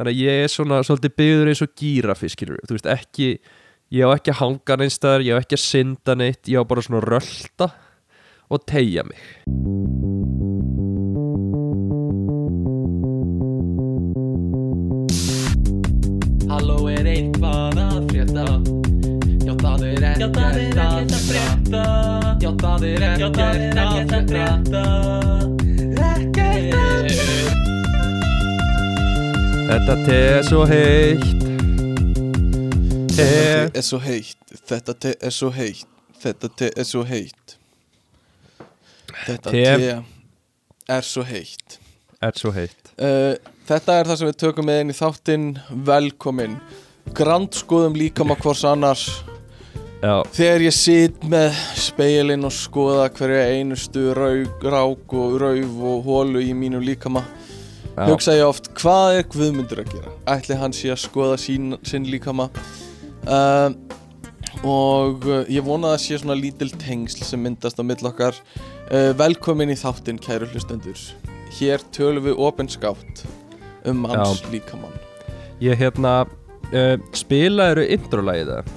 þannig að ég er svona svolítið byggður eins og gírafi skilur þú veist ekki ég á ekki að hanga neins staðar, ég á ekki að synda neitt ég á bara svona að rölda og tegja mig. Halló er eitthvað að frétta? Já það er ekkert að frétta. Já það er ekkert að frétta Þetta te er svo heitt. Te er svo heitt. Þetta te er svo heitt. Þetta te er svo heitt. Þetta Te. er svo heitt. Er svo heitt. Uh, Þetta er það sem við tökum með inn í þáttinn. Velkomin. Grandskoðum líka maður hvors annars. Já, Þegar ég sit með speilin og skoða hverja einustu raug, rák og rauf og hólu í mínum líkama já, hugsa ég oft hvað er Guðmundur að gera? Ætli hann sé að skoða sín, sinn líkama? Uh, og uh, ég vona að það sé svona lítil tengsl sem myndast á mill okkar. Uh, velkomin í þáttinn kæru hlustendur. Hér tölum við opinskátt um manns líkamann. Ég hérna uh, Spilaðuru introlægið það?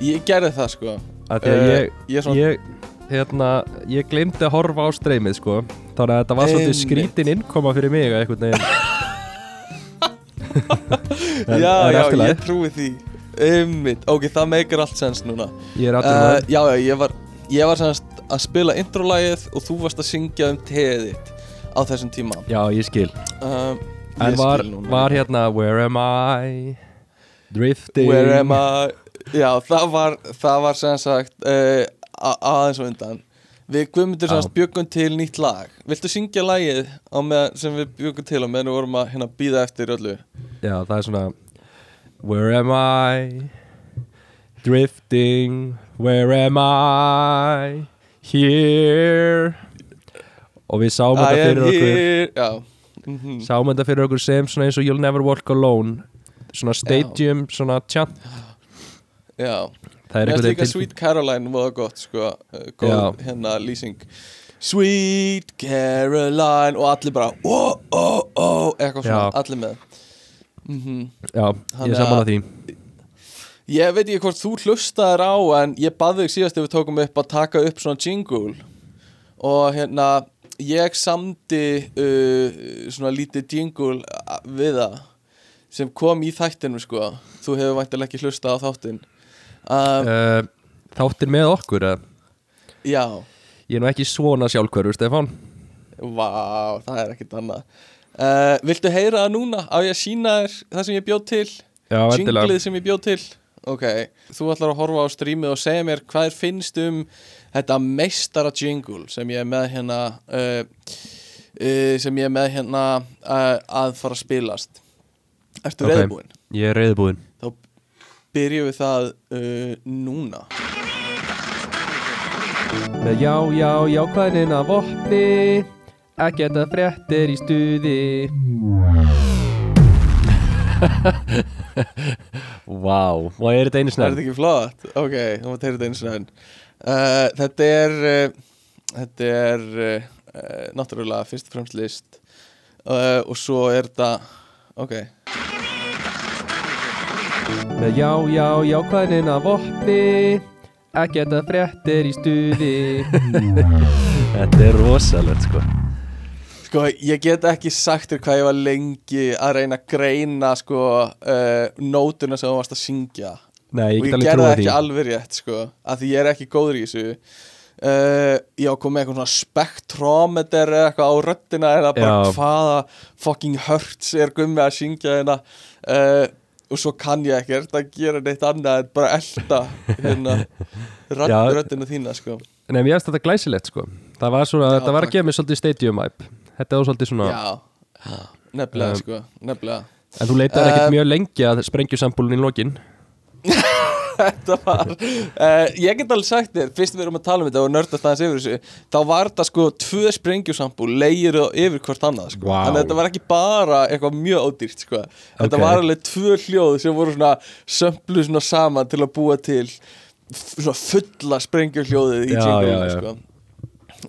Ég gerði það sko. Eh, ég, ég svona- ég Hérna, ég glemdi að horfa á streymið sko Þannig að þetta var svolítið skrítin innkoma fyrir mig að einhvern veginn En já já ég trúi því. Einmitt, ok, það meikar allt sens núna. Ég er allir uh, Já, já, ég var, ég var semst að spila introlægið og þú varst að syngja um teðið þitt á þessum tíma. Já, ég skil. Uh, En ég var, skil var hérna Where am I? Drifting. Where am I? Já, það var, það var sem sagt uh, a- aðeins og undan Við Guðmundur Já. semst bjöggum til nýtt lag. Viltu syngja lagið á með, sem við bjöggum til á meðan við vorum að hérna, býða eftir öllu? Já, það er svona Where am I? Drifting. Where am I? Here. Og við sáum þetta fyrir okkur. Já. Mm Sáum þetta fyrir okkur sem svona eins og You'll never walk alone. Svona stadium, svona chant Já Það er líka veginn Sweet Caroline voða gott sko, góð hérna lýsing. Sweet Caroline og allir bara oh, oh, oh, eitthvað svona, Já. allir með. Mm Já, ég er saman að- að því. Ég veit ekki hvort þú hlustaðir á en ég baði þig síðast ef við tókum upp að taka upp svona jingle. Og hérna ég samdi uh, svona lítið jingle uh, við það sem kom í þættinu sko. Þú hefur væntilega ekki hlustað á þáttin um, uh, Þáttir með okkur eða? Já, Ég er nú ekki svona sjálfhverfur, Stefán vá, það er ekkert annað uh, Viltu heyra það núna? Á ég að sína þér það sem ég bjóð til? Já, endilega Jinglið sem ég bjóð til Ok, þú ætlar að horfa á strímið og segja mér hvað finnst um þetta meistara jingle sem ég er með hérna uh, sem ég er með hérna að fara að spilast Ertu Ok. okay. reyðbúinn? Ég er reyðbúinn Byrjum við það uh, núna. Með já, já, jákvæðnin af vopni. Ekkert að fréttir í stuði. Vá, og er þetta einu Er snöð? þetta ekki flott? Ok, þú mátt heyra þetta eins og enn. Uh, Þetta er uh, Þetta er uh, uh, Náttúrulega fyrst og fremst list. Uh, Og svo er þetta Ok Með já, já, jákvæðnin af vopni Ekkert að fréttir í stuði. Þetta er rosalegt sko. Sko, ég get ekki sagt þér hvað ég var lengi að reyna að greina sko uh, nótuna sem þú varst að syngja. Nei, ég og get ég alveg gerði ekki alveg rétt sko af því ég er ekki góður í þessu. Uh, ég á að koma með eitthvað svona spektrometer eða eitthvað á röddina eða bara Já. hvaða fucking hurts er gummi að syngja hérna. Uh, og svo kann ég ekkert að gera neitt annað en bara elda hérna röddina þína sko. Nei, mér finnst þetta glæsilegt sko. Það var svona, Já, þetta var að gefa mér svolítið stadium vibe. Þetta var svolítið svona já, nefnilega Um, sko. Nefnilega. En þú leitaði ekkert Um, mjög lengi að sprengjusambúlun í lokin þetta var uh, ég get alveg sagt þér, fyrst við erum að tala um þetta og nördast aðeins yfir þessu þá var þetta sko tvö sprengjusambúl leigir yfir hvort annað sko. Þannig að þetta var ekki bara eitthvað mjög ódýrt sko. þetta Ok. var alveg tvö hljóð sem voru svona sömplu svona saman til að búa til svona fulla sprengjuhljóðið í jingle sko.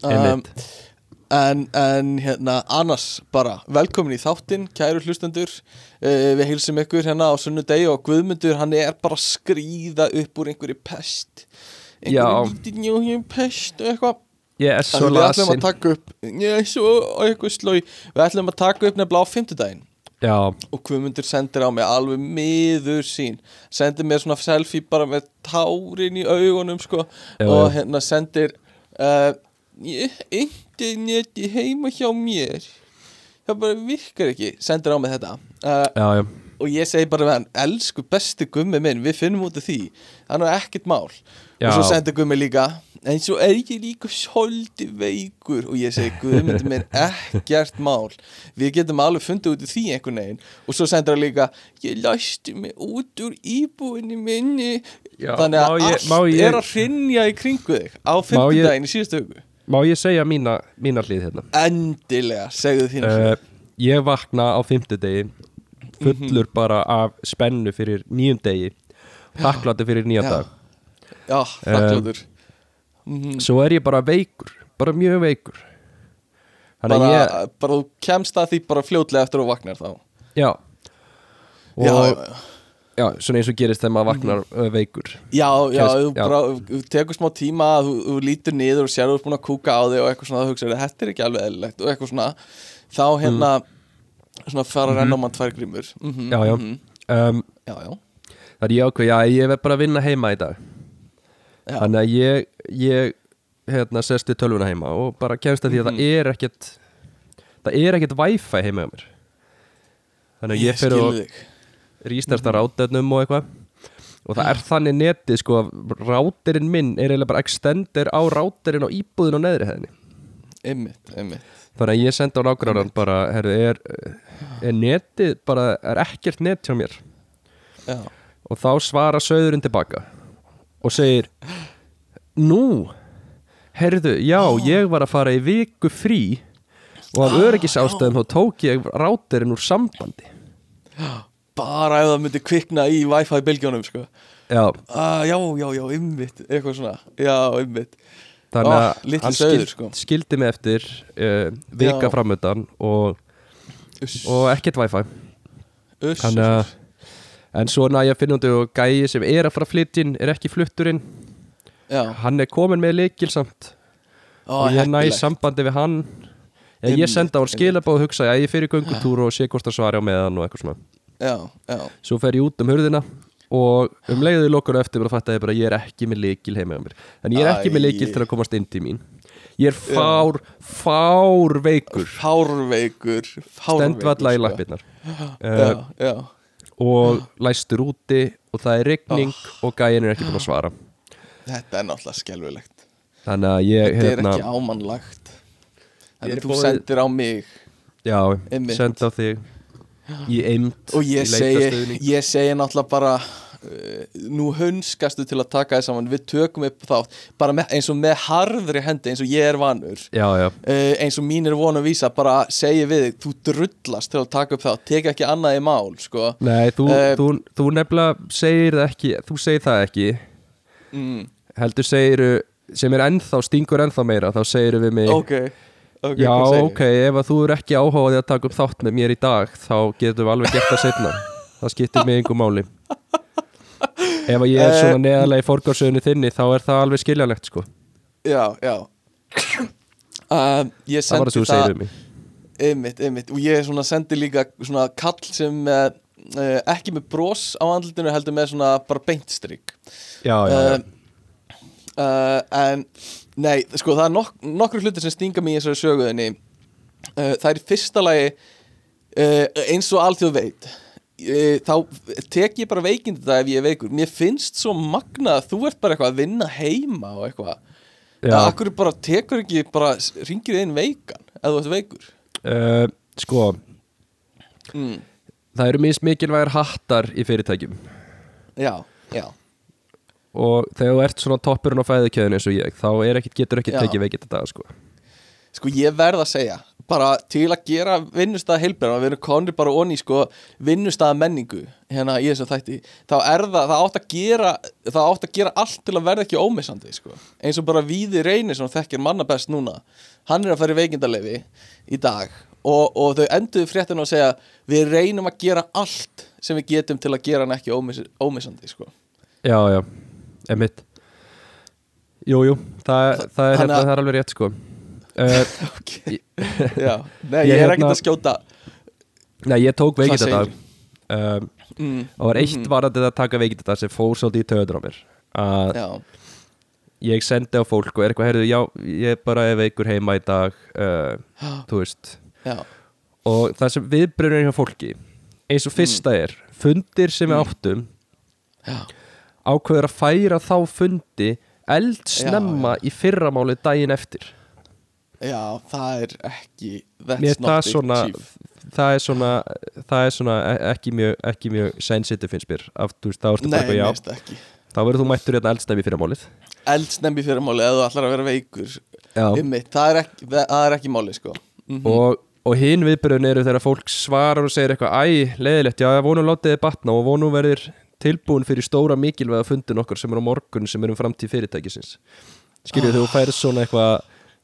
um. En, en hérna annars bara velkomin í þáttinn, kæru hlustendur. Uh, við heilsum ykkur hérna á sunnudegi og Guðmundur hann er bara að skríða upp úr einhverju pest. Einhverju lítið njóðjum pest og eitthvað. Ég er svo Þannig við ætlum lasin. að taka upp ég er svo eitthvað slói við ætlum að taka upp nefnilega á fimmtudaginn. Já, og Guðmundur sendir á mig alveg miður sín. Sendir mér svona selfie bara með tárin í augunum sko. Já, og hérna sendir uh, interneti heima hjá mér. Það bara virkar ekki. Sendir á mig þetta. Uh, já, já. og ég segi bara við hann elsku besti gummi minn, við finnum út af því. Það er ekkert mál. Já. og svo sendir gummi líka en svo er ég líka svolítið veikur. Og ég segi gummi minn ekkert mál. Við getum alveg fundið út af því einhvern veginn. Og svo sendir hann líka ég læsti mig út úr íbúinni minni. Þannig að ég- allt ég- er að hrinja í kringu þig á í síðustu hugu Má ég segja mína, mína hlið hérna? Endilega, segðu þínu uh, Ég vakna á fimmtudegi fullur bara af spennu fyrir nýjum degi þakkláttu fyrir nýja Já. dag. Já, þakkláttur Mhm. Svo er ég bara veikur, bara mjög veikur. Þannig bara, ég, bara þú kemst að því bara fljótlega eftir að þú vaknar þá. Já. Og já, já, já, svona eins og gerist þegar maður vaknar uh, veikur Já, já, þú já. bara, þú tekur smá tíma þú, þú lítur niður og sér þú ert búin að kúka á þig og eitthvað svona, þú hugsaður, þetta er ekki alveg eðlilegt og eitthvað svona, þá hérna svona fara að renna á mann tvær grímur mm Mm. Já, já. mhm. um, já, já, Það er ég ákveð, já, ég verð bara að vinna heima í dag já. Þannig að ég, ég hérna, sest við tölvuna heima og bara kemst að því að Mhm. það er ekkert það er ekkert wifi heima hjá mér Þannig að ég fyrir og þig rístarta rátetnum og eitthvað. Og það er þannig netið sko að ráterinn minn er eiginlega bara extender á ráterinn á íbúðin á neðri hefðinni Einmitt, einmitt. Þannig að ég sendi á nágrannan bara, herru, er, er netið bara, er ekkert net hjá mér? Já, og þá svara söðurinn tilbaka og segir Nú, herðu, já, ég var að fara í viku frí og af öryggisástæðum þá tók ég ráterinn úr sambandi bara ef það myndi kvikna í Wi-Fi bylgjónum, sko. Já, ah, Já, já, já, einmitt, eitthvað svona. Já, einmitt. Þannig Ah, að litli hann sauður, sko. skildi mig eftir uh, vika Já. framöndan og, og ekkert wifi. Þannig að en svo næja finnundu og gæi sem er að fara inn er ekki flutturinn. Já, hann er komin með leikil samt. Ó, og ég næ heppilegt. sambandi við hann. Ég, ég senda á hann skilabóð og hugsa að ég fyrir göngutúr og sé hvort það svari á meðan og eitthvað svona Já, já, svo fer ég út um hurðina og um leiðið lókur eftir bara fatta ég bara að ég er ekki með leikil heima á mér. En ég er ekki með leikil til að komast inn til mín. Ég er fár, fár veikur. Fárveikur Fárveikur stendvalla í sko. lappirnar. Uh, já. Og læstur úti og það er rigning og gæin er ekki búin að svara. Þetta er náttúrulega að ég Þetta er hérna, ekki ámannlagt Þannig að þú búið- sendir á mig. Já, senda á þig í eimt Og ég segi, ég segi náttúrulega bara uh, Nú hunskastu til að taka þess saman. Við tökum upp þátt Bara með, eins og með harðri hendi Eins og ég er vanur. Já, já, uh, Eins og mín er von að vísa Bara segi við þig Þú drullast til að taka upp þátt Tek ekki annað í mál sko. nei, þú, Eh, þú, þú nefnilega segir það ekki þú segir það ekki. Mm, heldur segir sem er ennþá, stingur ennþá meira þá segir við mig Ok, okay já, ok, ef að þú er ekki áhugaði að taka upp þátt með mér í dag þá getum við alveg gert það setna það skiptir mig einhver máli. Ef að ég er Eh, svona neðarlega í forgársöðunni þinni þá er það alveg skiljanlegt sko. Já, já. Um, það var það sem þú segir við mig. Einmitt, einmitt, og ég sendi líka svona kall sem uh, uh, ekki með bros á andlutinu heldur með svona bara beintstrygg já, já, já, uh, en nei, sko það er nok nokkur hlutir sem stinga mig í þessari söguðinni uh, það er í fyrsta lagi uh, eins og alþjóð veit uh, þá tek ég bara veikindi það ef ég er veikur. Mér finnst svo magna að þú ert bara eitthvað að vinna heima og eitthvað. Já. að akkur bara tekur ekki bara ringir inn veikan ef þú ert veikur? Sko mm. það eru misst mikilvægir hattar í fyrirtækjum. Já, já og þegar þú ert svona toppurinn á fæðukjöðinu eins og ég þá er ekkit, getur ekki tekið veikit þetta sko. Sko ég verð að segja bara til að gera vinnustæða heilbrigðan við erum konri bara onni sko vinnustæða menningu hérna í þessum þætti þá er það, það átt að gera það átt að gera allt til að verða ekki ómissandi sko. eins og bara Víði Reynir sem þekkir manna best núna hann er að fara í veikindalefi í dag og, og þau enduðu fréttina að segja við reynum að gera allt sem við getum til að gera hann ekki ómiss, ómissandi sko. Já, já, emitt Jú, jú, það, það, er, hérna, að- það er alveg rétt sko. Uh, okay. Já, nei, Ég ég er hérna- ekkert að skjóta. Nei, ég tók veikið þetta um, mm, og var eitt varandi að taka veikið þetta sem fór svolítið í töður á mér. Að ég sendi á fólk og er eitthvað, heyrðu, já, ég bara er veikur heima í dag uh, þú veist. Já, og það sem viðbrunir hjá fólki eins og fyrsta er fundir sem við áttum já ákveður að færa þá fundi eldsnemma í fyrramáli daginn eftir. Já, það er ekki Mér er það it, svona það er svona, það er svona ekki mjög, ekki mjög sensitive finnst mér. Þá verður þú mættur hérna eldsnemmi fyrramálið. Eldsnemmi fyrir máli eða þú ætlar að vera veikur. Einmitt, það er ekki, það er ekki máli sko. Mm og, og hinn viðbröðin eru þegar fólk svarar og segir eitthvað æ, leiðilegt, já, vonum látið þið batna og vonum verður tilbúin fyrir stóra mikilvæga fundin okkar sem er á morgun sem er um framtíð fyrirtækisins. Skiljið, þú færið svona eitthvað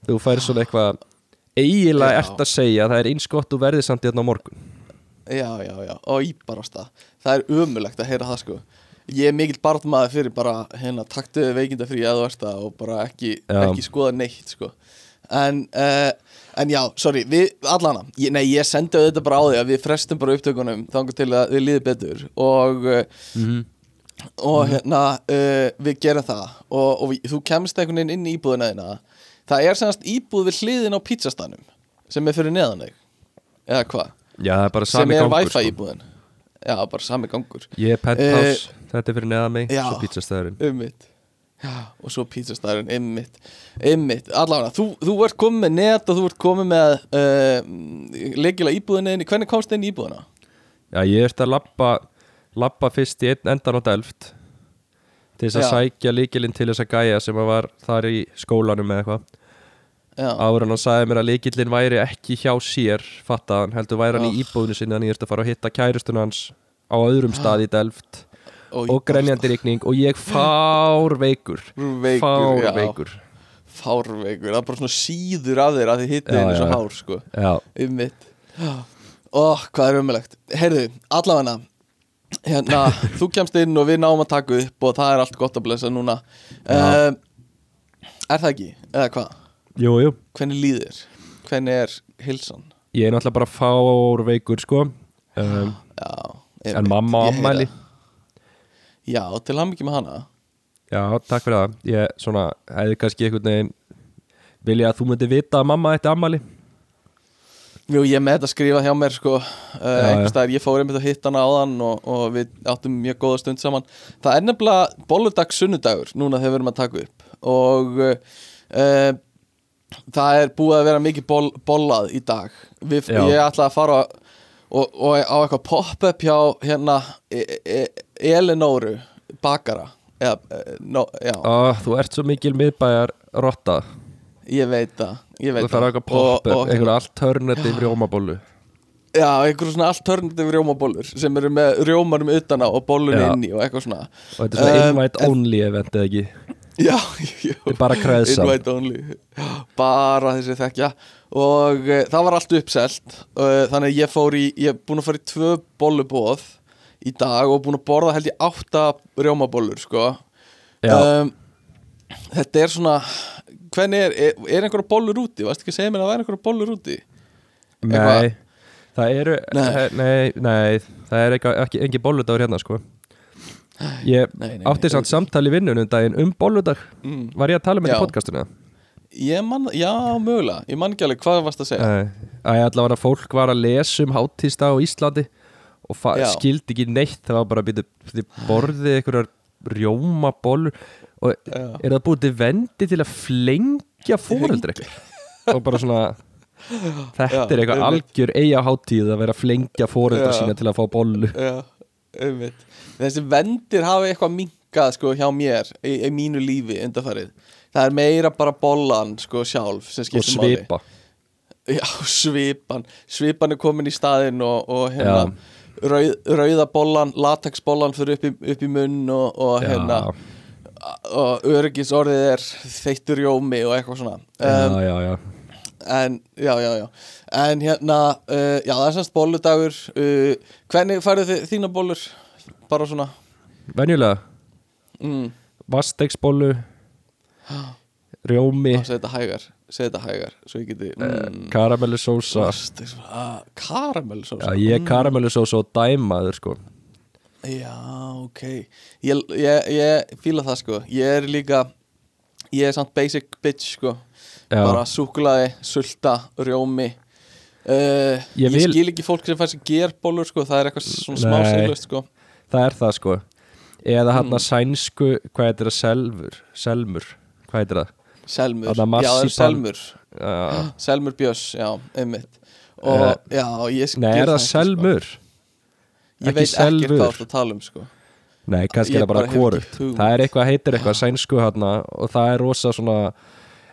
þú færið svona eitthvað eiginlega ert að segja að það er eins gott þú verðið samt í þarna á morgun. Já, já, já, og íbarast það Það er umulegt að heyra það sko. Ég er mikill barðmaður fyrir bara hérna taktuðu veikindafrí að þú ert það og bara ekki, ekki skoða neitt sko. En, uh, en já, sorry, við allana ég, Nei, ég sendi þetta bara á því að við frestum bara upptökunum þangar til að við líði betur. Og, uh, og hérna uh, við gerum það. Og, og við, þú kemst einhvern veginn inn í íbúðina þína. Það er semast íbúð við hliðin á pítsastanum sem er fyrir neðan þig. Eða hvað, já, það er bara sem sami er gangur wifi sko. íbúðin. Já, bara sami gangur. Ég er penthouse, þetta er fyrir neðan mig svo pizzastæðurinn Ummitt Já, og svo pizzastæðurinn, ymmit Ymmit, allavega, þú, þú ert komið með net og þú ert komið með uh, leikilega íbúðinni inn Hvernig komst þið inn í íbúðina? já, ég ert að labba labba fyrst í endan á Delft til þess að Já. sækja líkilinn til þess að gæja sem að var þar í skólanum eða eitthvað Já, en hann sagði mér að líkillin væri ekki hjá sér fattaðan, heldur væri hann í Oh. íbúðinu sinni þannig ég ert að fara að hitta kærustun hans á öðrum stað í Delft og, og grenjandi rigning og ég fár veikur Veikur, fár já. veikur Fárveikur, það er bara svona síður af þér að þið Já, henni svo já. hár, sko já, Ymmit Ó, hvað er umulegt Heyrðu, allavega Hérna, þú kemst inn og við náum að taka upp og það er allt gott að blessa núna Já. uh, Er það ekki? Eða hvað? jú, jú Hvernig líður? Hvernig er hilsan? ég er náttúrulega bara fár veikur sko um, Já, en einmitt, mamma ámæli. Já, til hann ekki með hana. Já, takk fyrir það. Ég svona, hefði kannski einhvern veginn vilja að þú myndi vita að mamma ætti ammæli Jú, ég með þetta skrifa hjá mér sko. Uh, einhvers staðar, ég fór einmitt að hitta hana áðan og, og við áttum mjög góða stund saman. Það er nefnilega bolludag sunnudagur núna þegar við erum að taka upp. Og uh, það er búið að vera mikið boll, bollað í dag. Við. Ég ætla að fara og, og á eitthvað pop-up hjá hérna e e Elinóru bakara. Eða, e, no, já, Ó, þú ert svo mikil miðbæjar rotta. Ég veit það þú þarf eitthvað Og- pop-up, og- einhver alternativ rjómabólu Já, einhverjum svona alternative rjómabólur sem eru með rjómanum utan á og bólunni Já. inni og eitthvað svona. Og þetta er svona Um, invite only event eða ekki? Já, er bara kreðsam. Invite only. Já, Bara þessi þekkja. Og uh, það var allt uppselt. Uh, Þannig ég fór í, ég er búin að fara í tvö bollubóð í dag og búin að borða held ég átta rjómabólur sko um, Þetta er svona Hvernig er, er, er einhverja bollur úti? Varst ekki að segja mér að það er einhverja bollur úti? Eitthvað- Nei, það eru Nei. nei, nei, það er ekki, ekki engi bolludagur hérna sko Ég Nei, nei, átti samt samtali vinnunum daginn um bolludag Mm. Var ég að tala með þetta? Ég man, já, mögulega Ég man ekki alveg hvað varst að segja Nei, að ég allavega að fólk var að lesa um hátíðstag á Íslandi og skildi ekki neitt það var bara að þið borðið einhverjar rjóma bollur og Já. er það búið til vendi til að flengja fóreldri og bara svona þetta Já, er eitthvað einmitt. algjör eiga hátíð að vera að flengja fóreldra sína til að fá bollu. Já, einmitt. Þessi vendir hafa eitthvað minkað sko hjá mér í, í mínu lífi undarfarið Það er meira bara bollan sko sjálf og svipa. Já, svipan. Svipan er komin í staðinn og, og hérna rauð, rauða bollan, latexbollan fyrir upp í, upp í munn og, og hérna og öryggis orðið er þeittur jómi og eitthvað svona. Um, já, já, já en já, já, já. En hérna, uh, já það er semst bolludagur. Uh, hvernig færðu þið þína bollur? Bara svona? Venjulega, mm, vastegsbollu Rjómi. Segja þetta hægar segja þetta hægar, svo ég geti mm, Karamellusósa karamellsósa Já, ég er karamellusósa og dæmaður sko. Já, ok. Ég, ég, ég fíla það sko. Ég er líka Ég er samt basic bitch sko. Já. Bara súkulaði, sulta, rjómi. Uh, Ég ég, vil- skil ekki fólk sem fær sér gerbólur sko. Það er eitthvað svona smá Nei. siglust sko. Það er það sko. Eða hann Mm. að sænsku, hvað heitir það, selvur Selmur, hvað heitir það Selmur, já það Selmur uh, Selmur Björns, já, einmitt Og Eh, já, ég skil Nei, er það ekki, sko. selmur? Ég ekki veit Selvur? hvað þú ert að tala um sko Nei, kannski Ég er það bara ekki hugmynd. Það er eitthvað, heitir eitthvað sænsku hann og það er rosa svona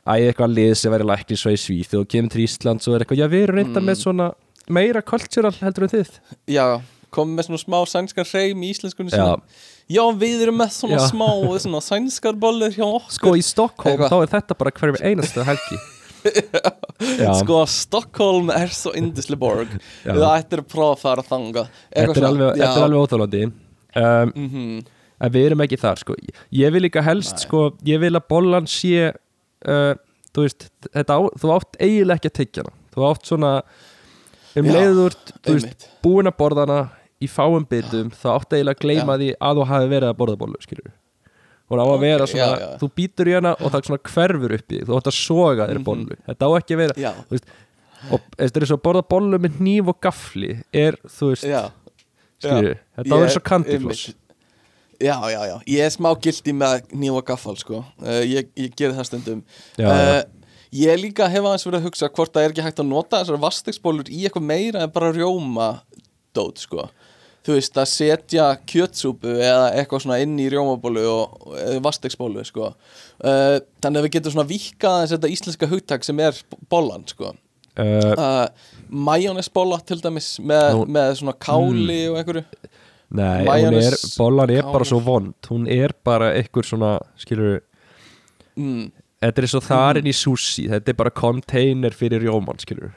Æ, eitthvað lið sem verið lækni svo í Svíð og kemur til Ísland svo er eitthvað, já við erum reynda Mm. með svona meira cultural heldur en þið Já, komið með svona smá sænskan hreim í íslenskunni Já, sinni Já, við erum með svona Já. smá svona sænskar bollur hjá okkur. Sko í Stockholm Eitthvað. þá er þetta bara hverjum einasta helgi. Já, Sko, Stockholm er svo indisli borg. Já. Það ættir að prófa að fara þanga þetta er alveg, þetta er alveg óþólandi um, mm En við erum ekki þar sko. Ég vil líka helst sko Ég vil að bollan sé uh, Þú veist, þetta á, þú átt eiginlega ekki að tyggja hana. Þú átt svona Um Já, leiður, þú veist, Einmitt. búin að borða hana Í fáum bitum, þá átt eiginlega að gleyma því Að þú hafi verið að borða bollu, skilur Hún á að vera svona, já, já. þú býtur í hana og það svona hverfur upp í þig, þú átt að soga þér Mhm. bollu. Þetta á ekki að vera, Já, og þetta er svo að borða bollu með hníf og gafli Er, þú veist, skilur Þetta á að vera svo kandifloss. Já, já, já, ég er smá gildi með nýja gaffal, sko. Uh, ég, ég geri það stundum. Já, já. Uh, Ég líka hef aðeins verið að hugsa hvort það er ekki hægt að nota þessar vastegsbólur í eitthvað meira en bara rjóma dót, sko Þú veist, að setja kjötsúpu eða eitthvað svona inn í rjómabólu og vastegsbólu, sko. Uh, Þannig að við getum svona vikað aðeins þetta íslenska hugtak sem er bollan, sko. Uh, uh, Majónesbóla til dæmis með, Nú- með svona káli og einhverju. Nei, Majónes- er, bollan er bara káli. svo vond. Hún er bara einhver svona, skilur mm. Þetta er svo þar inn í sushi. Þetta er bara container fyrir rjóman, skilur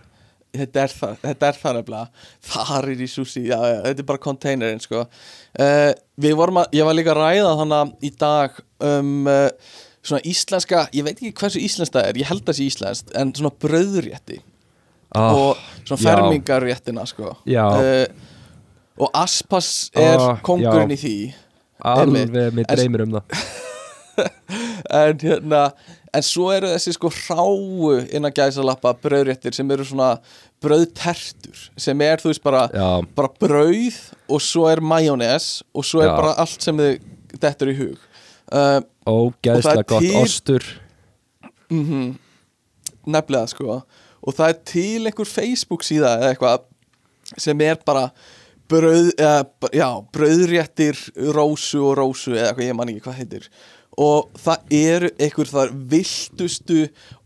Þetta er það, þetta er það nefnilega. Þar er í sushi, já, já, þetta er bara containerinn sko. uh, Við vorum að, ég var líka að ræða þannig í dag um uh, svona íslenska, ég veit ekki hversu íslensk það er, ég held að það sé íslenskt en svona brauðrétti. Ah, og svona já. fermingarréttina sko. Uh, og aspas er Ah, kongurinn í því. Alveg, mér dreymir um það. En hérna en svo eru þessi sko hráu innan gæsalappa brauðréttir sem eru svona brauðtertur sem er þú veist bara bara brauð og svo er majónes og svo er Já. bara allt sem þið dettur í hug. Uh, Og ógeðslega er gott til- Ostur. Mm nefnilega sko. Og það er til einhver Facebook síða eða eitthvað sem er bara brauð, eða, já, brauðréttir rósu og rósu eða eitthvað, ég man ekki hvað heitir og það eru einhver þar viltustu,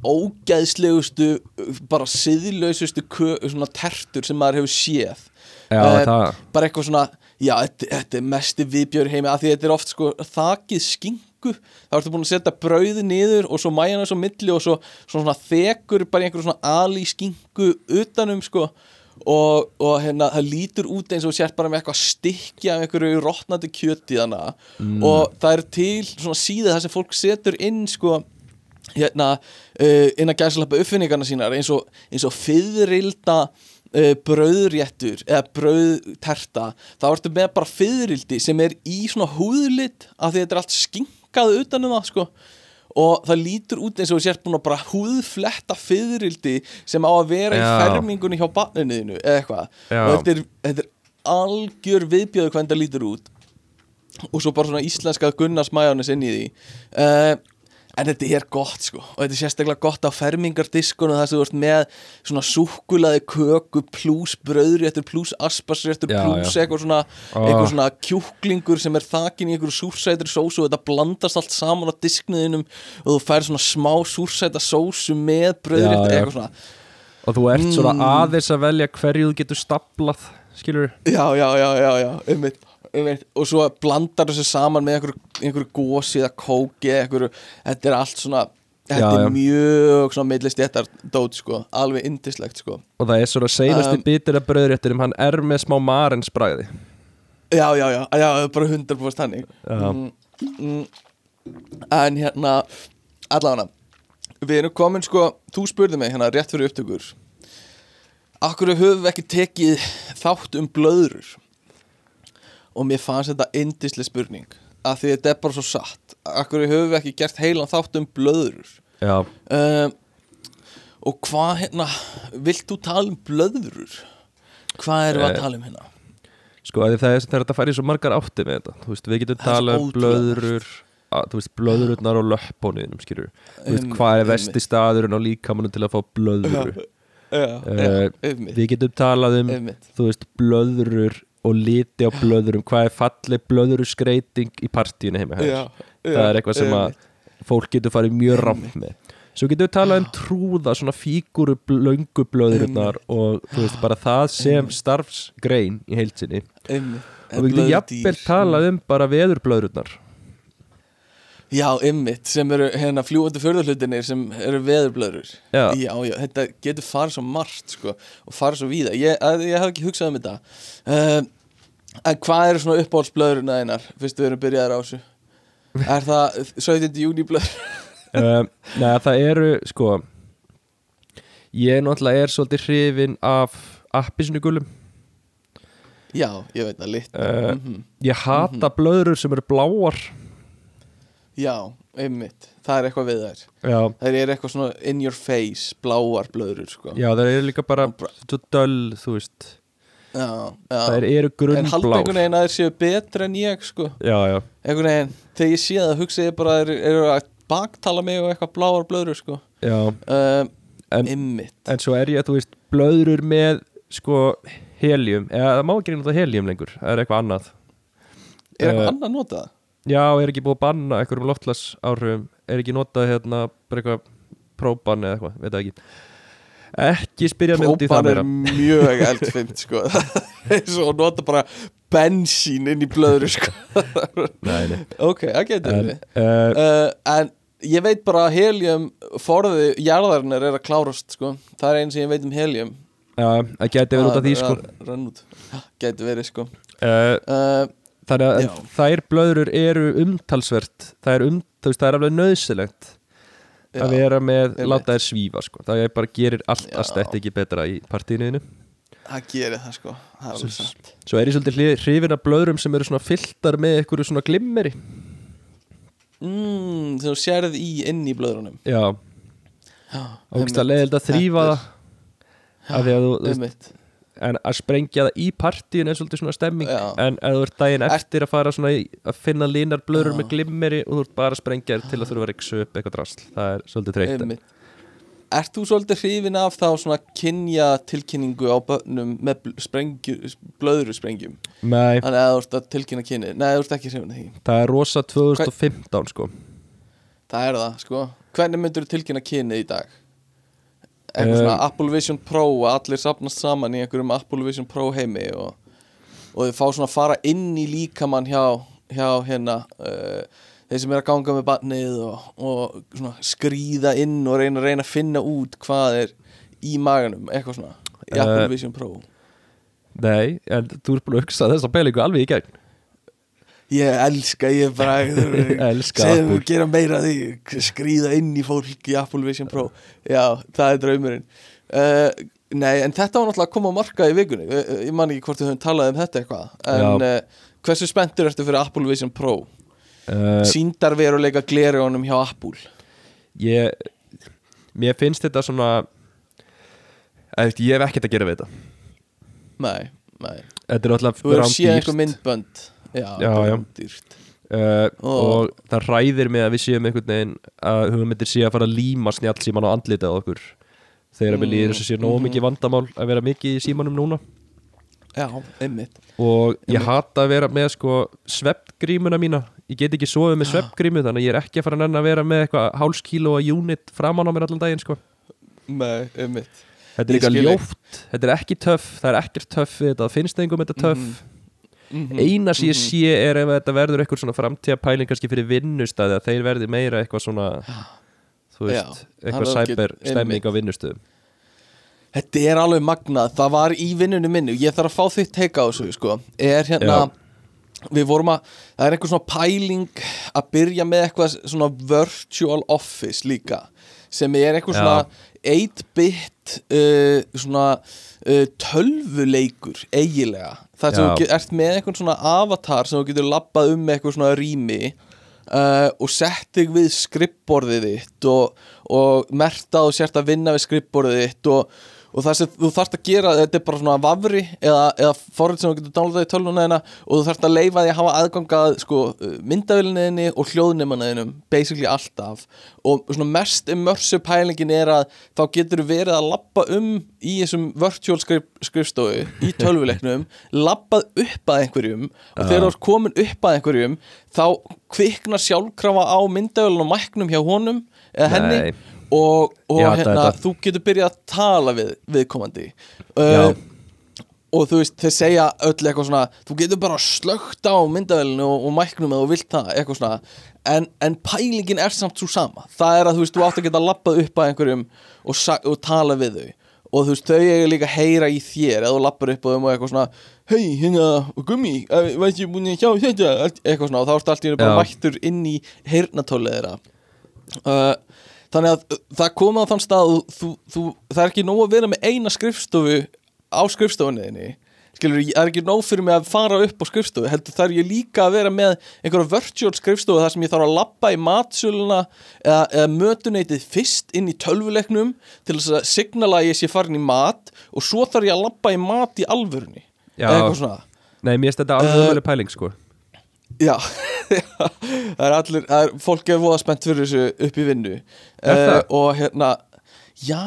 ógeðslegustu bara siðlausustu tertur sem maður hefur séð. Já, það bara eitthvað svona já, þetta, þetta er mesti viðbjör heimi af því þetta er oft sko þakið skingu þá ertu búin að setja brauði niður og svo mæjana svo milli og svo, svo svona þekur bara í einhverju svona ali skingu utanum sko og, og hérna það lítur út eins og þú sért bara með eitthvað stykki af einhverju rotnandi kjöti þannig Mm. og það er til svona síða þar sem fólk setur inn sko hérna uh, inn að gæslappa uppfinningarna sínar eins og, eins og fyririlda uh, brauðréttur eða brauðterta. Þá ertu með bara fyririldi sem er í svona húðlit af því þetta er allt skinkað utanum það sko og það lítur út eins og þú sért búin að bara húðfletta fyririldi sem á að vera í Já. fermingunni hjá barninuðinu eða eitthvað. Og þetta er, þetta er algjör viðbjöðu hvernig það lítur út. Og svo bara svona íslenskað Gunnars majónis inn í því. Uh, en þetta er gott sko. Og þetta er sérstaklega gott á fermingardiskunum þar sem þú ert með svona súkulaði köku pluss brauðréttur pluss aspasréttur pluss eitthvað svona, eitthvað svona kjúklingur sem er þakin í einhverju súrsætri sósu og þetta blandast allt saman á diskniðinum og þú fær svona smá súrsæta sósu með já. eitthvað svona. Og og þú ert svona Mm. aðeins að velja hverju þú getur staplað skilur Já, já, já, já, já, einmitt, einmitt. Og svo blandar þessu saman með einhverju, einhverju gósi eða kóki einhverju, þetta er allt svona Þetta Já, er já. mjög svona millist þetta dót sko, alveg indislegt sko og það er svona seinasti Um, bitur af bröðréttinum hann er með smá marens bragði Já, já, já, já, bara 100% hannig Já. mm, mm, En hérna, allavega Við erum komin sko, þú spurði mig hérna rétt fyrir upptökur Akkur höfum við ekki tekið þátt um blöðrur Og mér fannst þetta indislega spurning. Af því þetta er bara svo satt. Akkur höfum við ekki gert heilan þátt um blöðrur? Já, um, Og hvað hérna, vilt þú tala um blöðrur? Hvað erum við að Eh, tala um hérna? sko að það er þetta að fara í svo margar átti með þetta. Þú veist, við getum talað um blöðrur að, þú veist, blöðrurnar og löppóniðinum skilur þú veist, Um, hvað er vesti staðurinn á líkamannum til að fá blöðru Já, Eh, við getum talað um einmitt. þú veist, blöðrur og liti á blöðurum, hvað er falleg blöðuru skreiting í partíinu heima þér? Já, það er eitthvað sem að fólk getur farið mjög ramt með. Svo getum við talað um trúða svona fíguru löngu blöðurnar og þú veist bara það sem starfsgrein í heilsinni og við getum jafnvel talað um bara veðurblöðurnar Já, einmitt, sem eru hérna fljúandi förðurhlutinir sem eru veðurblöður Já. já, já, þetta getur farið svo margt sko, og farið svo víða ég, að, ég hef ekki hugsað um þetta uh, En hvað eru svona uppáhaldsblöðurinn einar, fyrst við erum byrjaðar á þessu Er það 17. júni blöður? uh, Nei, það eru sko ég náttúrulega er svolítið hrifin af appisnugulum Já, ég veit það lit Eh, Mhm. ég hata blöður sem eru bláar Já, einmitt, það er eitthvað við þær. Já, Það er eitthvað svona in your face, bláar blöður sko. já það eru líka bara svo döll, þú veist. Já, já. það eru En halda grunnblár. einhvern veginn að þeir séu betri en ég sko. Já, já, einhvern veginn, þegar ég sé það hugsa ég bara eru er að baktala mig og eitthvað bláar blöður sko. Já. Um, En- Ymmit En svo er ég, þú veist, blöðrur með sko helium. Eða það má ekki nota helium lengur, það er eitthvað annað. Er eitthvað Eh, annað notað? Já, er ekki búið að banna einhverjum loftlas áhrifum er ekki notað hérna bara eitthvað próban eða eitthvað, veit það ekki. Ekki spyrja í það Própan er meira. mjög eldfimt sko. Eins og nota bara bensín inn í blöður sko. Nei, nei. Ok, það getur við uh, uh, En ég veit bara að helium forði jarðarinnar er að klárast sko. Það er einn sem ég veit um helium. Já, það geti verið út af því sko. Gæti verið sko. Uh, uh, Þannig að þær blöðrur eru umtalsvert það er, um, veist, það er alveg nöðsilegt að vera með, láta þær svífa sko. það er bara gerir allt að stætt ekki betra í partínuðinu Það gerir það sko. Það er satt. Svo er ég svolítið hrifin af blöðrum sem eru svona fylltar með einhverju svona glimmeri. Mm, þú sérð í inn í blöðrunum. Já, ógst að leiðild að þrýfa það. af því að þú, þú en að sprengja það í partíun er svolítið svona stemming Já. en ef þú ert daginn eftir að fara svona í, að finna línar blöður Já. með glimmeri og þú ert bara að sprengja þér til að þurfa að riksa upp eitthvað drasl, það er svolítið Einmitt. Ert þú svolítið hrifin af þá svona kynja tilkynningu á börnum með bl- sprengju, blöðru sprengjum Nei, Þannig að þú ert að tilkynna kynni Nei, þú ert ekki hrifin af því það er rosa 2015 sko Það er það, sko Hvernig myndur þú tilkynna kynni í dag? Eitthvað Eh, svona Apple Vision Pro að allir sapnast saman í einhverjum Apple Vision Pro heimi og, og þau fá svona að fara inn í líkamann hjá, hjá hérna uh, þeir sem er að ganga með barnið og, og svona skrýða inn og reyna, reyna að finna út hvað er í maganum, eitthvað svona í Eh, Apple Vision Pro. Nei, en þú ert búin að hugsa þessa pælingu alveg í gegn Ég elska, ég bara Elska Segðu Apple. mér gera meira því Skrýða inn í fólk í Apple Vision Pro. Já, það er draumurinn. Uh, Nei, en þetta var náttúrulega að koma á markað í vikunni. Ég, ég man ekki hvort við höfum talað um þetta eitthvað. En uh, hversu spenntur ertu fyrir Apple Vision Pro? uh, Sýndar veruleika glerjónum hjá Apple. Ég Mér finnst þetta svona veist, Ég hef ekkert að gera við þetta. Nei, nei. Þetta er alltaf Þú hefur séð rándýrt myndbönd Já, Já, uh, Og- og það ræðir mig að við séum einhvern veginn að hugmyndir sé að fara að líma á andlitið á okkur. Þegar mm, við líður þess að sé nógu mhm. mikið vandamál að vera mikið í símanum núna. Já, einmitt. Og ég Einmitt. hata að vera með sko sveppgrímuna mína. Ég get ekki sofið með sveppgrímu þannig að ég er ekki að fara að vera með eitthvað hálskíló að unit framan á mér allan daginn sko. Nei, einmitt. Þetta er þig. ljótt, þetta er ekki töff. Það er ekkert töff þetta, finnst engum þetta töff Mhm. Eina sem ég Mhm. sé er ef þetta verður eitthvað svona framtíða pæling kannski fyrir vinnustæði að þeir verði meira eitthvað svona þú veist, Já, eitthvað það er cyber ekki- stemming á vinnustöðum Þetta er alveg magnað, það var í vinnunni minni Ég þarf að fá þitt teika á þessu sko. Er hérna Já. Við vorum að, það er einhver svona pæling að byrja með eitthvað svona virtual office líka sem er eitthvað Já. svona 8-bit uh, svona uh, tölvuleikur eigilega þar sem þú ert með eitthvað svona avatar sem þú getur labbað um með eitthvað svona rými uh, og sett þig við skrippborðið þitt og, og merta og sért að vinna við skrippborðið þitt og, og það sem þú þarft að gera þetta er bara svona vafri eða, eða forrið sem þú getur downloadað í tölvuna þina og þú þarft að leifa því að hafa aðgangað sko, myndavilniðinni og hljóðnefanaðinum basically alltaf og svona mest immersive pælingin er að þá getur verið að labba um í þessum virtual skrif, skrifstofu í tölvuleiknum labbað upp að einhverjum og þegar þú ert komin upp að einhverjum þá kviknar sjálfkrafa á myndavilin og mæknum hjá honum eða henni Nei. Og, og hata hérna, þetta. þú getur byrjað að tala við viðkomandi Já. uh, og þú veist, þeir segja öll eitthvað svona þú getur bara slögt á myndavælinu og, og mæknum eða þú vilt það, eitthvað svona en, en pælingin er samt svo sama það er að þú veist, þú átt að geta labbað upp að einhverjum og, og tala við þau og þú veist, þau eiga líka að heyra í þér eða þú lappar upp á þeim og eitthvað svona hei, hérna, gummi, eh, veit ég búin að sjá þetta eitthvað svona, og þá ertu allt í henni bara Já. mættur inn í heyrnatólið þeirra uh, þannig að uh, það komið á þann stað að þú, þú, það er ekki nóg að vera með eina skrifstofu á skrifstofunni þinni skilur, það er ekki nóg fyrir mig að fara upp á skrifstofu, heldur þarf ég líka að vera með einhverja virtual skrifstofu þar sem ég þarf að lappa í matsöluna eða, eða mötuneytið fyrst inn í tölvuleiknum til þess að signala að ég sé farin í mat og svo þarf ég að lappa í mat í alvörunni. Já. Nei, mér finnst þetta alveg uh, pæling sko Já, það er allir, það er, fólk er voða spennt fyrir þessu upp í vinnu. Það? og hérna, já,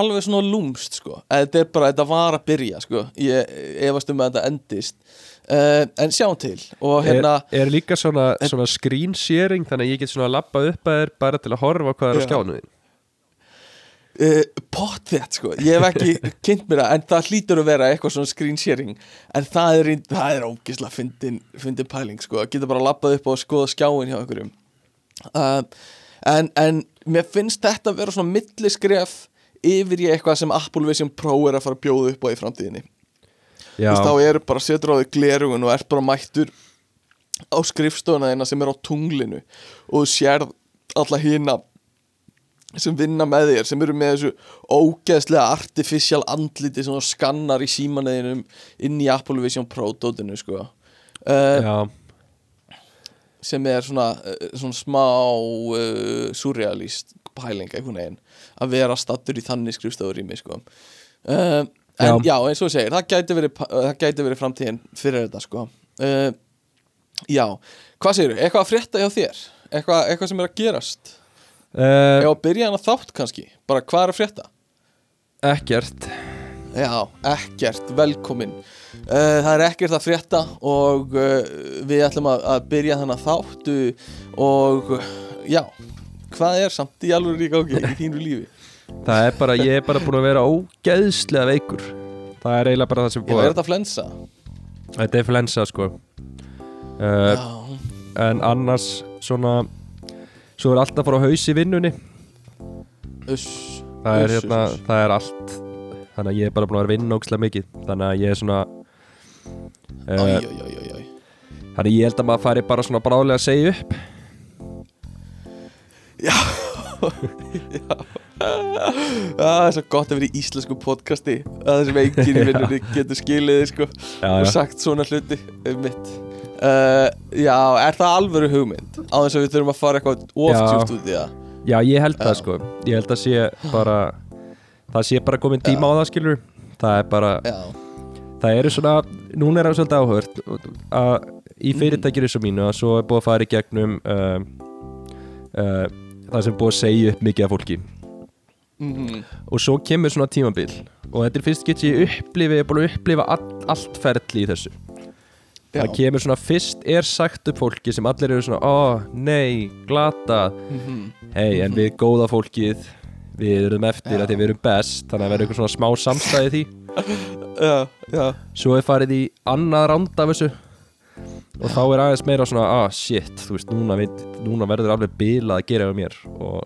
alveg svona lúmst sko, En þetta er bara, þetta var að byrja sko, ég efast um að þetta endist. Uh, en sjáum til. Og hérna, er, er líka svona, svona screen sharing þannig að ég get svona að lappa upp að þér bara til að horfa hvað er á Já. Uh, pottþétt sko, ég hef ekki kynnt mér það, en það hlýtur að vera eitthvað svona screen sharing, en það er, það er ógislega fyndin, fyndin pæling sko, að geta bara lappað upp og skoða skjáin hjá einhverjum. Uh, en, en mér finnst þetta að vera svona milliskref yfir í eitthvað sem Apple Vision Pro er að fara að bjóða upp á í framtíðinni. Þú veist, þá eru bara setur á þig glerugun og ert bara mættur á skrifstofuna þeina sem er á tunglinu og þú sérð alla hina sem vinna með þér sem eru með þessu ógeðslega artificial andliti sem þú skannar í símaneðinum inn í Apple Vision Pro dótinu sko. Uh, já, sem er svona, uh, svona smá uh, surrealist pæling einhvern veginn að vera stattur í þannig skrifstofur í mig sko. Uh, en já. eins og þú segir, það gæti verið, það verið framtíðin fyrir þetta sko. Já, hvað segir eitthvað að frétta hjá þér? Eitthvað, eitthvað sem er að gerast uh, Já, byrja hann að þátt kannski. Bara hvað er að frétta? ekkert. Já, ekkert, velkomin. Uh, Það er ekkert að frétta Og uh, við ætlum að, að byrja þannig að þáttu Og já. Hvað er samt í alveg í gangi í þínu lífi? Það er bara, ég er bara búin að vera ógeðslega veikur. Það er eiginlega bara það sem búið er þetta flensa? Þetta er flensa sko. En annars svona Svo er alltaf að fara á haus í vinnunni. Uss Það er Uss, hérna, uss, það er allt. Þannig að ég er bara búin að vera að vinna ógeðslega mikið. Þannig að ég er svona Æ, uh, æ, æ, æ, æ. Þannig að ég held að maður fari bara svona bráðlega að segja upp. Það er svo gott að vera í íslensku podcasti. Að þessum enginn í vinnunni getur skilið sko, Já, og já. sagt svona hluti um mitt uh, Já, er það alvöru hugmynd? Á þess að við þurfum að fara eitthvað Já. oftjúst út í það Já, ég held það Já. sko Ég held að sé bara Það sé bara komin tíma á það skilur Það er bara, Já, það eru svona Núna er það svolítið áhört að Í Mm. fyrirtækir eins og mínu að svo er búið að fara í gegnum uh, uh, Það sem er búið að segja upp mikið af fólki mhm, Og svo kemur svona tímabil Og þetta er fyrst get ég upplifi Ég er búin að upplifa all, allt ferli í þessu já Það kemur svona fyrst er sagt upp fólki sem allir eru svona Ó, nei, glata. Mhm, Hei, en við góða fólkið við erum eftir að því við erum best þannig að verður eitthvað svona smá samstæði því. Já, já. Svo er farið í annað ránd af þessu. Og þá er aðeins meira svona ah shit, þú veist, núna, veit, núna verður alveg bilað að gera hjá mér. Og,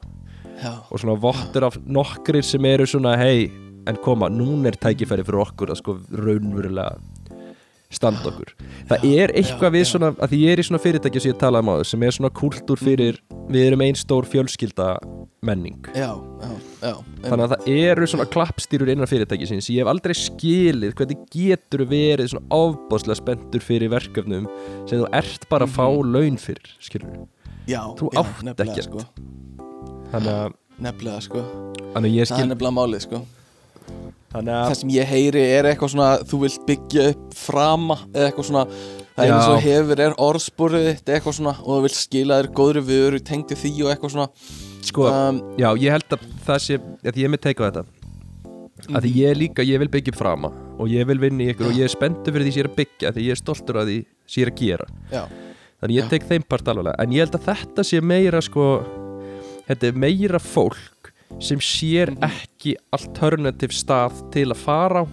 og svona vottur af nokkrir sem eru svona hei, en koma, núna er tækifæri fyrir okkur að sko raunverulega standa okkur. Það er eitthvað við svona, að því ég er í svona fyrirtæki sem ég talaði um á þau, sem er svona kúltúr fyrir, við erum ein stór fjölskylda menning. Já, já, já þannig að það eru svona klappstýrur innan fyrirtækisins. Ég hef aldrei skilið hvernig getur verið svona ofbáslega spenntur fyrir verkefnum sem þú ert bara að fá laun fyrir skilur Já, Þú átt ekkert. sko. þannig að, Nefnilega, sko. Þannig að ég skil nefnilega málið, sko Það að sem ég heyri er eitthvað svona Þú vilt byggja upp frama Eða eitthvað svona. Það er eins og Já. hefur er orðsporið þitt Eitthvað svona Og þú vilt skila þér góðri vöru Tengdi því og eitthvað svona. Sko, um, já, ég held að það sé að ég er með teika þetta. Að því ég líka, ég vil byggja upp frama og ég vil vinna í ykkur og ég er spenntur fyrir því sem ég er að byggja því ég er stoltur af því sem ég er að gera. Já, þannig ég Já. tek þeim part alveg en ég held að þetta sé meira sko þetta er meira fólk sem sér Mhm. ekki alternativ stað til að fara á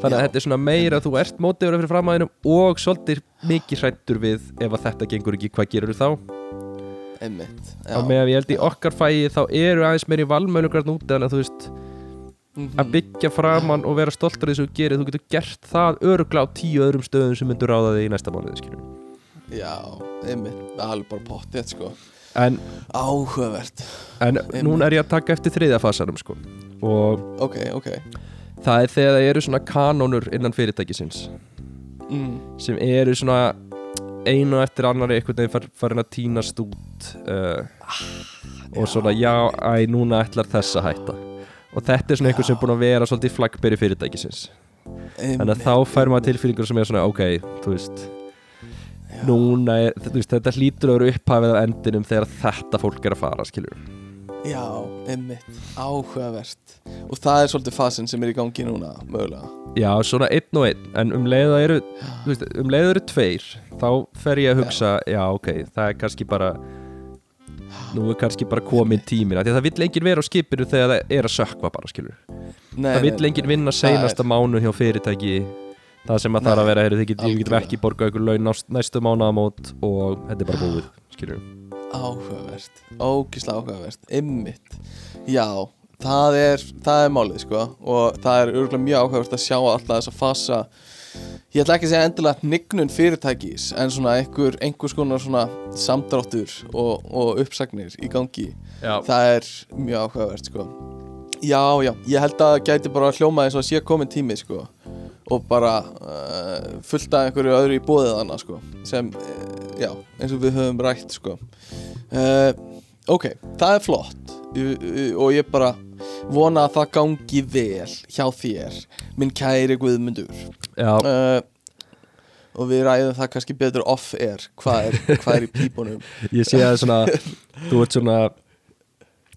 þannig að Já. þetta er svona meira þú ert mótiður fyrir framæðinum og svolítið mikið hrættur við ef að þetta gengur ekki, hvað gerur þá einmitt á með að ég held í okkar fæi þá eru aðeins meiri valmöðlugar núti þannig að þú veist Mhm. að byggja framann og vera stoltur því sem þú gerir þú getur gert það örugla á tíu öðrum stöðum sem myndur ráða þig í næsta mánuði skilur Já, einmitt Það er bara pottið, sko en, Áhugavert. en núna er ég að taka eftir þriðja fasanum sko. Og Ok, ok. Það er þegar það eru svona kanónur innan fyrirtækisins. Mm. sem eru svona einu eftir annari einhvern veginn far, farin að tínast út uh, og svona já, æ, núna ætlar þess að hætta. Og þetta er svona einhver sem er búin að vera svolítið flaggberi fyrirtækisins. Þannig að þá fær maður tilfinningur sem er svona ok, þú veist núna er, þú veist, þetta hlýtur að vera upphafið af endinum þegar þetta fólk er að fara skilur Já, einmitt, áhugavert. Og það er svolítið fasin sem er í gangi núna Mögulega. Já, svona einn og einn, en um leið það eru veist, um leið það eru tveir þá fer ég að hugsa, já, ok það er kannski bara nú er kannski bara komin tímin það vill enginn vera á skipinu þegar það er að sökva bara skilur, nei, það vill enginn vinna seinasta mánu hjá fyrirtæki það sem að það er að vera, heyrðu, þið get- getum Algjörlega. ekki borgað ykkur laun næstu mánaðamót og þetta er bara búið skilur Áhugavert, ógislega áhugavert Einmitt. Já, það er, það er málið sko Og það er örgulega mjög áhugavert að sjá alltaf þess að fasa. Ég ætla ekki að segja endilega hnignun fyrirtækis En svona einhver, einhvers konar svona samdráttur og, og uppsagnir í gangi. Já, Það er mjög áhugavert sko. Já, já, ég held að það gæti bara hljóma eins og að sé komin tími sko og bara uh, fullt af einhverju öðru í bóðið hana sko sem, uh, já, eins og við höfum rætt sko. Uh, Ok, það er flott. Og ég bara vona að það gangi vel hjá þér minn kæri Guðmundur. Og við ræðum það kannski betur off-air hvað er, hvað er í pípunum. Ég sé að svona þú ert svona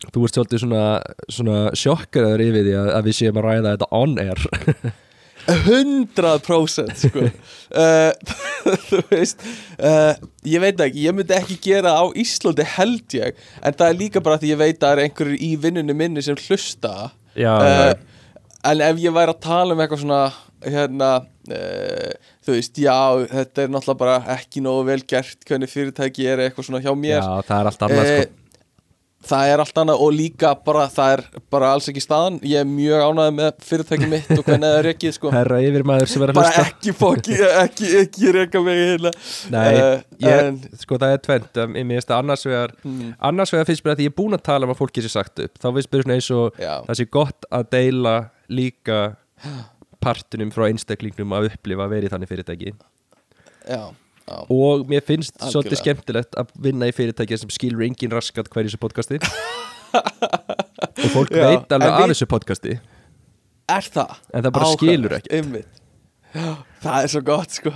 þú ert svolítið svona, svona sjokkaraður yfir því að, að við séum að ræða þetta on air 100% sko. Uh, þú veist uh, ég veit ekki, ég myndi ekki gera á Íslandi held ég. En það er líka bara því ég veit að það er einhverjur í vinnunni minni sem hlusta. Já, uh, en ef ég væri að tala um eitthvað svona hérna þú veist, já, þetta er náttúrulega bara ekki nógu vel gert hvernig fyrirtæki er eitthvað svona hjá mér. Já, það er allt annað sko Það er allt annað og líka bara það er bara alls ekki staðan. Ég er mjög ánægð með fyrirtæki mitt og hvernig það er ekki sko. Herra yfir maður sem er að bara hlusta. ekki fokki, ekki, ekki reyka mig hérna. Nei, Eh, ég, en, sko það er tvent um, Mér finnst það annars vegar mm, Annars vegar finnst mér að því ég er búin að tala um að fólki sé sagt upp. Þá finnst mér svona eins og Já, það sé gott að deila líka partunum frá einstaklingnum að upplifa að vera í þannig fyrirtæki. Já og mér finnst Algjörlega. svolítið skemmtilegt að vinna í fyrirtæki sem skilur engin raskat hverju þessu podcasti. Og fólk Já, veit alveg af þessu podcasti. Er það? en það bara Áhugavert, skilur ekki. Já, Það er svo gott sko.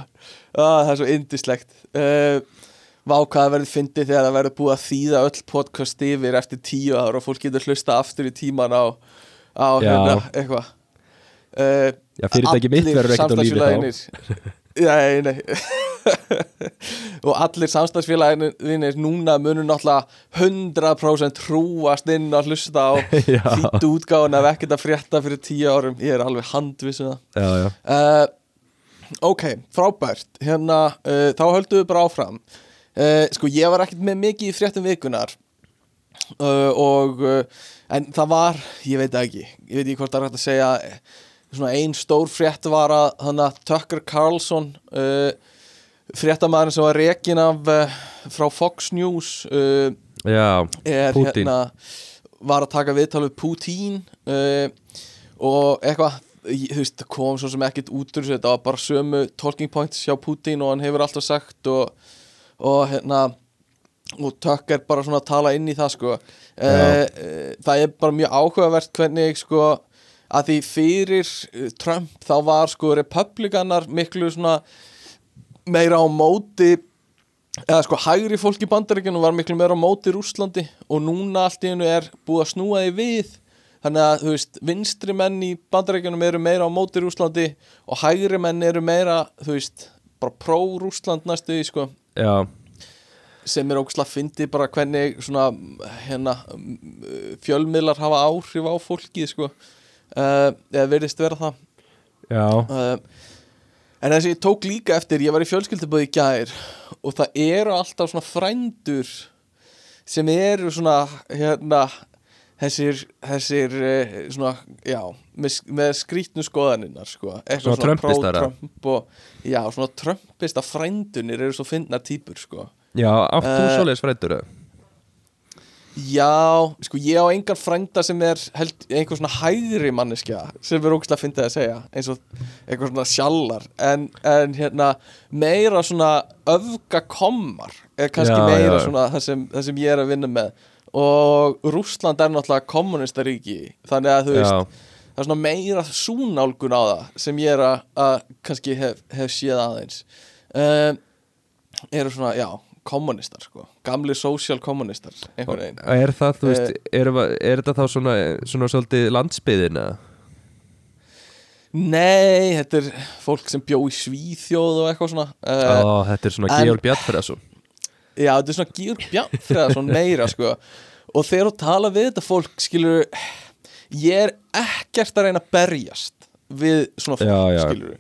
Ah, Það er svo indislegt uh, Vá hvað það verður fyndið þegar það verður búið að þýða öll podcast yfir eftir tíu ár og fólk getur hlusta aftur í tíman á, á hérna, eitthvað. Uh, Já, fyrirtæki mitt verður ekkert á lífi þá Nei, nei. Og allir samstagsfélaginir núna munur náttúrulega 100% trúast inn að hlusta á þýttu útgáðan af ekkert að frétta fyrir tíu árum. Ég er alveg handvissu það. Já, já. Uh, ok, frábært. Hérna, uh, þá höldum við bara áfram. Uh, sko, ég var ekkert með mikið í fréttum vikunar uh, og en það var, ég veit ekki. Ég veit ekki hvort það er hægt að segja svona ein stór frétt var að þannig að Tucker Carlson uh, fréttamaðurinn sem var rekin af uh, frá Fox News uh, Já, er Putin. hérna var að taka viðtal við Putin uh, og eitthvað þú veist, það kom svo sem ekkert út úr þessu, þetta var bara sömu talking points hjá Putin og hann hefur alltaf sagt og, og hérna og Tucker bara svona að tala inn í það sko uh, uh, það er bara mjög áhugavert hvernig sko að því fyrir uh, Trump þá var sko republikanar miklu svona meira á móti eða sko hægri fólk í bandaríkjunum var miklu meira á móti Rússlandi og núna allt í hennu er búið að snúa því við. Þannig að þú veist vinstri menn í bandaríkjunum eru meira á móti Rússlandi og hægri menn eru meira þú veist bara pró-Rússland næstu því sko. Já, sem er ógslag fyndi bara hvernig svona hérna fjölmiðlar hafa áhrif á fólkið sko eða verðist vera það já uh, En þess að ég tók líka eftir, ég var í fjölskylduböði í gær og það eru alltaf svona frændur sem eru svona, hérna, þessir, þessir, eh, svona, já, með, með skrítnu skoðaninnar, sko. Eitthvað Svona pro-Trump og, já, svona Trumpista frændunir eru svo fyndnar típur, sko. Já, átt þú Eh, svoleiðis frættur eða? Já, sko, ég á engan frænda sem er held, einhver svona hægri manneskja sem er ógæslega að finna að segja eins og einhver svona sjallar. En, en hérna, meira svona öfgakommar er kannski Já, meira já. svona það sem, það sem ég er að vinna með. Og Rússland er náttúrulega kommunistaríki þannig að þú veist, Já, það er svona meira súnálgun á það sem ég er að, að kannski hef, hef séð aðeins. Um, eru svona, já, kommunistar sko, gamli social kommunistar einhvern veginn er það, þú veist, Eh. er, er þetta þá svona, svona svolítið landsbyðin eða? Nei, þetta er fólk sem bjó í Svíþjóð og eitthvað svona uh, Ó, þetta er svona en- Georg Bjartfriðarsson Já, þetta er svona Georg Bjarnfriðarsson meira sko Og þegar þú tala við þetta fólk skilur Ég er ekkert að reyna að berjast Við svona fólk Já, já.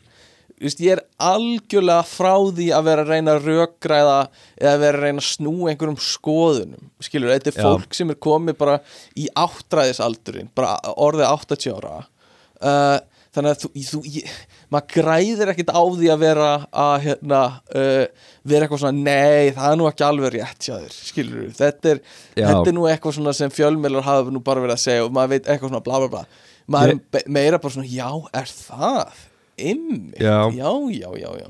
Vist, Ég er algjörlega frá því að vera að reyna að rökgræða eða vera að reyna að snúa einhverjum skoðunum skilur, þetta er Já. fólk sem er komið bara í áttræðisaldurinn bara orðið 80 ára. Uh, þannig að þú, þú ég, maður græðir ekkit á því að vera að hérna, uh, vera eitthvað svona nei, það er nú ekki alveg rétt hjá þér skilur þetta er, þetta er nú eitthvað svona sem fjölmjölar hafa nú bara verið að segja og maður veit eitthvað svona bla bla bla. Maður be- meira bara svona, já, er það ymmið, Já. já, já, já, já.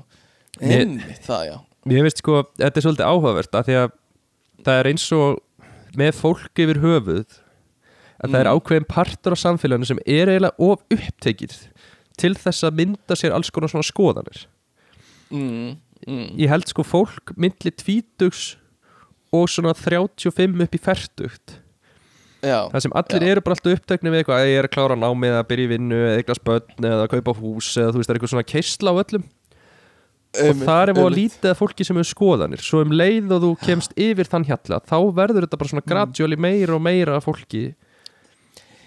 Ymmið, það, já. Mér veist sko, þetta er svolítið áhugavert af því að það er eins og með fólk yfir höfuð að það er Mm. ákveðin partur á samfélaginu sem er eiginlega of upptekið til þess að mynda sér alls konar svona skoðanir. Mm, mm, Ég held sko fólk myndli tvítugs og svona 35 upp í fertugt já, það sem allir Já. eru bara alltaf upptekni við eitthvað að ég er að klára námið að byrja í vinnu eða eitthvað spönn eða að kaupa hús eða þú veist það er eitthvað svona keisla á öllum og einmitt, það er búið að einmitt. lítið að fólki sem hefur skoðanir svo um leið og þú kemst yfir þann hjalla þá verður þetta bara Mm. svona gradually meira og meira fólki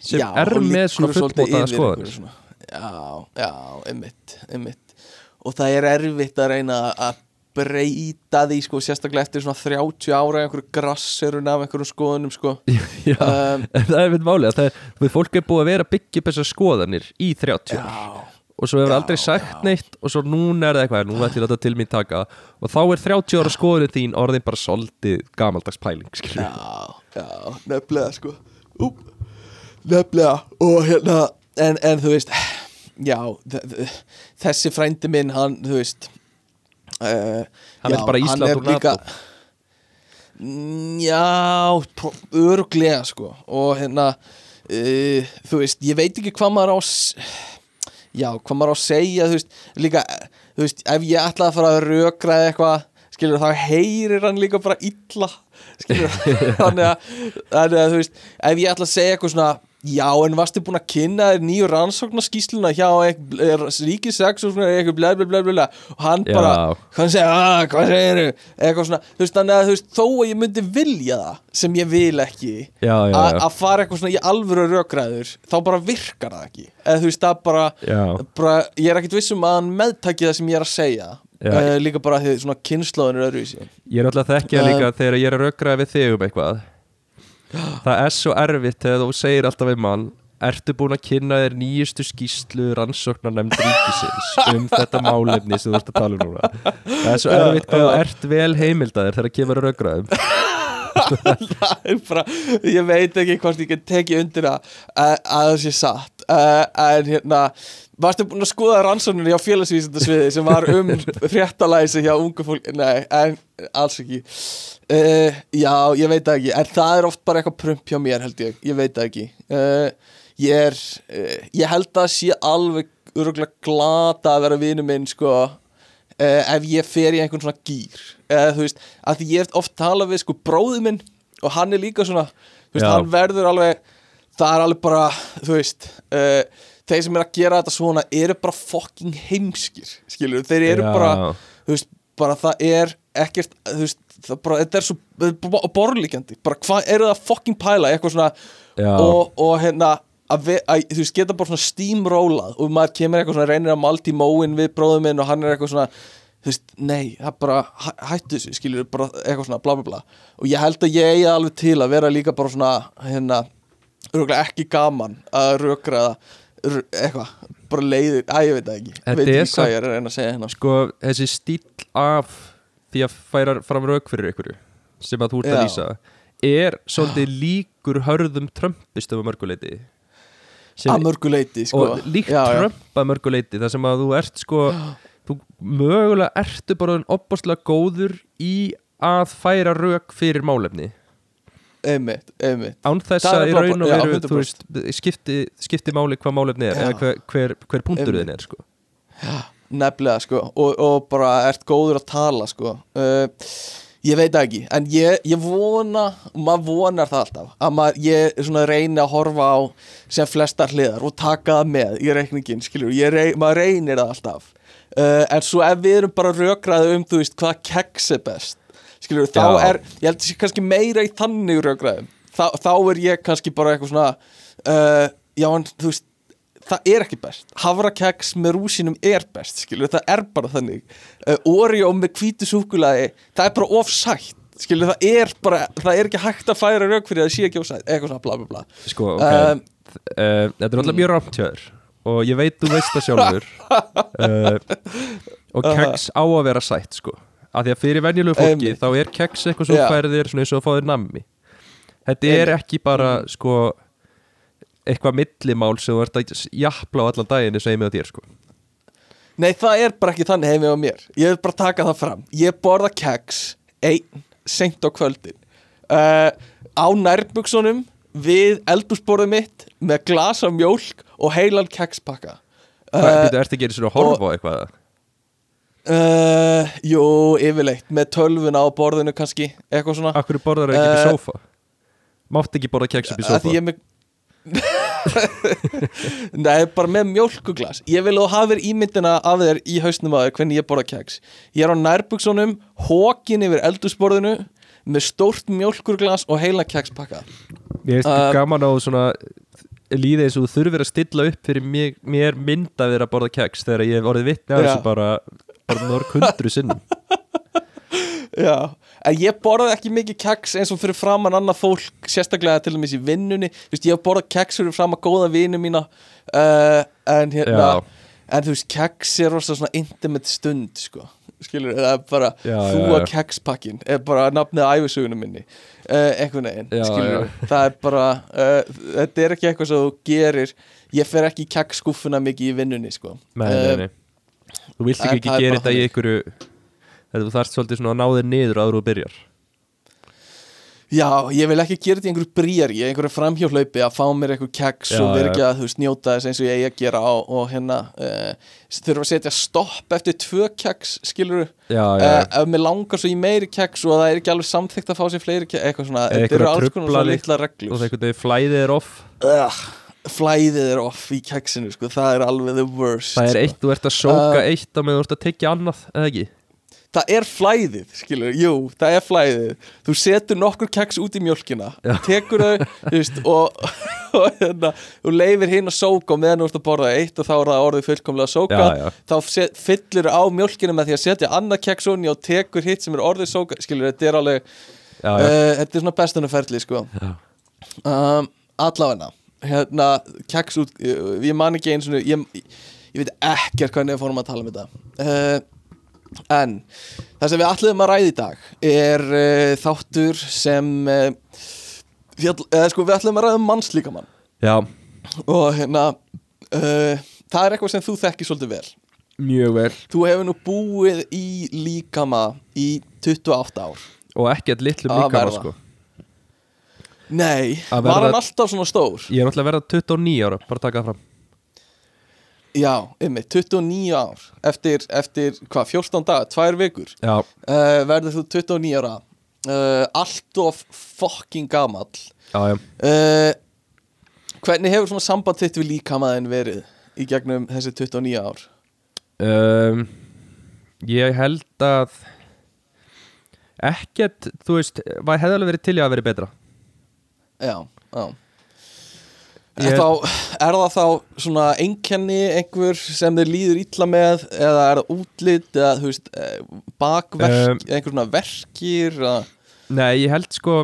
sem Já, er og með svona fullbótaða skoðanir svona. Já, já, einmitt Og það er erfitt að reyna að breyta því sko, sérstaklega eftir svona 30 ára einhverju grasserun af einhverjum skoðunum sko. Já, um, það er málið að það er, fólk er búið að vera að byggja upp þessar skoðanir í 30 ár. Já, og svo hefur Já, aldrei sagt neitt og svo núna er það eitthvað, núna ætlum ég að láta til mín taka. Og þá er 30 ára skoðunin þín orðin bara soldið gamaldags pæling já, já, nefnilega sko. Ú, Nefnilega og hérna en, en þú veist Já, þessi frændi minn hann, þú veist Hann vill bara Ísland er úr NATO. Já, öruglega sko og hérna uh, þú veist, ég veit ekki hvað maður á já, hvað maður á að segja þú veist, líka, þú veist ef ég ætla að fara að rökraða eitthvað skilur þá heyrir hann líka bara illa skilur, þannig að, þannig að þú veist ef ég ætla að segja eitthvað svona Já, en varstu búin að kynna þér nýju rannsóknarskísluna hjá og svona eitthvað bla bla bla og hann Já. bara, hann segir, að, hvað segir eitthvað svona, þú veist, þannig að þú veist þó að ég myndi vilja það, sem ég vil ekki að fara eitthvað svona í alvöru rökræður þá bara virkar það ekki. Eða þú veist, það bara, bara ég er ekkit vissum að hann meðtaki það sem ég er að segja. Uh, líka bara því svona kynnslóðin er öðruvísi. Ég er alltaf þekkja Um, líka þegar ég er að rökraða við þig um eitthvað Það er svo erfitt þegar þú segir alltaf við mann Ertu búin að kynna þér nýjustu skýslu rannsóknar nefnd ríkisins um þetta málefni sem þú ert að tala um núna? Það er svo erfitt hvað þú ert vel heimildaðir þegar kemur að það bara, ég veit ekki hvort ég tekið undir það að það sé satt uh, en hérna varstu búin að skoða rannsókninni á félagsvísindasviði sem var um fréttalæsi hjá ungu fólk, nei, en alls ekki. Uh, já, ég veit ekki en það er oft bara eitthvað prump hjá mér held ég, ég veit ekki. Uh, ég er, ég held að sé alveg öruglega glata að vera vinu minn sko ef ég fer í einhvern svona gýr eða þú veist, að ég hef oft talað við sko bróði minn og hann er líka svona þú veist, Já. hann verður alveg það er alveg bara, þú veist uh, þeir sem er að gera þetta svona eru bara fucking heimskir skilur, þeir eru Já. bara þú veist, bara það er ekkert þú veist, það bara, þetta er svo borlíkjandi, bara hvað eru það að fucking pæla eitthvað svona og, og hérna að, við, að þú veist, geta bara svona steamrólað og maður kemur eitthvað svona reynir að malti móin við bróðum minn og hann er eitthvað svona þú veist, nei, það bara hæ, hættu þessu, skilur, bara eitthvað svona bla bla bla. Og ég held að ég eigi alveg til að vera líka bara svona, hérna ekki gaman að rökraða r- eitthvað, bara leiðir að ég veit það ekki, veit ekki hvað ég er að reyna að segja hérna. Sko, þessi stíl af því að færa fram rauk fyrir ykkur sem að þú ert að lýsa er svolítið líkur hörðum trömpistum að mörguleiti að mörguleiti, sko. Og líkt. Trump að mörguleiti þar sem að þú ert sko þú mögulega ertu bara opbáslega góður í að færa rauk fyrir málefni einmitt, einmitt án þess að í raun og já, veru 100%. þú veist, skipti, skipti máli hvað málefni er Já. eða hver, hver, hver punktur Einmitt. þinn er sko. nefnilega sko og, og bara ert góður að tala sko uh, ég veit ekki en ég, ég vona, maður vonar það alltaf að maður, ég reyni að horfa á sem flestar hliðar og taka það með í reikningin, skilur ég rey, maður reynir það alltaf uh, en svo ef við erum bara rökraði um þú veist hvað keks er best skilur, þá er, ég held að sé kannski meira í þannig rökraðum, þá, þá er ég kannski bara eitthvað svona uh, já en þú veist það er ekki best. Havrakeks með rúsinum er best skilur, það er bara þannig. Uh, Oreo með hvítu súkulaði það er bara ofsætt skilur, það er bara, það er ekki hægt að færa rauk fyrir að það sé ekki ofsætt, eitthvað svona bla bla bla. Sko, ok. Um, uh, þetta er alltaf mjög rámt hjá þér. Og ég veit þú veist það sjálfur. Uh, og keks á að vera sætt sko af því að fyrir venjulegu fólki Einmitt. þá er keks eitthvað svo Já. færðir svona eins og að fá þér nammi. Þetta er ekki bara sko eitthvað millimál sem ert að jafla á allan daginn eins og einmið á þér sko. Nei, það er bara ekki þannig heimi á mér. Ég vil bara taka það fram. Ég borða keks einn seint á kvöldin. Uh, á nærbuksunum við eldúsborðið mitt með glas af mjólk og heilan kekspakka Hvað, uh, uh, ertu ekki svona að horfa á eitthvað uh, Jú, yfirleitt. Með tölvuna á borðinu kannski eitthvað svona. Akkur borðar ekki upp í Eh, sófa? Mátt ekki borða keks upp í Að sófa? ég er með Nei, bara með mjólkuglas Ég vil að þú hafir ímyndina af þér í hausnum að hvernig ég borða keks. Ég er á nærbuksunum, hókin yfir eldusborðinu með stórt mjólkurglas og heila kekspakka Mér finnst Um, gaman á svona líði eins og þú þurfir að stilla upp fyrir mér, mér mynda þér að borða keks þegar ég hef orðið af Já. þessu bara, bara mörg hundru sinnum. Já, en ég borðaði ekki mikið keks eins og fyrir framann annað fólk sérstaklega til dæmis í vinnunni. Þú veist, ég hef borðað keks fyrir framann góða vinu mína uh, en hérna Já. en þú veist, keks er rosa svona intimate stund, sko. Skilur, það er bara, Já, þú já, að kekspakkin er bara nafnið æfisugunum minni uh, einhvern veginn, skilur. það er bara, uh, þetta er ekki eitthvað sem þú gerir, ég fer ekki í keksskúffuna mikið í vinnunni, sko. Nei, nei, nei. Þú vilt ekki ekki er gera þetta í einhverju þú þarft svolítið svona að ná þér niður áður og byrjar. Já, ég vil ekki gera þetta í einhverju brýjar í einhverju framhjólaupi að fá mér einhver keks Já, og ekki að þú veist njóta þess eins og ég að gera og, og hérna uh, þurfa að setja stopp eftir tvö keks skilur Já, uh, já, ef mér langar svo í meiri keks og það er ekki alveg samþykkt að fá sér fleiri keks eitthvað svona, þetta eru alls konar svona litla og reglur. það einhvern veginn flæðið er off. Uh, flæðið er off í keksinu sko, það er alveg the worst Það er sko. eitt, þú ert að sóka Uh, eitt á meðan þú ert að tekja annað, eða ekki? það er flæðið, skilur, jú, það er flæðið þú setur nokkur keks út í mjölkina Já. tekur þau, þú veist og, og hérna, þú leifir hinn að sóka og meðan þú ert að borða eitt og þá er það orðið fullkomlega sóka, Já, já. þá set, fyllir á mjölkina með því að setja annað keks onni og tekur hitt sem er orðið sóka, skilur, þetta er alveg Já, uh, þetta er svona bestunarferli, sko um, allavegna hérna, keks út ég, man ekki eins og ég, ég veit ekkert hvernig við fórum að tala um þetta. Uh, en það sem við ætluðum að ræða í dag er uh, þáttur sem uh, fjall, eða, sko, við ætluðum að ræða um mannslíkamann. Já. Og hérna það er eitthvað sem þú þekkir svolítið vel. Mjög vel. Þú hefur nú búið í líkama í 28 ár. Og ekkert litlum Að líka verða. sko nei, Að var verða- hann alltaf svona stór? Ég er náttúrulega að verða 29 ára, bara taka það fram. Já, ymmið, 29 ár. Eftir, eftir hvað, 14 daga, tvær vikur? Já, uh, verður þú 29 ára. Uh, allt of fucking gamall. Já, já. Uh, hvernig hefur svona samband þitt við líkamaðin verið í gegnum þessi 29 ár? Um, Ég held að ekkert, þú veist, hefði alveg verið til í að verið betra já, já Ég- Er, þá, er það þá svona einkenni einhver sem þið líður illa með eða er það útlit eða þú veist eh, bakverk, Um, einhver svona verkir eða, Nei, ég held sko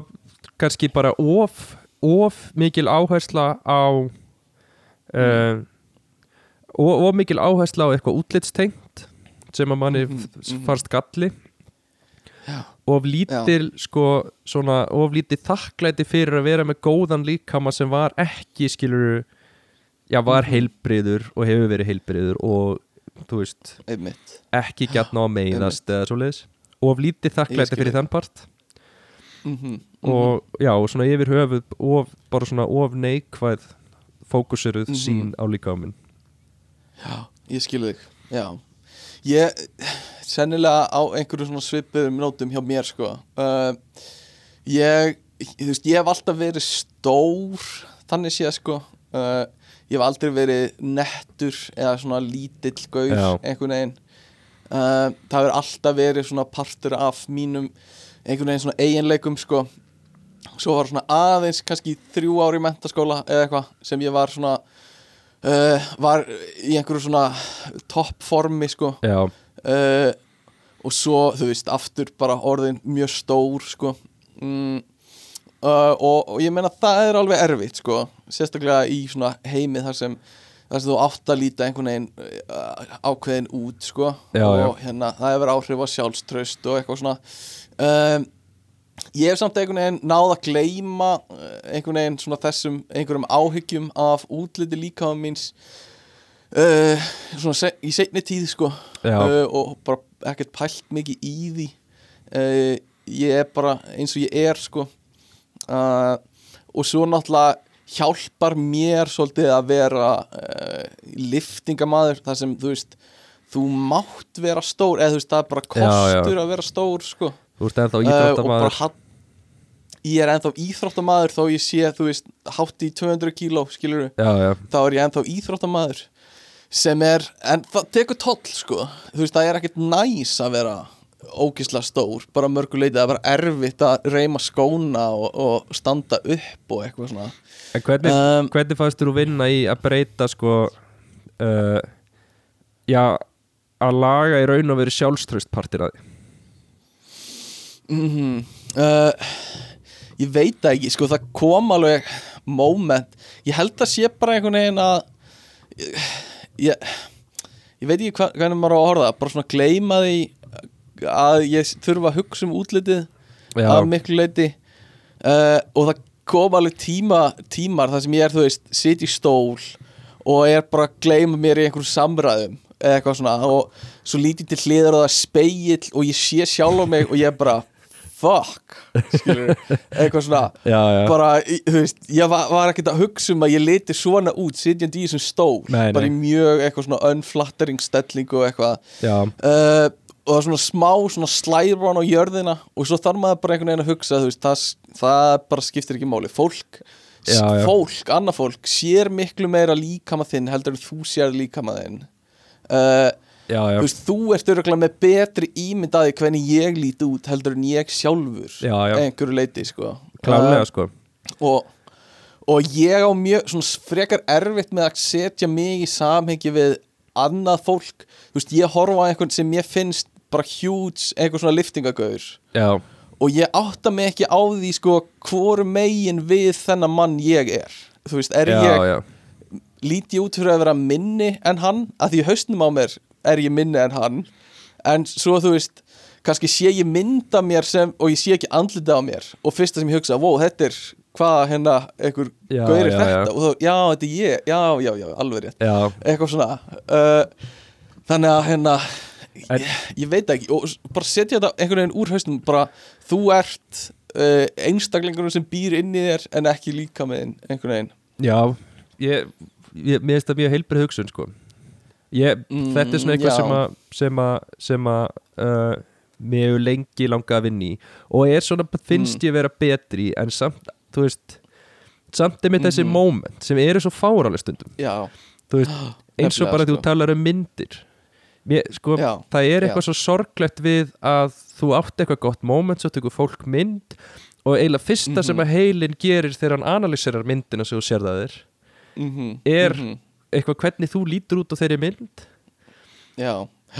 kannski bara of, of mikil áhersla á um, of, of mikil áhersla á eitthvað útlitstengt sem að manni mm mhm. fannst galli Já. Of lítil sko svona of lítið þakklæti fyrir að vera með góðan líkama sem var ekki skilur já var Mhm. heilbriður og hefur verið heilbriður og þú veist einmitt. ekki gætna á meiðast eða svoleiðis. Of lítið Ég þakklæti fyrir þann part. Mm -hmm. og já, og svona yfir höfuð of, bara svona of neikvæð fókusiruð Mhm. sín á líkamin Já, ég skilu þig. Já. Ég, sennilega á einhverju svona svipuðum nótum hjá mér sko. Uh, Ég, þú veist, ég hef alltaf verið stór Þannig séð sko. Uh, Ég hef aldrei verið nettur Eða svona lítill gaur Já. Einhvern veginn. Uh, Það hefur alltaf verið svona partur af mínum Einhvern veginn svona eiginleikum sko. Svo var svona aðeins kannski þrjú ári í mentaskóla eða eitthvað sem ég var svona uh, var í einhverju svona toppformi sko. Uh, og svo þú veist aftur bara orðin mjög stór sko. Mm, uh, og, og ég meina það er alveg erfitt sko. Sérstaklega í svona heimi þar sem þar sem þú átt að líta einhvern veginn uh, ákveðin út sko. Já, og já. hérna það hefur áhrif á sjálfströst og eitthvað svona. Um, ég hef samt einhvern veginn náð að gleyma uh, einhvern veginn svona þessum einhverjum áhyggjum af útliti líkaðum míns uh, svona se í seinni tíð sko. Uh, og bara ekkert pælt mikið í því. Uh, ég er bara eins og ég er sko. Uh, og svo náttúrulega hjálpar mér svolítið að vera uh, liftingamaður þar sem þú veist þú mátt vera stór eða þú veist það er bara Já, já. kostur að vera stór sko. Þú veist ennþá uh, íþróttamaður. hatt ég er ennþá íþróttamaður þó ég sé þú veist hátt í 200 kíló skilur já, já, þá er ég ennþá íþróttamaður sem er, en það tekur toll sko, þú veist það er ekkert næs að vera ógislega stór bara mörguleiti, það er bara erfitt að reyma skóna og, og standa upp og eitthvað svona. En hvernig, Um, hvernig fannst þú vinna í að breyta sko uh, já að laga í raun og verið sjálfströst partir að því mm uh, ég veit ekki sko það kom alveg moment, ég held að sé bara einhvern veginn að ég, ég veit ekki hva, hvernig maður á að horfa bara svona gleyma því að ég þurfa að hugsa um útlitið já, að miklu leiti uh, og það kom alveg tíma, tímar þar sem ég er, þú veist, sit í stól og er bara að gleyma mér í einhverjum samræðum eða eitthvað svona og svo lítið til hliðar og það er speill og ég sé sjálf á mig og ég er bara fuck skilur, eitthvað svona Já, já. bara, þú veist, ég var, var ekkert að hugsa um að ég liti svona út sitjandi í þessum stól. Nei, bara nei. í mjög eitthvað svona unflattering stelling og eitthvað. Uh, og það er svona smá svona slæðrán á jörðina og svo þarf maður bara einhvern veginn að hugsa veist, það, það bara skiptir ekki máli. Fólk, já. fólk, annað fólk sér miklu meira líkama þinn heldur en þú sér líkama þinn. Uh, já, já. Þú veist, þú ert öruglega með betri ímynd að því hvernig ég líti út heldur en ég sjálfur Já, já. einhverju leiti, sko. Klálega Uh, sko. og, og ég á mjög svona frekar erfitt með að setja mig í samhengi við annað fólk. Þú veist, ég horfa á einhvern sem ég finnst bara huge, einhver svona liftingagauður Já, og ég átta mig ekki á því sko hvoru megin við þennan mann ég er. Þú veist, er já, ég já. Lít ég út fyrir að vera minni en hann? Að því hausnum á mér er ég minni en hann. En svo þú veist kannski sé ég mynda mér sem og ég sé ekki andlita á mér. Og fyrsta sem ég hugsa, wow, þetta er hvað hérna, einhver Já, gauri já, þetta? já. og þá, já, þetta er ég, já, já, já, alveg rétt. Já, eitthvað svona. Uh, þannig að hérna ég, ég veit ekki, og bara setja þetta einhvern veginn úr hausnum, bara þú ert uh, einstaklingur sem býr inn í þér en ekki líka með einhvern veginn. Já. Ég, ég mér finnst það mjög heilbrið hugsun sko ég, Mm, Þetta er svona eitthvað já. sem að sem að, sem að uh, mér hefur lengi langað að vinna í og er svona, finnst Mm. ég vera betri en samt, þú veist samt er mitt þessi Mhm. moment sem eru svo fáraleg stundum veist, eins og bara sko. þú talar um myndir mér, sko, Já, það er eitthvað já. svo sorglegt við að þú átt eitthvað gott moment, svo tekur fólk mynd og eiginlega fyrsta Mhm. sem að heilin gerir þegar hann analyserar myndina sem þú sér það þér mm Er- eitthvað hvernig þú lítur út á þeirri mynd já,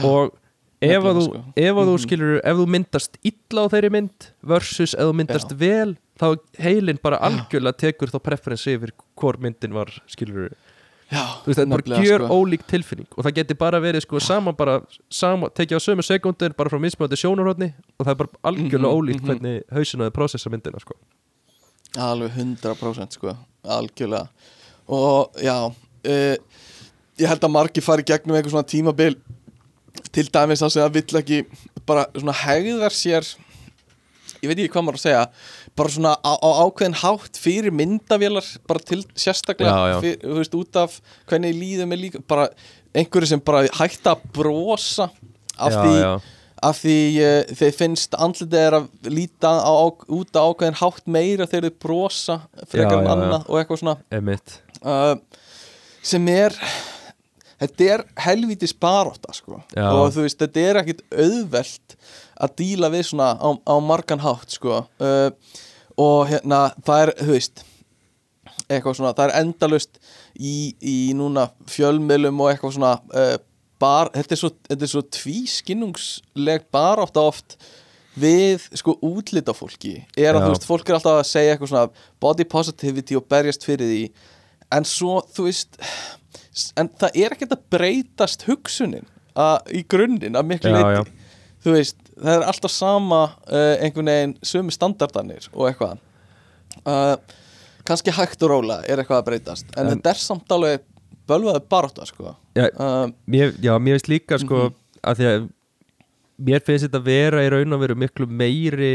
og ef að þú, sko. ef að þú Mhm. skilur ef þú myndast illa á þeirri mynd versus ef þú myndast Já. vel þá heilin bara algjörlega tekur þá preferensi yfir hvor myndin var skilur já þú veist, þetta er bara gjör sko. ólík tilfinning og það geti bara verið sko sama bara sama, tekið á sömu sekundir bara frá mismöndi sjónurhóðni og það er bara algjörlega Mhm, ólíkt mhm. hvernig hausinu þau prósessa myndina sko. alveg 100% sko, algjörlega og já uh, ég held að margir fari gegnum eitthvað svona tímabil til dæmis að segja að vill ekki bara svona hegðar sér ég veit ekki hvað maður að segja bara svona á, á ákveðin hátt fyrir myndavélar bara til sérstaklega Já, já. Fyr, veist, út af hvernig líðum er líka bara einhverju sem bara hætta að brosa af já, því af því uh, þeir finnst andlitið er að líta á, á, út á ákveðin hátt meira þegar þau brosa frekar en annað og eitthvað svona. Uh, sem er þetta er helvítis baróta sko. Og þú veist, þetta er ekkit auðvelt að díla við svona á, á margan hátt sko. uh, og hérna, það er, þú veist eitthvað svona, það er endalust í, í núna fjölmiðlum og eitthvað svona uh, bar, þetta er svo, svo tvískinnungsleg barátta oft við sko útlita fólki er að þú veist, fólk er alltaf að segja eitthvað svona body positivity og berjast fyrir því en svo, þú veist en það er ekkert að breytast hugsunin að, í grunninn að miklu leiti þú veist, það er alltaf sama uh, einhvern veginn sömu standardanir og eitthvað. Uh, kannski hægt og róla er eitthvað að breytast en, En- þetta er samt alveg bölvaði baróta sko. Já, uh, mér, já, mér finnst líka sko Mhm. að því að mér finnst þetta vera í raun og veru miklu meiri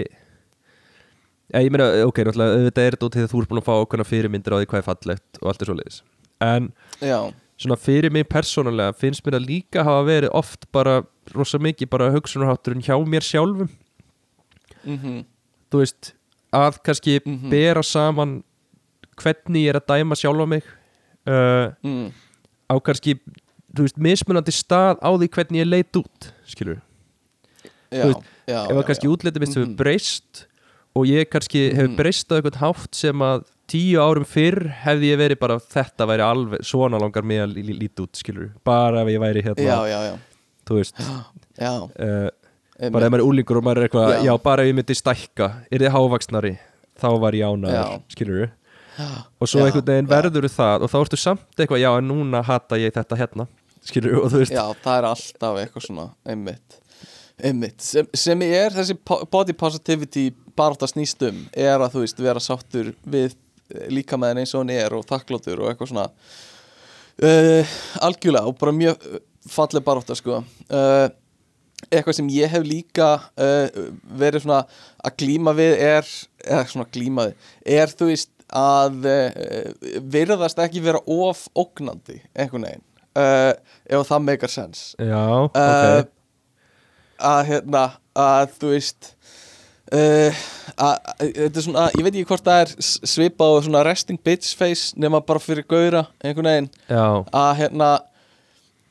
Já, ég meina, ok, náttúrulega, auðvitað er þetta út því að þú ert búin að fá okkurna fyrirmyndir á því hvað er fallegt og allt er svo leiðis En já, svona fyrir mig persónulega finnst mér að líka hafa verið oft bara rosa mikið bara hugsunarhátturinn hjá mér sjálfum mhm þú veist, að kannski Mhm. bera saman hvernig ég er að dæma sjálfa mig uh, mm, á kannski, þú veist, mismunandi stað á því hvernig ég leit út skilur, já, veist, já, ef að kannski já. útlitið mitt Mhm. hefur breyst og ég kannski hefur Mhm. breyst á einhvern hátt sem að tíu árum fyrr hefði ég verið bara þetta væri alveg, svona langar mig að lí- líta út skilur, bara ef ég væri hérna já, já, já, þú veist. Uh, bara ef maður er úlingur og maður er eitthvað Já. bara ef ég myndi stækka, er þið hávaksnari þá var ég ánæður, Já. skilur og svo einhvern veginn verður það og þá ertu samt eitthvað, já en núna hata ég þetta hérna, skilur og þú veist. Já, það er alltaf eitthvað svona einmitt, einmitt. Sem, sem er þessi body positivity barátta snýst um er að þú veist vera sáttur við líka með henni eins og hann er og þakkláttur og eitthvað svona uh, algjörlega og bara mjög uh, falleg barátta sko. Uh, eitthvað sem ég hef líka uh, verið svona að glíma við er, eða svona glíma við er þú veist að virðast ekki vera of ógnandi einhvern veginn ef það meikar sens. Já, ok. að hérna að þú veist uh, þetta er svona, ég veit ekki hvort það er s- svipað og svona resting bitch face nema bara fyrir gauðra einhvern veginn Já, að hérna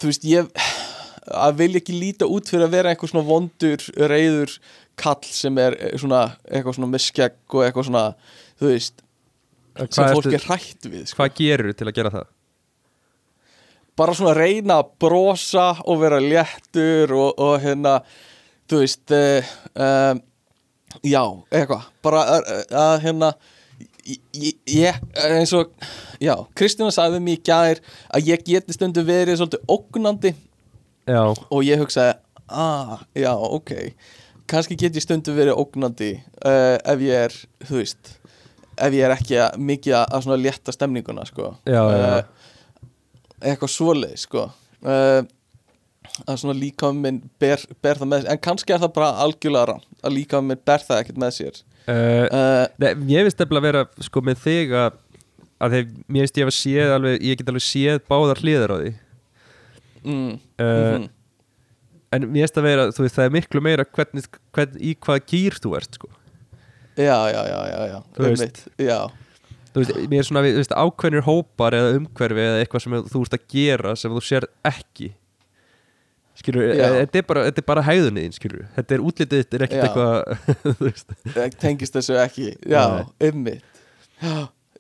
þú veist ég að vilja ekki líta út fyrir að vera einhver svona vondur reyður kall sem er eh, svona eitthvað svona með skegg og eitthvað svona þú veist sem hvað, fólk ertu, er hrætt við sko. hvað gerur til að gera það? bara svona reyna að brosa og vera léttur og, og hérna þú veist uh, um, já, eitthvað. Bara að, hérna ég, eins og já, Kristina sagði mér í gær að ég geti stundu verið svolítið ógnandi. Já, og ég hugsaði ah, já, ok. Kannski get ég stundu verið ógnandi uh, ef ég er, þú veist ef ég er ekki að, mikið að, svona létta stemninguna, sko. Já. Eh, eitthvað svoleið, sko. Uh, að svona líka minn ber, ber það með sér, en kannski er það bara algjörlega rann, að líka minn ber það ekkert með sér. Uh, uh, Nei, ég veist eftir að vera sko með þig að, að þeir, mér veist ég hef séð alveg, ég get alveg séð báðar hliðar á því. Mm, uh, mhm. en mér veist að vera, þú veist það er miklu meira hvernig, hvern, í hvað gýr þú ert sko. Já, já, já, já, já, Þú veist. einmitt, já. Þú veist, mér er svona, þú veist, ákveðnir hópar eða umhverfi eða eitthvað sem þú ert að gera sem þú sér ekki skilur, Já. þetta er bara, bara hæðunni þín, skilur, þetta er útlitið þetta er ekkert eitthvað Það tengist þessu ekki. Já, ymmit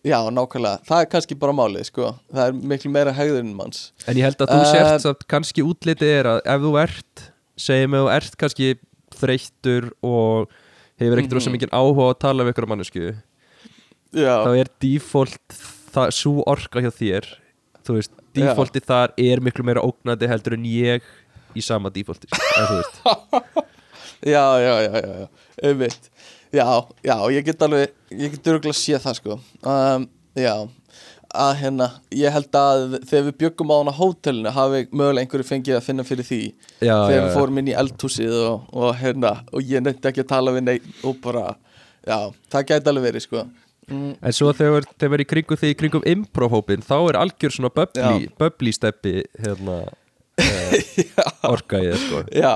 Já, nákvæmlega, það er kannski bara málið sko. það er miklu meira hegðurinn manns. En ég held að þú Eh, sért samt kannski útlitið er að ef þú ert segjum að þú ert kannski þreyttur og hefur ekkert Mhm. rosa mikið áhuga að tala við ykkur á mannesku Já, þá er default það, svo orka hjá þér þú veist, defaulti þar er miklu meira ógnandi heldur en ég í sama defaulti sko, já, já, já, já. Ymmit Já, já, ég get alveg ég get örgulega séð það sko. Um, Já, að hérna ég held að þegar við bjöggum á hana hótelinu hafi mögulega einhverju fengið að finna fyrir því. Já, þegar já, við fórum inn í eldhúsið og, og hérna, og ég nefndi ekki að tala við neitt og bara, já, það gæti alveg verið sko. Mm, En svo þegar þeir verið í kringum því í kringum improv-hópin þá er algjör svona bubbly, bubbly steppi hérna orka í það sko. Já,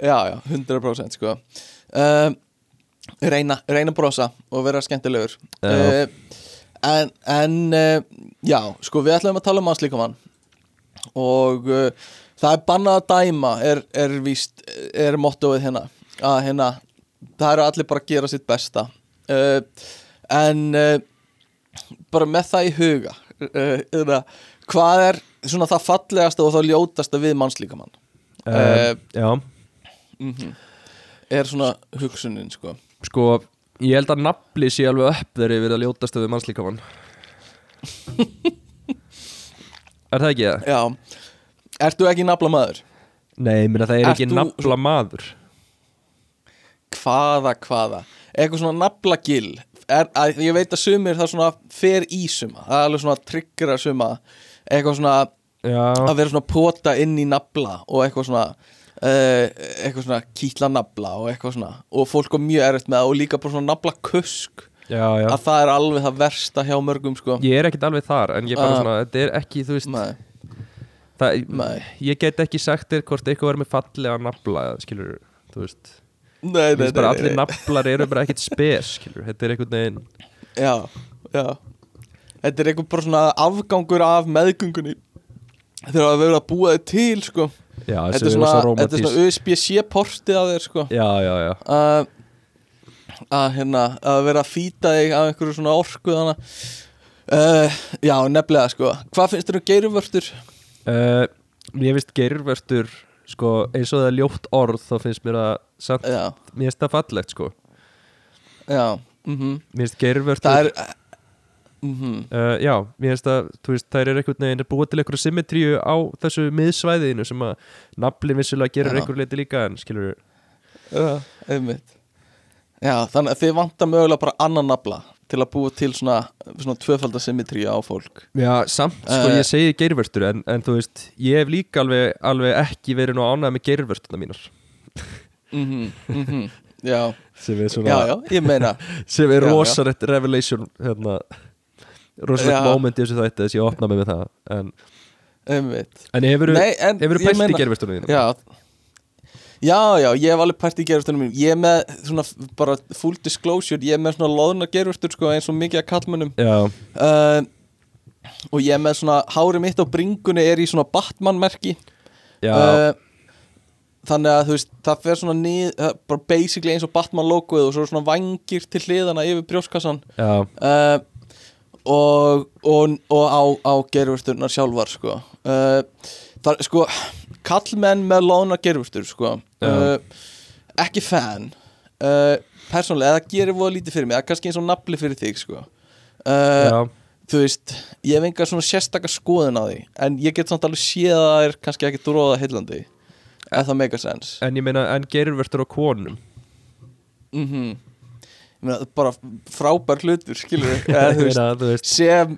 já, já, 100% sko. Um, reyna, reyna að brosa og vera skemmtilegur. Uh, En, en uh, já, sko við ætlum að tala um mannslíkamann og uh, það er bannað að dæma er, er víst, er mottóið hérna að hérna, það eru allir bara að gera sitt besta. Uh, en uh, bara með það í huga uh, eða, hvað er svona það fallegasta og það ljótasta við mannslíkamann. Uh, Já, mm er svona hugsunin sko. Sko ég held að nafli sé alveg upp þegar ég verið að ljótast við mannslíkamann. Er það ekki það? Já, ertu ekki nafla maður? Nei, minna það er Ert ekki nafla maður Hvaða, hvaða? Eitthvað svona nafla gil er, að, Ég veit að sumir það svona fer í suma. Það er alveg svona tryggra suma. Eitthvað svona að vera svona pota inn í nafla og eitthvað svona uh, eitthvað svona kýtla nafla og eitthvað svona. Og fólk er mjög erfitt með það og líka bara svona nafla kusk. Já, já. Að það er alveg það versta hjá mörgum sko. Ég er ekkit alveg þar En ég bara Ah. svona, þetta er ekki, þú veist Nei, það, Nei. Ég get ekki sagt þér hvort eitthvað er með fallega nafla Skilur, þú veist. Nei, nei, bara allir nei. naflar eru bara ekkit spes skilur. Þetta er einhvern veginn. Já, já. Þetta er eitthvað bara svona afgangur af meðgöngunni þegar að vera að búa þið til sko. Já, Þetta er svona, þetta er svona USB-C portið af þér sko. Já, já, já. Að að hérna að vera að fýta þig af einhverju svona orku uh, Já, nefnilega sko. Hvað finnst þér um geiruvörtur? uh, Mér finnst geirvörtur sko, eins og það er ljótt orð þá finnst mér að samt, mér finnst það fallegt sko. Já mm Mér finnst geirvörtur Það er mm uh, Já, mér finnst að þú veist, þær er einhvern veginn að búa til einhverju symmetríu á þessu miðsvæðinu sem að naflin vissulega gerir Já. einhverju leiti líka en skilur einmitt. Já, þannig að þið vantar mögulega bara annan nafla til að búa til svona, svona tvöfaldasymmetrí á fólk. Já, samt, sko, Eh. ég segi geirvörtur en, en þú veist, ég hef líka alveg, alveg ekki verið nú ánægð með geirvörtuna mínar. Mhm, mhm. Já, sem er svona já, já, ég meina. sem er rosalegt revelation hérna, rosalegt Já. moment í þessu þætti þess að ég opna mig með það en, en hefur ég pælt í gerfistunum þínum? Já. Já, já, ég hef alveg pært í gerfustunum mín Ég er með svona, bara full disclosure Ég er með svona loðna gerfustur sko eins og mikið að kallmönnum já, uh, Og ég er með svona Hári mitt á bringunni er í svona Batman merki uh, Þannig að þú veist Það fer svona nið, uh, bara basically eins og Batman logoið Og svo svona vangir til hliðana yfir brjóskassan já, og, og, og á, á gerfusturnar sjálfar sko. uh, það, sko kallmenn með lóna gerfustur sko. uh, ekki fan uh, persónulega, það gerir voða lítið fyrir mig það er kannski eins og nafli fyrir þig sko. þú veist ég hef enga svona sérstakar skoðun á því en ég get samt alveg séð að það er kannski ekki dróða heillandi ef það make a sense en ég meina en gerfistur á konum mm ég meina, bara frábær hlutur skilur eða, veist, þú veist. sem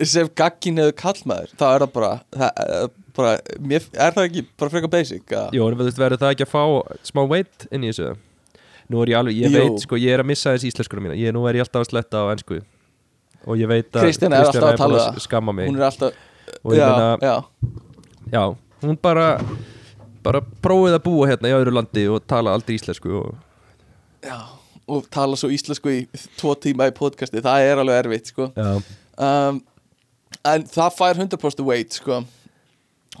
sem gaggin hefur kallmaður þá er það bara, það, er bara mér, er það ekki bara frekar basic að, Jó, en þú veist, verður það ekki að fá smá weight inn í þessu? Nú er ég alveg, ég Jú. veit sko, ég er að missa þessi íslenskunum mína ég, Nú er ég alltaf að sletta á ennsku Og ég veit að Kristjana er alltaf að það. Skamma mig. Hún er alltaf já, meina, já, já, hún bara Bara prófið að búa hérna í öðru landi Og tala aldrei íslensku og, já og tala svo íslensku í tvo tíma í podcasti það er alveg erfitt sko. Um, en það fær 100% weight sko.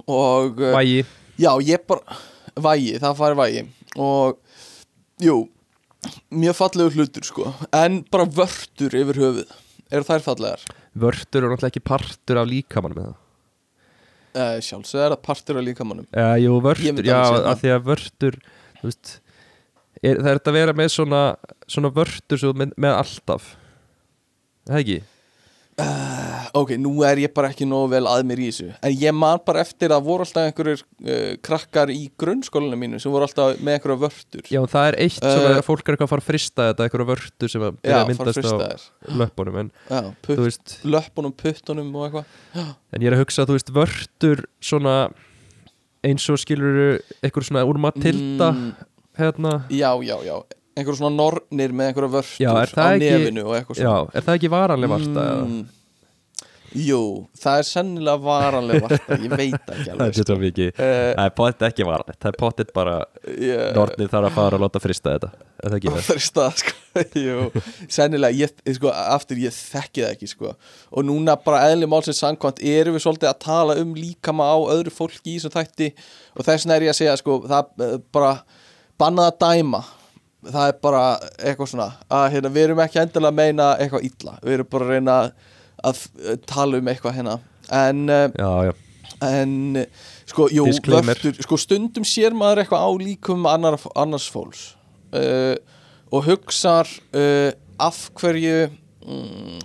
Og uh, vægi. Já ég bara vægi, það fær vægi. Og jú mjög fallegur hlutur sko. En bara vörtur yfir höfuð. Eru þær fallegar? Vörtur er náttúrulega ekki partur af líkamann með það uh, sjálfsög er það partur af líkamannum Já, jú, Ég vörtur, já, það. því að vörtur Þú veist er, Það er þetta að vera með svona Svona vörtur svo með, með alltaf. Það ekki? ok, nú er ég bara ekki nógu vel að mér í þessu. En ég man bara eftir að voru alltaf einhverjur uh, krakkar í grunnskólinu mínu sem voru alltaf með einhverja vörtur. Já, það er eitt Uh, þegar fólk er eitthvað að fara að frista þetta eitthvað vörtur sem að byrja að myndast á löpunum en já, putt, veist, löpunum, puttunum og eitthvað. En ég er að hugsa að þú veist vörtur svona eins og skilur eitthvað svona úr Matilda Mm, hérna, já, já, já. Einhverjum svona nornir með einhverja vörtur á það ekki- nefinu og eitthvað já, er það ekki varanlega varta? Mm, jú, það er sennilega varanlega varta ég veit það ekki Það alveg er svo mikið, uh, það er potið ekki varanlegt það er potið bara, yeah. nornið þarf að fara að láta frista þetta það það? Það stað, sko, jú, sennilega, ég, sko, aftur ég þekki það ekki, sko. Og núna bara eðli málsins samkvæmt erum við svolítið að tala um líkama á öðru fólki í þessum þætti. Og þess bannað að dæma. Það er bara eitthvað svona að hérna, við erum ekki endilega að meina eitthvað illa. Við erum bara að reyna að tala um eitthvað hérna. En, uh, Já, já, en sko, jú, vörtur, sko stundum sér maður eitthvað á líkum annar, annars fólks uh, og hugsar uh, af hverju mm,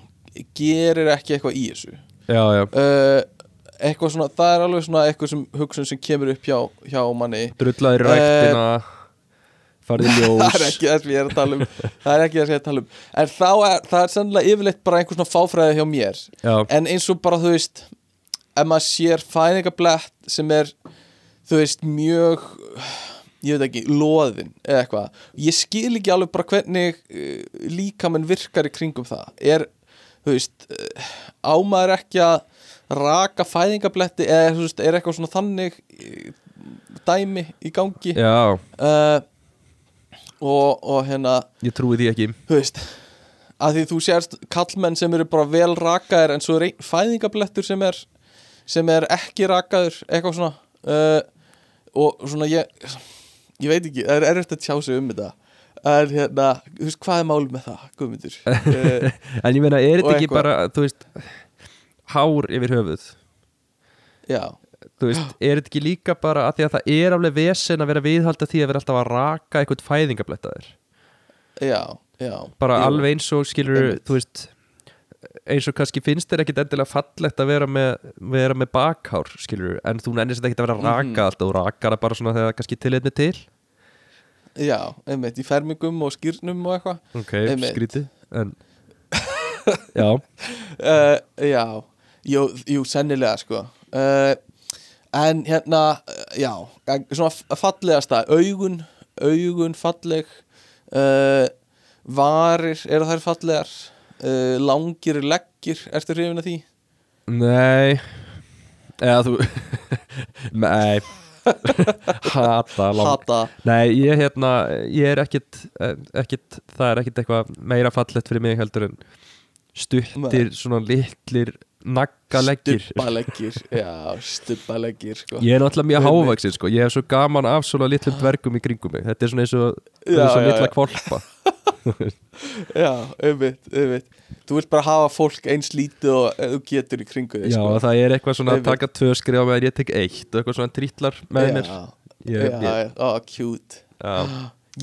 gerir ekki eitthvað í þessu. Já, uh, eitthvað svona, það er alveg svona eitthvað sem hugsun sem kemur upp hjá, hjá manni. Drullaður í farið í það er ljós ekki það sem ég er að tala um. Það er ekki það sem ég er að tala um. En þá er, það er sennilega yfirleitt bara einhver svona fáfræði hjá mér. Já, en eins og bara þú veist ef maður sér fæðingablett sem er þú veist mjög ég veit ekki, loðin eða eitthvað, ég skil ekki alveg bara hvernig uh, líkamann virkar í kringum það. Er, þú veist uh, ámaður ekki að raka fæðingabletti eða þú veist, er eitthvað svona þannig uh, dæmi í gangi? Já, og, og hérna ég trúi því ekki. þú veist að því þú sérst kallmenn sem eru bara vel rakaðir en svo er fæðingablettur sem er sem er ekki rakaður eitthvað svona uh, og svona ég ég veit ekki, það er erfitt að tjá sig um þetta. En hérna, þú veist hvað er mál með það Guðmundur? Uh, En ég meina, er þetta ekki bara, þú veist hár yfir höfuð? Já, þú veist, er þetta ekki líka bara að því að það er alveg vesen að vera viðhalda því að vera alltaf að raka eitthvað fæðingablettaðir já, já. Bara Jú. alveg eins og skilur þú veist eins og kannski finnst þér ekkit endilega fallegt að vera með, vera með bakhár skilur, en þú nennir þetta ekkit að vera að raka Mhm. alltaf, þú rakar það bara svona þegar kannski tillit með til. Já, einmitt, í fermingum og skýrnum og eitthvað. Ok, skrítið en já, uh, Já, jú, jú, sennilega sko. Uh, En hérna, uh, já, eh, svona fallegasta Augun, augun falleg uh, varir eru þær fallegar? Uh, langir leggir ertu hrifin af því? Nei. Eða þú Nei. Hata Hata. Nei, ég hérna Ég er ekkit, eh, ekkit Það er ekkit eitthvað meira fallegt fyrir mig heldur en Stuttir svona litlir Naggaleggir Stubbaleggir, já, stubbaleggir sko. Ég er náttúrulega mjög hávaxin sko. Ég er svo gaman af svona litlum dvergum í kringum mig. Þetta er svona eins og, já, litla kvolpa Já, einmitt, einmitt. Þú vilt bara hafa fólk eins lítið og eh, þú getur í kringu þig Já, sko. það er eitthvað svona að taka tvö skrifa með ég tek eitt eitthvað svona trítlar með mér. Já, ég, já, já, ó, cute. Já,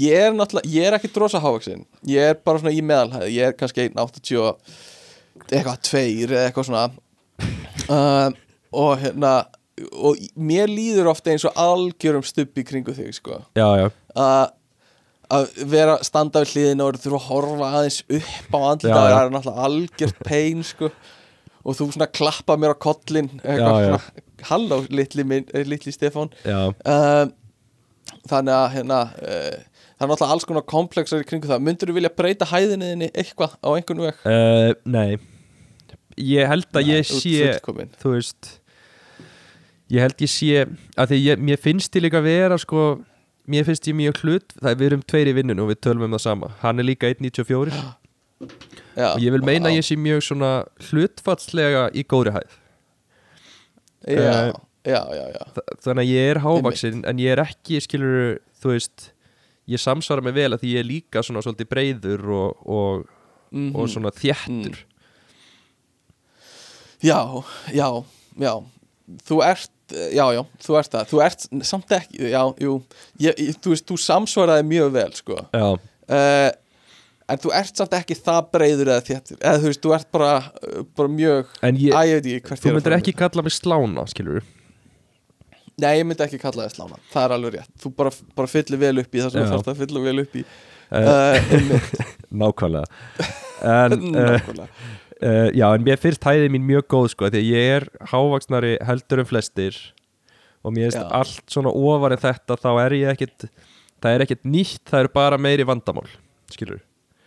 Ég er náttúrulega, ég er ekki drosa hávaksin Ég er bara svona í meðalhæð. Ég er kannski 1.80 og eitthvað tveir eða eitthvað svona. Uh, og hérna og mér líður ofta eins og algjörum stubb í kringu þig sko. Já, já, að að vera standa við hliðina og þurfa að horfa aðeins upp á já. það er náttúrulega algjört pein sko. Og þú svona klappa mér á kollin halló litli, eh, litli Stefán. Já. um, þannig að hérna uh, það er náttúrulega alls konar komplexar í kringu það. Myndur þú vilja breyta hæðinni þinni eitthvað á einhvern veg? Uh, nei Ég held að ég Þú ert sé fullkomin. Þú veist Ég held ég sé að því ég, mér finnst ég líka vera sko Mér finnst ég mjög hlut Það er við erum tveir í vinnun og við tölum um það sama. Hann er líka 1.94 já, og ég vil meina að ég sé mjög svona hlutfallslega í góðri hæð. Já, eh, já, já, já. Þa- Þannig að ég er hávaxin en ég er ekki skilur þú veist Ég samsvara mig vel að því ég er líka svona svolítið breyður og, og, Mhm. og svona þéttur Já, já, já. Þú ert, já, já, þú ert það. Þú ert samt ekki, já, jú. Ég, ég, Þú veist, þú samsvaraði mjög vel, sko. Já, uh, En þú ert samt ekki það breyður eða þéttur. Eða þú veist, þú ert bara, bara mjög en ég, Æ, ég veit ekki hvert þú myndir ekki kalla mig slána skilur Nei, ég myndi ekki kalla það slána. Það er alveg rétt. Þú bara, bara fyllir vel upp í það sem þú þarft að fylla vel upp í. Uh, Nákvæmlega. En Nákvæmlega uh, Já, en mér finnst hæðið mín mjög góð sko Því að ég er hávaksnari heldur um flestir Og mér finnst allt svona ofar en þetta Þá er ég ekkit Það er ekkit nýtt, það eru bara meiri vandamál Skilur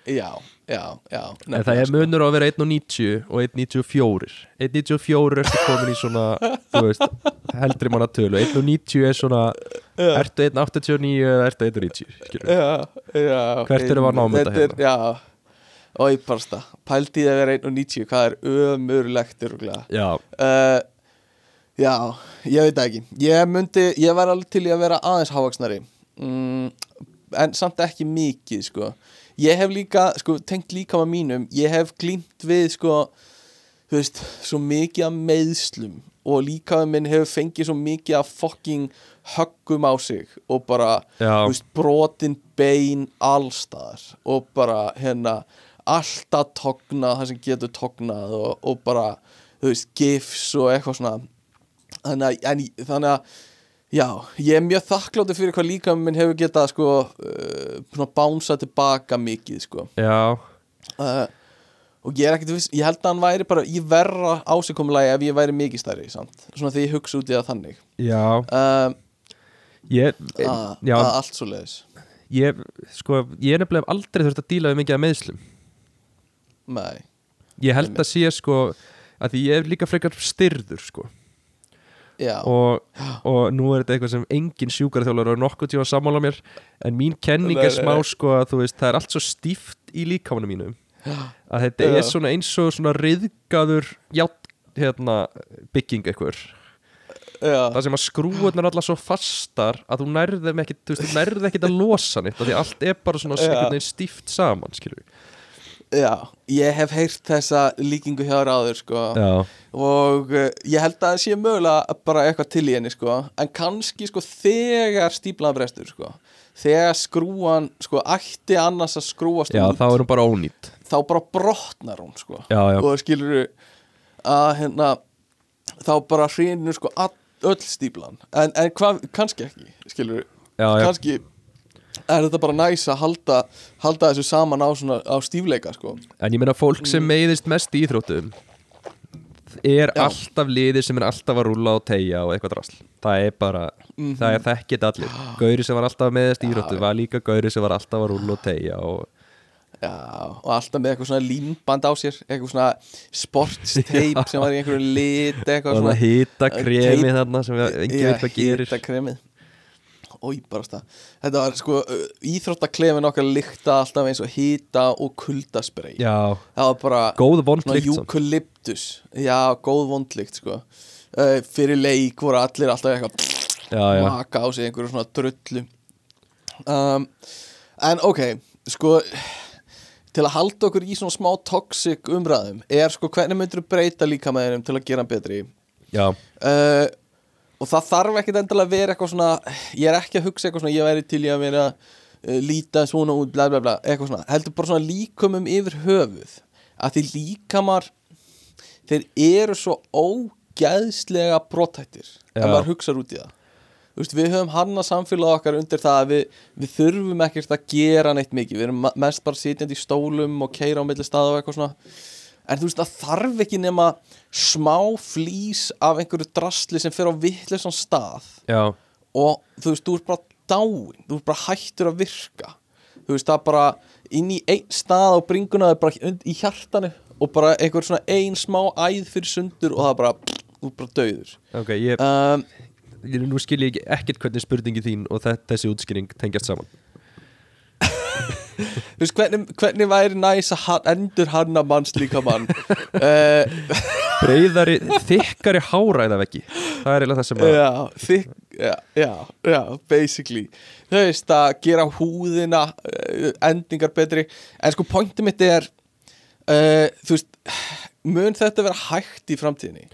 Já, já, já En það er munur á að vera 1.90 og 1.94 1.94 ertu komin í svona Þú veist, heldri manna tölu 1.90 er svona Ertu 1.89 eða ertu 1.90 Skilur Já, já Hvert erum við að ná með þetta er- Já Barsta Pældi í að vera 1.90 Hvað er ömurlegt örgulega Já, uh, Já, ég veit ekki. Ég myndi, ég var alveg til í að vera aðeins hávaksnari mm, En samt ekki mikið, sko. Ég hef líka, sko, tengt líka með mínum Ég hef glímt við, sko Þú veist, svo mikið af meðslum Og líka minn hefur fengið svo mikið af fucking höggum á sig Og bara, Já. þú veist, brotin bein allstaðar Og bara, hérna Alltaf tognað það sem getur tognað Og, og bara, þú veist, gifs og eitthvað svona. Þannig að, en, þannig að já, ég er mjög þakkláttur fyrir hvað líka minn hefur getað sko uh, bánsa tilbaka mikið sko. Já. Uh, og ég er ekkert viss, ég held að hann væri bara í verra ásikomulagi ef ég væri mikið stærri samt, svona þegar ég hugsa út í það þannig. Já, uh, ég, að, já, að allt svo leiðis ég, sko, ég er nefnilega aldrei þurft að díla við mikið af meðslum nei, Ég held að sé, sko, að því ég er líka frekar styrður, sko. Já, og, og nú er þetta eitthvað sem engin sjúkarþjólar og nokkuð tíma sammála mér en mín kenning er smá, sko, að þú veist, það er allt svo stíft í líkamanum mínum. Að þetta Já. er svona eins og svona riðgaður ját, hérna, bygging eitthvað já, það sem að skrúurnar allar svo fastar að þú nærðum þeim ekki, þú veist, þú nærðum ekki að losa neitt, af því allt er bara svona stíft saman, skilur við já ég hef heyrt þessa líkingu hjá ráður sko. Já, og uh, ég held að það sé mögulega bara eitthvað til í henni sko. En kannski sko þegar stíflaðan brestur sko. Þegar skrúan sko ætti annars að skrúast já út þá er hún bara ónýtt þá bara brotnar hún sko. Já, já, og skilur að hérna þá bara hrinur sko all, öll stíflan. En, en hvað, kannski ekki skilur já, já, kannski er þetta bara næs að halda, halda þessu saman á, svona, á stífleika sko? En ég meina fólk Mm. sem meiðist mest í íþróttum er Já. alltaf liðir sem er alltaf að rúlla og tegja og eitthvað drasl. Það er bara, Mhm. það er þekkit allir. Gauri sem var alltaf með stýrötu var líka Gauri sem var alltaf að rúlla og tegja og Já, og alltaf með eitthvað svona límband á sér eitthvað svona sportsteip sem var í einhverju lit eitthvað og það svona hita kremi Teip- þarna sem við- engin Já, veit hvað gerir. hitakremið Ói, barast það Þetta var sko, íþróttaklefin okkar lykta alltaf eins og hita og kuldaspray. Já, Það var bara góð vond svona líkt samt. eukalyptus. Já, góð vondlykt sko. Uh, Fyrir leik voru allir alltaf eitthvað Já, já, maka á sig einhverju svona drullu. Um, En ok, sko til að halda okkur í svona smá toxic umræðum er sko hvernig myndir þú breyta líka með þeim til að gera hann betri? Já, uh, og það þarf ekkit endilega að vera eitthvað svona ég er ekki að hugsa eitthvað svona ég væri til í að vera uh, líta svona út bla bla bla eitthvað svona, heldur bara svona líkumum yfir höfuð. Að því líkamar þeir eru svo ógæðslega brotættir ef maður hugsar út í það. Veist, við höfum hanna samfélag okkar undir það að við, við þurfum ekkert að gera neitt mikið, við erum mest bara sitjandi í stólum og keira á milli staða og eitthvað svona en þú veist, það þarf ekki nema smá flýs af einhverju drasli sem fer á vittlesan stað. Já. Og þú veist, þú ert bara dáin. Þú ert bara hættur að virka. Þú veist, það er bara inn í einn stað á bringuna, það er bara í hjartanu og bara einhver svona ein smá æð fyrir sundur og það er bara, þú ert bara döður Ok, ég, um, ég nú skil ég ekki ekkert hvernig spurningi þín og þe- þessi útskýring tengjast saman veist, hvernig, hvernig væri næs að endur hann að manns líka mann? Uh, Breiðari, þykkari hára eða ekki Það er eiginlega það sem að já, þik, já, já, já, basically. Þú veist, að gera húðina uh, endingar betri. En sko pointið mitt er uh, þú veist, mun þetta vera hægt í framtíðinni?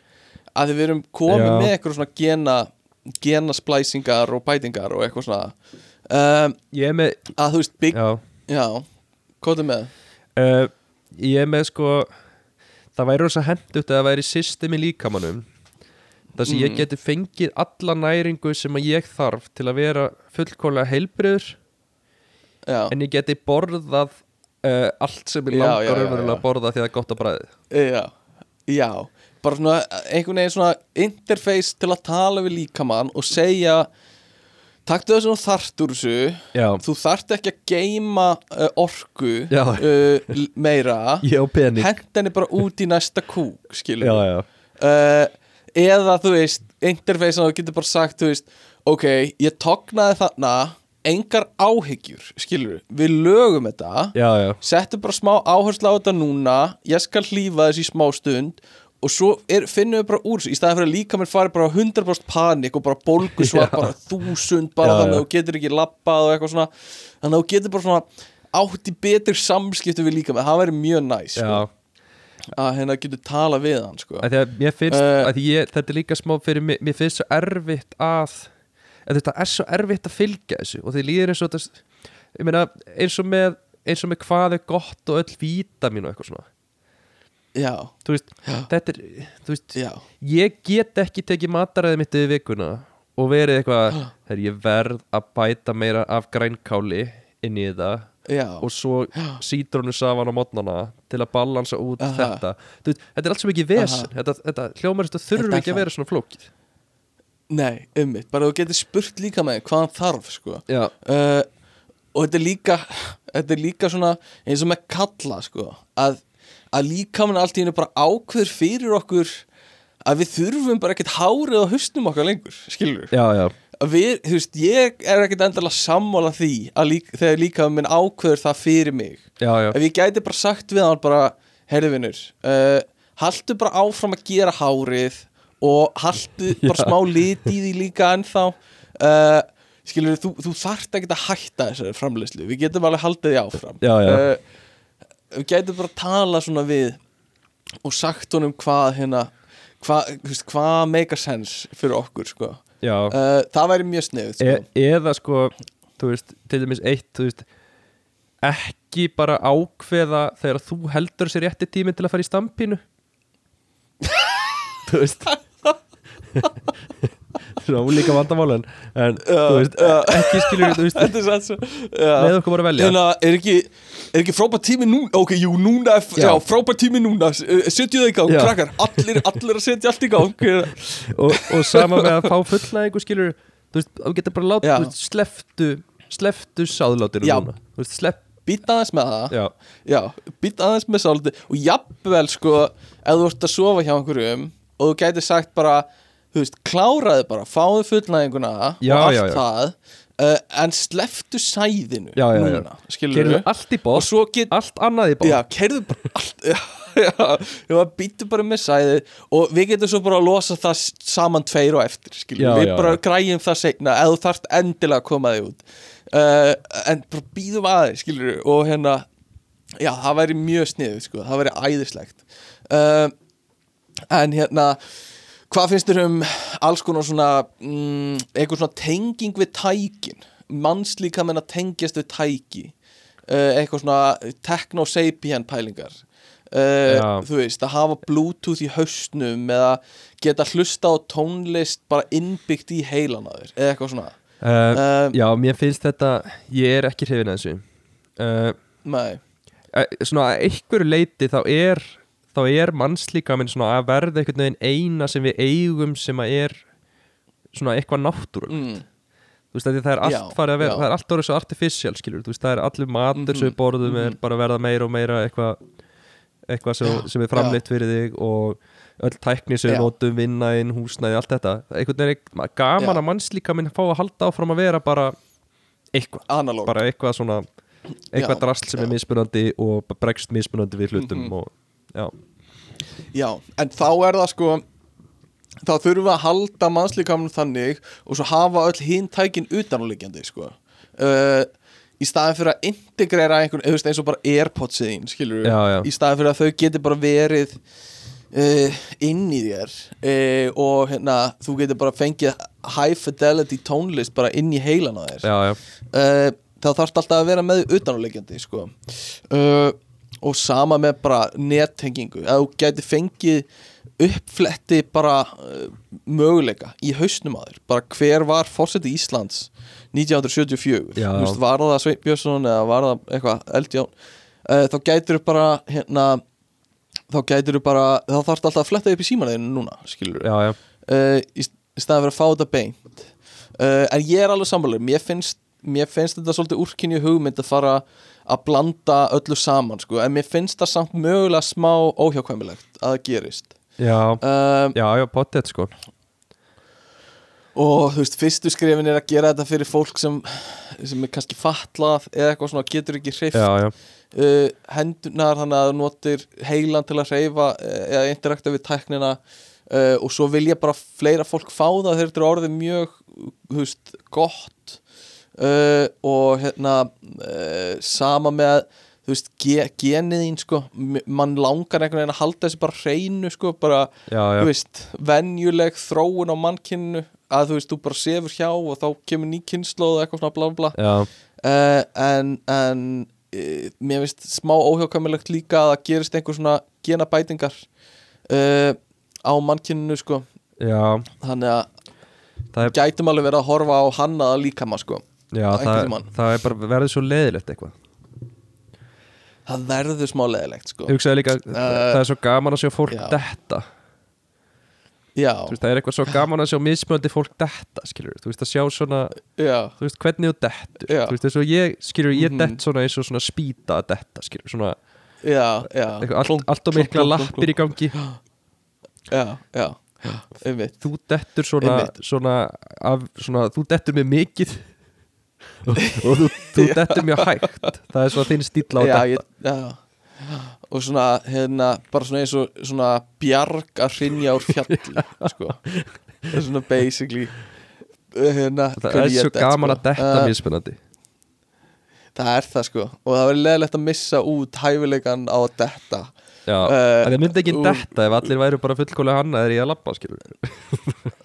Að við erum komið með eitthvað svona gena genasplæsingar og bætingar og eitthvað svona um, Ég er með, að þú veist, bygg, já hvað er með? Uh, Ég er með sko Það væri rosa hendugt að það væri systemi líkamannum Það sem ég Mm. geti fengið alla næringu sem að ég þarf til að vera fullkólega heilbriður já, en ég geti borðað uh, allt sem ég langar já. að borða því það er gott að bræði já, já. Bara svona einhvern veginn svona interface til að tala við líkamann og segja sem þú þarft úr þessu. Þú þarft ekki að geima uh, orku Já. uh, meira. Henni bara út í næsta kúk Já, já, uh, eða þú veist interface að þú getur bara sagt veist, ok, ég tognaði þarna engar áhyggjur skilur, við lögum þetta. Já settu bara smá áherslu á þetta núna. Ég skal hlýfa þessi smá stund og svo er, finnum við bara úr í staðið fyrir að líka mér fari bara 100% panik og bara bólgusvar Já. bara þúsund bara Já, þannig að þú getur ekki lappað og eitthvað svona. Þannig að þú getur bara svona átt í betur samskiptu við líka með það væri mjög næs sko, að hérna getur tala við hann sko. að því að mér finnst að ég, þetta er líka smá fyrir mig mér finnst svo erfitt að þetta er svo erfitt að fylgja þessu og því líður eins og þetta eins og með eins og með hvað er gott og öll vítamin og eitthvað svona já, þú veist, Já. þetta er þú veist, já, ég get ekki tekið mataræði mitt yfir vikuna og verið eitthvað þegar ég verð að bæta meira af grænkáli inn í já. og svo sítrónu safan á mótnana til að balansa út Aha. þetta. Þú veist, þetta er allt svo mikið vesen. Þetta, þetta hljómar þetta þurfi Þetta er ekki að það. vera svona flókið. Nei, ummitt, bara þú getur spurt líka með hvað hann þarf sko. já, uh, og þetta er líka þetta er líka svona eins og með kalla sko, að, að líka mann allt í hennu bara ákveður fyrir okkur að við þurfum bara ekkert hárið á haustum okkar lengur, skilur já, já, við, þú veist, ég er ekkert endalega sammála því að líka, þegar líka minn ákveður það fyrir mig. Já, já. ef ég gæti bara sagt við hann bara herðvinur, uh, haltu bara áfram að gera hárið og haltu bara smá lit í því líka ennþá. Uh, skilur þú, þú þarft ekki að hætta þessari framleiðslu, við getum alveg haldið því áfram. Já, já. Uh, við gætum bara að tala svona við og sagt honum hvað hérna hvað hva, make a sense fyrir okkur sko. uh, það væri mjög sniðut sko. E eða sko þú veist, til dæmis eitt þú veist, ekki bara ákveða þegar þú heldur sér rétti tíminn til að fara í stampínu þú veist svona líka vandamálin en Já, þú veist, já. ekki skilur þú veist, Þetta er sann svo. Með okkur bara að velja. Hérna, er ekki, er ekki frábær tími núna Ok, jú, núna, er- já, Já. frábær tími núna Eh, Setju það í gang, Já. krakkar Allir, allir að setja allt í gang og, og sama með að fá fullnæðingu skilur þú veist, þú getur bara látið, þú veist, sleftu sleftu sáðlátir núna. Þú veist, slepp, Býta aðeins með það. Já, Já, býta aðeins með sáldi Og jafnvel, sko, ef þú ert að sofa hjá einhverjum Og þú gæti sagt bara Þú veist, kláraði bara, fáðu fullnæðinguna Já, Og allt já, já. það uh, En sleftu sæðinu núna Skilur kerðu allt í bótt get, allt annað í bótt Já, keirðu bara allt Já, býttu bara með sæði Og við getum svo bara að losa það saman tveir og eftir skilur. Við bara græjum það segna Eða þú þarft endilega að koma þig út. Uh, En bara býðum aðeins skilur Og hérna Já, það væri mjög sniðið sko Það væri æðislegt. Uh, En hérna Hvað finnst þér um alls konar svona mm, eitthvað svona tenging við tækin? Mannslíka menn að tengjast við tæki. Uh, eitthvað svona techno-sapien pælingar uh, Já. þú veist, að hafa bluetooth í hausnum eða geta hlusta á tónlist bara innbyggt í heilan á þér eða eitthvað svona. Uh, já, mér finnst þetta ég er ekki hrifin að þessu. Nei, eh, svona að einhverju leiti þá er þá er mannslíka minn svona að verða einhvern veginn eina sem við eigum sem að er svona eitthvað náttúrulega mm, þú veist að það er allt farið að vera já. það er allt orðið svo artificial skilur þú veist það er allir matur Mhm, sem við borðum er mhm. bara að verða meira og meira eitthvað eitthvað sem, sem er framleitt fyrir þig og öll tækni sem við notum vinnaðinn, húsnæði, allt þetta. Einhvern veginn er gaman Já. að mannslíka minn fá að halda áfram að vera bara eitthvað, analóg bara eitthvað svona eitthvað Já, drasl sem er mismunandi og bregst mismunandi við hlutum Mhm. og já, Já, en þá er það sko þá þurfum við að halda mannslíkamnum þannig og svo hafa öll hinn tækin utanáliggjandi sko. Uh, í staðin fyrir að integrera einhvern, eins og bara Airpodsið skilur já. í staðin fyrir að þau geti bara verið uh, inn í þér uh, og hérna, þú geti bara fengið high fidelity tónlist bara inn í heilan á þér. Já, já, þá þarfst alltaf að vera með utanáleggjandi sko. uh, og sama með bara nettengingu. Að þú gæti fengið uppfletti bara uh, möguleika í hausnum þér. Bara hver var fórseti Íslands 1974 Já. Veist, var það Sveit Björnsson eða var það eitthvað eldjón uh, þá gætir þú bara hérna þá gætir þú bara, þá þarfst alltaf að fletta upp í símanleginu núna, skilur já, já. uh, í, staðan fyrir að fá þetta beint. En ég er alveg sammálaður mér mér finnst þetta svolítið úrkynju hugmynd að fara að blanda öllu saman sko. en mér finnst það samt mögulega smá óhjákvæmilegt að það gerist. Já, um, já, já, pottet sko. Og þú veist, fyrstu skrifin er að gera þetta fyrir fólk sem, sem er kannski fatlað eða eitthvað svona getur ekki hreift uh, hendunar þannig að þú notir heilan til að hreyfa eh, eða interakta við tæknina uh, og svo vil ég bara fleira fólk fá það. Þegar þetta er orðið mjög þú veist, gott uh, og hérna uh, sama með þú veist, ge genið þín sko. Mann langar einhvern veginn að halda þessi bara hreinu sko, bara, já, já. þú veist venjuleg þróun á mannkynnu að þú veist, þú bara sefur hjá og þá kemur ný kynnslóð og eitthvað svona bla bla bla. Uh, en, en uh, mér finnst smá óhjákvæmilegt líka að það gerist einhver svona genabætingar uh, á mannkyninu sko. Já. þannig að Það er, gætum alveg verið að horfa á hannaða líkama sko já, það, það er bara verið svo leiðilegt eitthvað. Það verður smá leðilegt sko. Líka, það er svo gaman að sjá fólk já. detta. Já, veist, Það er eitthvað svo gaman að sjá mismöndi fólk detta skilur, þú veist að sjá svona já, þú veist hvernig þú dettur. Já. þú veist þess að ég, skilur, ég Mhm. dett svona eins og svona spýta að detta, skilur, svona já, já. eitthvað, allt, allt og mikla lappir í gangi. já, já, einmitt. Þú dettur svona, svona, af, svona þú dettur með mikið og, þú, dettur mjög hægt. Það er svona þinn stíl á já, detta ég, já. Og svona, hérna, bara svona eins og svona bjarg að hrinja úr fjalli sko. Það er svona basically uh, hérna, það er ég svo gaman sko. að detta Uh, mismunandi. Það er það sko. Og það verður leðilegt að missa út hæfileikan á að detta. Uh, það myndi ekki úr- detta ef allir væru bara fullkólega hannaðir í að labba skilur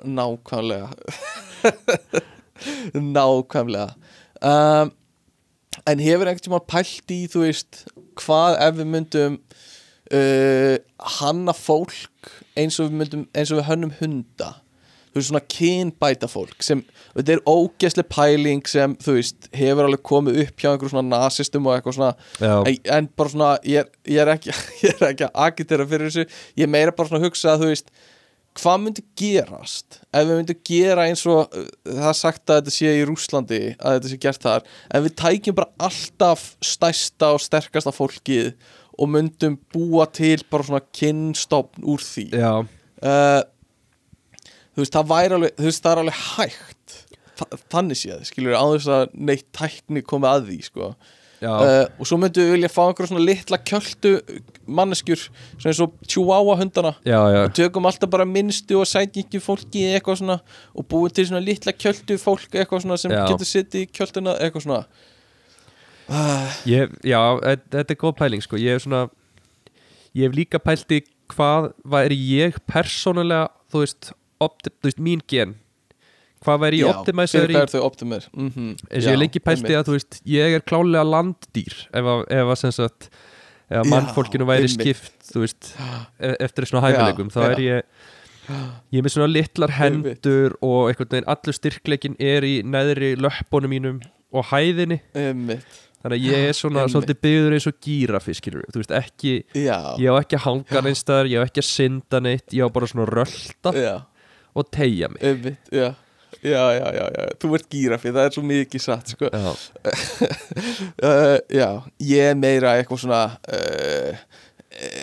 nákvæmlega. Nákvæmlega um, en hefur einhvern tímann pælt í þú veist hvað ef við myndum uh, hanna fólk eins og við myndum eins og við hönnum hunda. Þú veist, svona kynbæta fólk sem, þetta er ógeðsleg pæling sem, þú veist, hefur alveg komið upp hjá einhverjum svona nasistum og eitthvað svona. En, en bara svona, ég er, ég er ekki ég er ekki að agitera fyrir þessu. Ég meira bara svona að hugsa að, þú veist hvað myndi gerast ef við myndum gera eins og uh, það er sagt að þetta sé í Rúslandi að þetta sé gert þar, en við tækjum bara alltaf stærsta og sterkasta fólkið og myndum búa til bara svona kynstofn úr því? Uh, þú veist, það væri alveg þú veist, það er alveg hægt. Þa, þannig séð, skilur á þess að neitt tækni komið að því, sko uh, og svo myndum við vilja fá einhverja svona litla kjöltu manneskjur, svona eins og chihuahua hundana já, já. og tökum alltaf bara minnstu og sætjiki fólki eitthvað svona og búum til svona litla kjöltu fólk eitthvað svona sem Já. getur sittið í kjöltuna eitthvað svona uh, Ég, já, þetta er góð pæling sko. Ég hef svona Ég hef líka pælt í hvað væri ég persónulega þú veist, opti, þú veist mín gen hvað væri ég optimæsar í optimir mm -hmm, eins og ég lengi pælti að veist ég er klálega landdýr ef að, ef að mannfólkinu væri einmitt. skipt veist, e- eftir svona hæfileikum þá er ég ég er með svona litlar Einmitt. hendur og einhvern veginn allur styrkleikin er í neðri löppunum mínum og hæðinni. Einmitt, þannig að ég er svona Einmitt. svolítið byggður eins og gírafi skilur þú veist ekki já, ég á ekki að hanga neins staðar, ég á ekki að synda neitt ég á bara svona að rölda já. og tegja mig. Einmitt, já Já, já, já, já, þú ert gírafi, það er svo mikið satt, sko. Já, uh, Já, ég er meira eitthvað svona uh,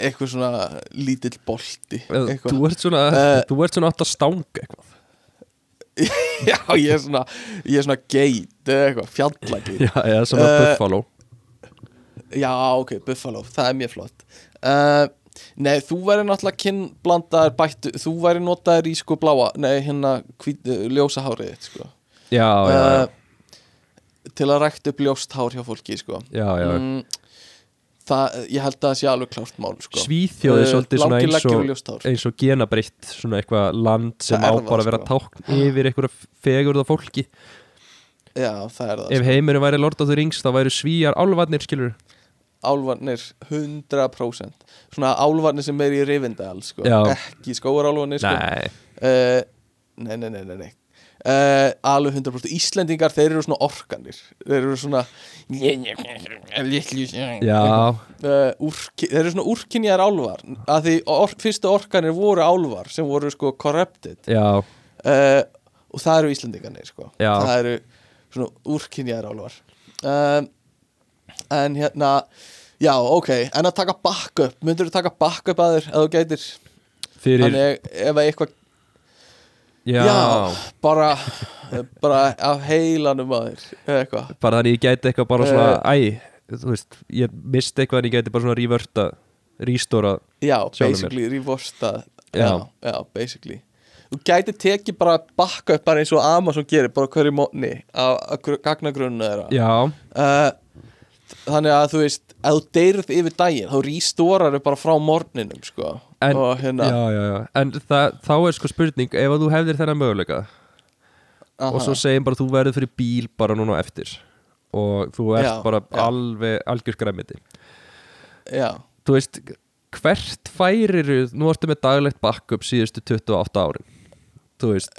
eitthvað svona lítill bolti eitthvað. þú ert svona Eh. þú ert svona átt að stanga eitthvað. Já, ég er svona ég er svona geit eða eitthvað, fjallageit. Já, eða svona Eh, buffalo. Já, ok, Buffalo, það er mjög flott. Uh, Nei, þú væri náttúrulega kynblandaður bættu Þú væri notaður í sko bláa Nei, hérna hvít, ljósa hárið sko. Já, já, uh, Til að rækta upp ljóst hár hjá fólki, sko. Já, já. mm, Það, ég held að það sé alveg klárt mál, sko. Svíþjóð er Eh, svolítið svona eins og eins og genabreytt svona eitthvað land sem Það á er það, bara að vera sko. tákn yfir eitthvað fegurð á fólki. Já, það er það ef heimurinn væri Lord of the Rings þá væri svíjar álvarnir skilur Álvarnir 100% Svona álvarnir sem er í Rivendal sko. Ekki skóarálvarnir sko. nei, uh, Nei, nei, nei, nei. Uh, Alveg 100% Íslendingar, þeir eru svona orkanir. Þeir eru svona uh, úrki, Þeir eru svona úrkynjar álvar að Því or, fyrstu orkanir voru álvar Sem voru sko corrupted. Og það eru Íslendingarnir sko. Það eru svona úrkynjar álvar um, En hérna Já, ok, en að taka backup Myndur þú taka backup að þér Ef þú gætir? Fyrir Þannig ef að eitthvað já, Já, bara bara af heilanum að þér eitthvað. Bara þannig ég gæti eitthvað bara svona Eh. æ, þú veist, ég misti eitthvað en ég gæti bara svona rívörta rístóra, Já, basically, revorsta Já. já, já, basically. Þú gæti tekið bara bakka upp bara eins og Amazon gerir bara hverju mótni á gagnagrunnu þeirra. Já, uh, Þannig að þú veist ef þú deyrð yfir daginn þá rístórar þau bara frá morninum sko. En, hérna já, já, já. En það, þá er sko spurning ef að þú hefðir þennan möguleika og svo segjum bara þú verður fyrir bíl bara núna eftir og þú ert bara alveg algjör skræmiti þú veist, hvert færiru nú ertu með daglegt backup síðustu 28 árin. Þú veist,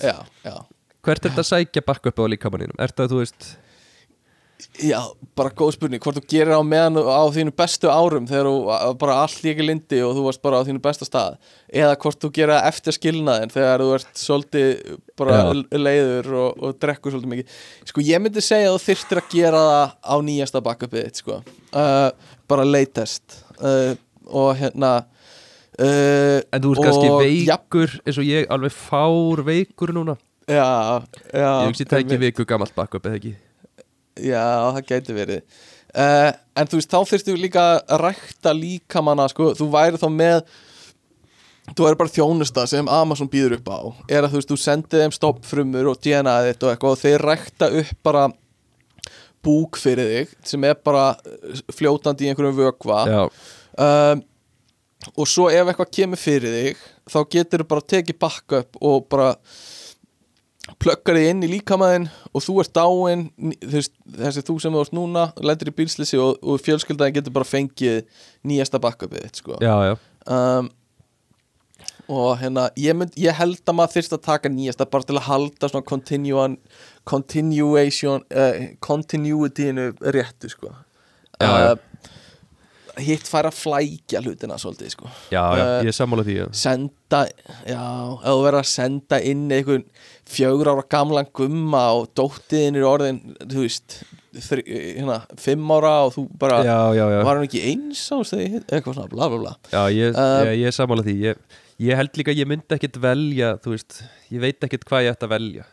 hvert er þetta að sækja backup á líkamanninum, er þetta þú veist Já, bara góð spurning. Hvort þú gerir á meðan á þínu bestu árum þegar þú bara allt í ekki lindi og þú varst bara á þínu besta stað? Eða hvort þú gerir það eftir skilnaðin þegar þú ert svolítið bara Já. leiður og, og drekkur svolítið mikið? Sko ég myndi segja að þú þyrftir að gera það á nýjasta backupið þitt sko. Uh, bara latest. Uh, og hérna uh, en þú ert kannski veikur eins og ég alveg fár veikur núna. Já, já ég hugsi það ekki viku gamalt backup eða ekki Já, það gæti verið. Uh, En þú veist, þá þyrftu líka að rækta líkamanna sko, þú væri þá með þú væri bara þjónusta sem Amazon býður upp á. Er að þú veist, þú sendið þeim stoppfrumur og DNA þitt og eitthvað og þeir rækta upp bara búk fyrir þig sem er bara eh, fljótandi í einhverjum vökva. Já, um, og svo ef eitthvað kemur fyrir þig þá getur þú bara tekið backup og bara pluggar þig inn í líkamæðin og þú ert dáin ní- þú veist, þessi þú sem þú ert núna lendir í bílslisi og, og fjölskyldaðin getur bara fengið nýjasta backupið þitt sko. já, já, um, og hérna, ég, mynd, ég held að maður þyrst að taka nýjasta bara til að halda svona continuan, continuation uh, continuityinu réttu sko Já, já. Hitt fær að flækja hlutina svolítið sko. Já, já, Eh, ég er sammála því já. senda, já, ef þú verður að senda inn einhvern fjögur ára gamlan gumma og dóttiðin er orðin, þú veist þri, hérna, fimm ára og þú bara Já, já, var hann ekki eins á sig eitthvað svona, bla bla bla. Já ég, Um, ég, ég er sammála því. Ég, ég held líka ég myndi ekkit velja Þú veist, ég veit ekkit hvað ég ætti að velja.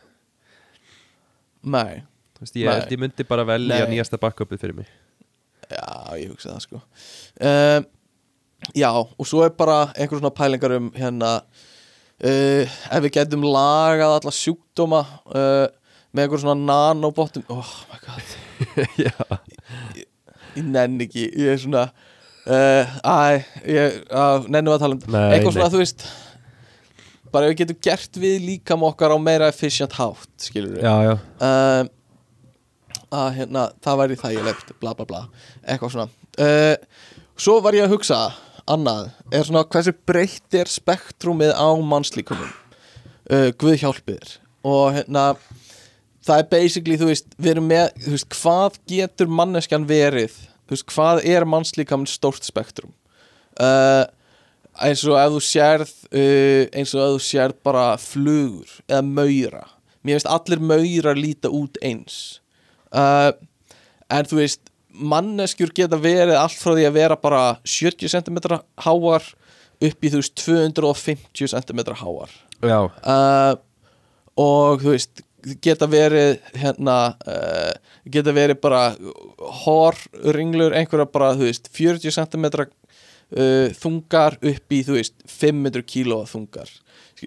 Nei, Þú veist, ég myndi bara velja Nei. nýjasta backupið fyrir mig já, ég hugsa það sko. Um, já, og svo er bara einhver svona pælingar um hérna uh, ef við getum lagað alla sjúkdóma uh, með einhver svona nanobottum oh my god. Já, ég nenn ekki, ég er svona uh, æ, ég uh, nennum að tala um Nei, eitthvað svona, nei. þú veist bara ef við getum gert við líkam okkar á meira efficient hátt, skilur við já, já. Um, að hérna, það væri þægilegt bla bla bla, eitthvað svona. Uh, svo var ég að hugsa annað, er svona hversu breytt er spektrumið á mannslíkumum uh, Guð hjálpir og hérna það er basically, þú veist, við erum með þú veist, hvað getur manneskjan verið? Þú veist, hvað er mannslíkamin stórt spektrum? Uh, eins og ef þú sérð eins og ef þú sérð bara flugur eða maura mér finnst allir maurar líta út eins uh, en þú veist manneskjur geta verið allt frá því að vera bara 70 cm háar upp í þú veist 250 cm háar. Já, uh, og þú veist geta verið hérna uh, geta verið bara hórringlur einhverja bara þú veist 40 cm uh, þungar upp í þú veist 500 kíló þungar.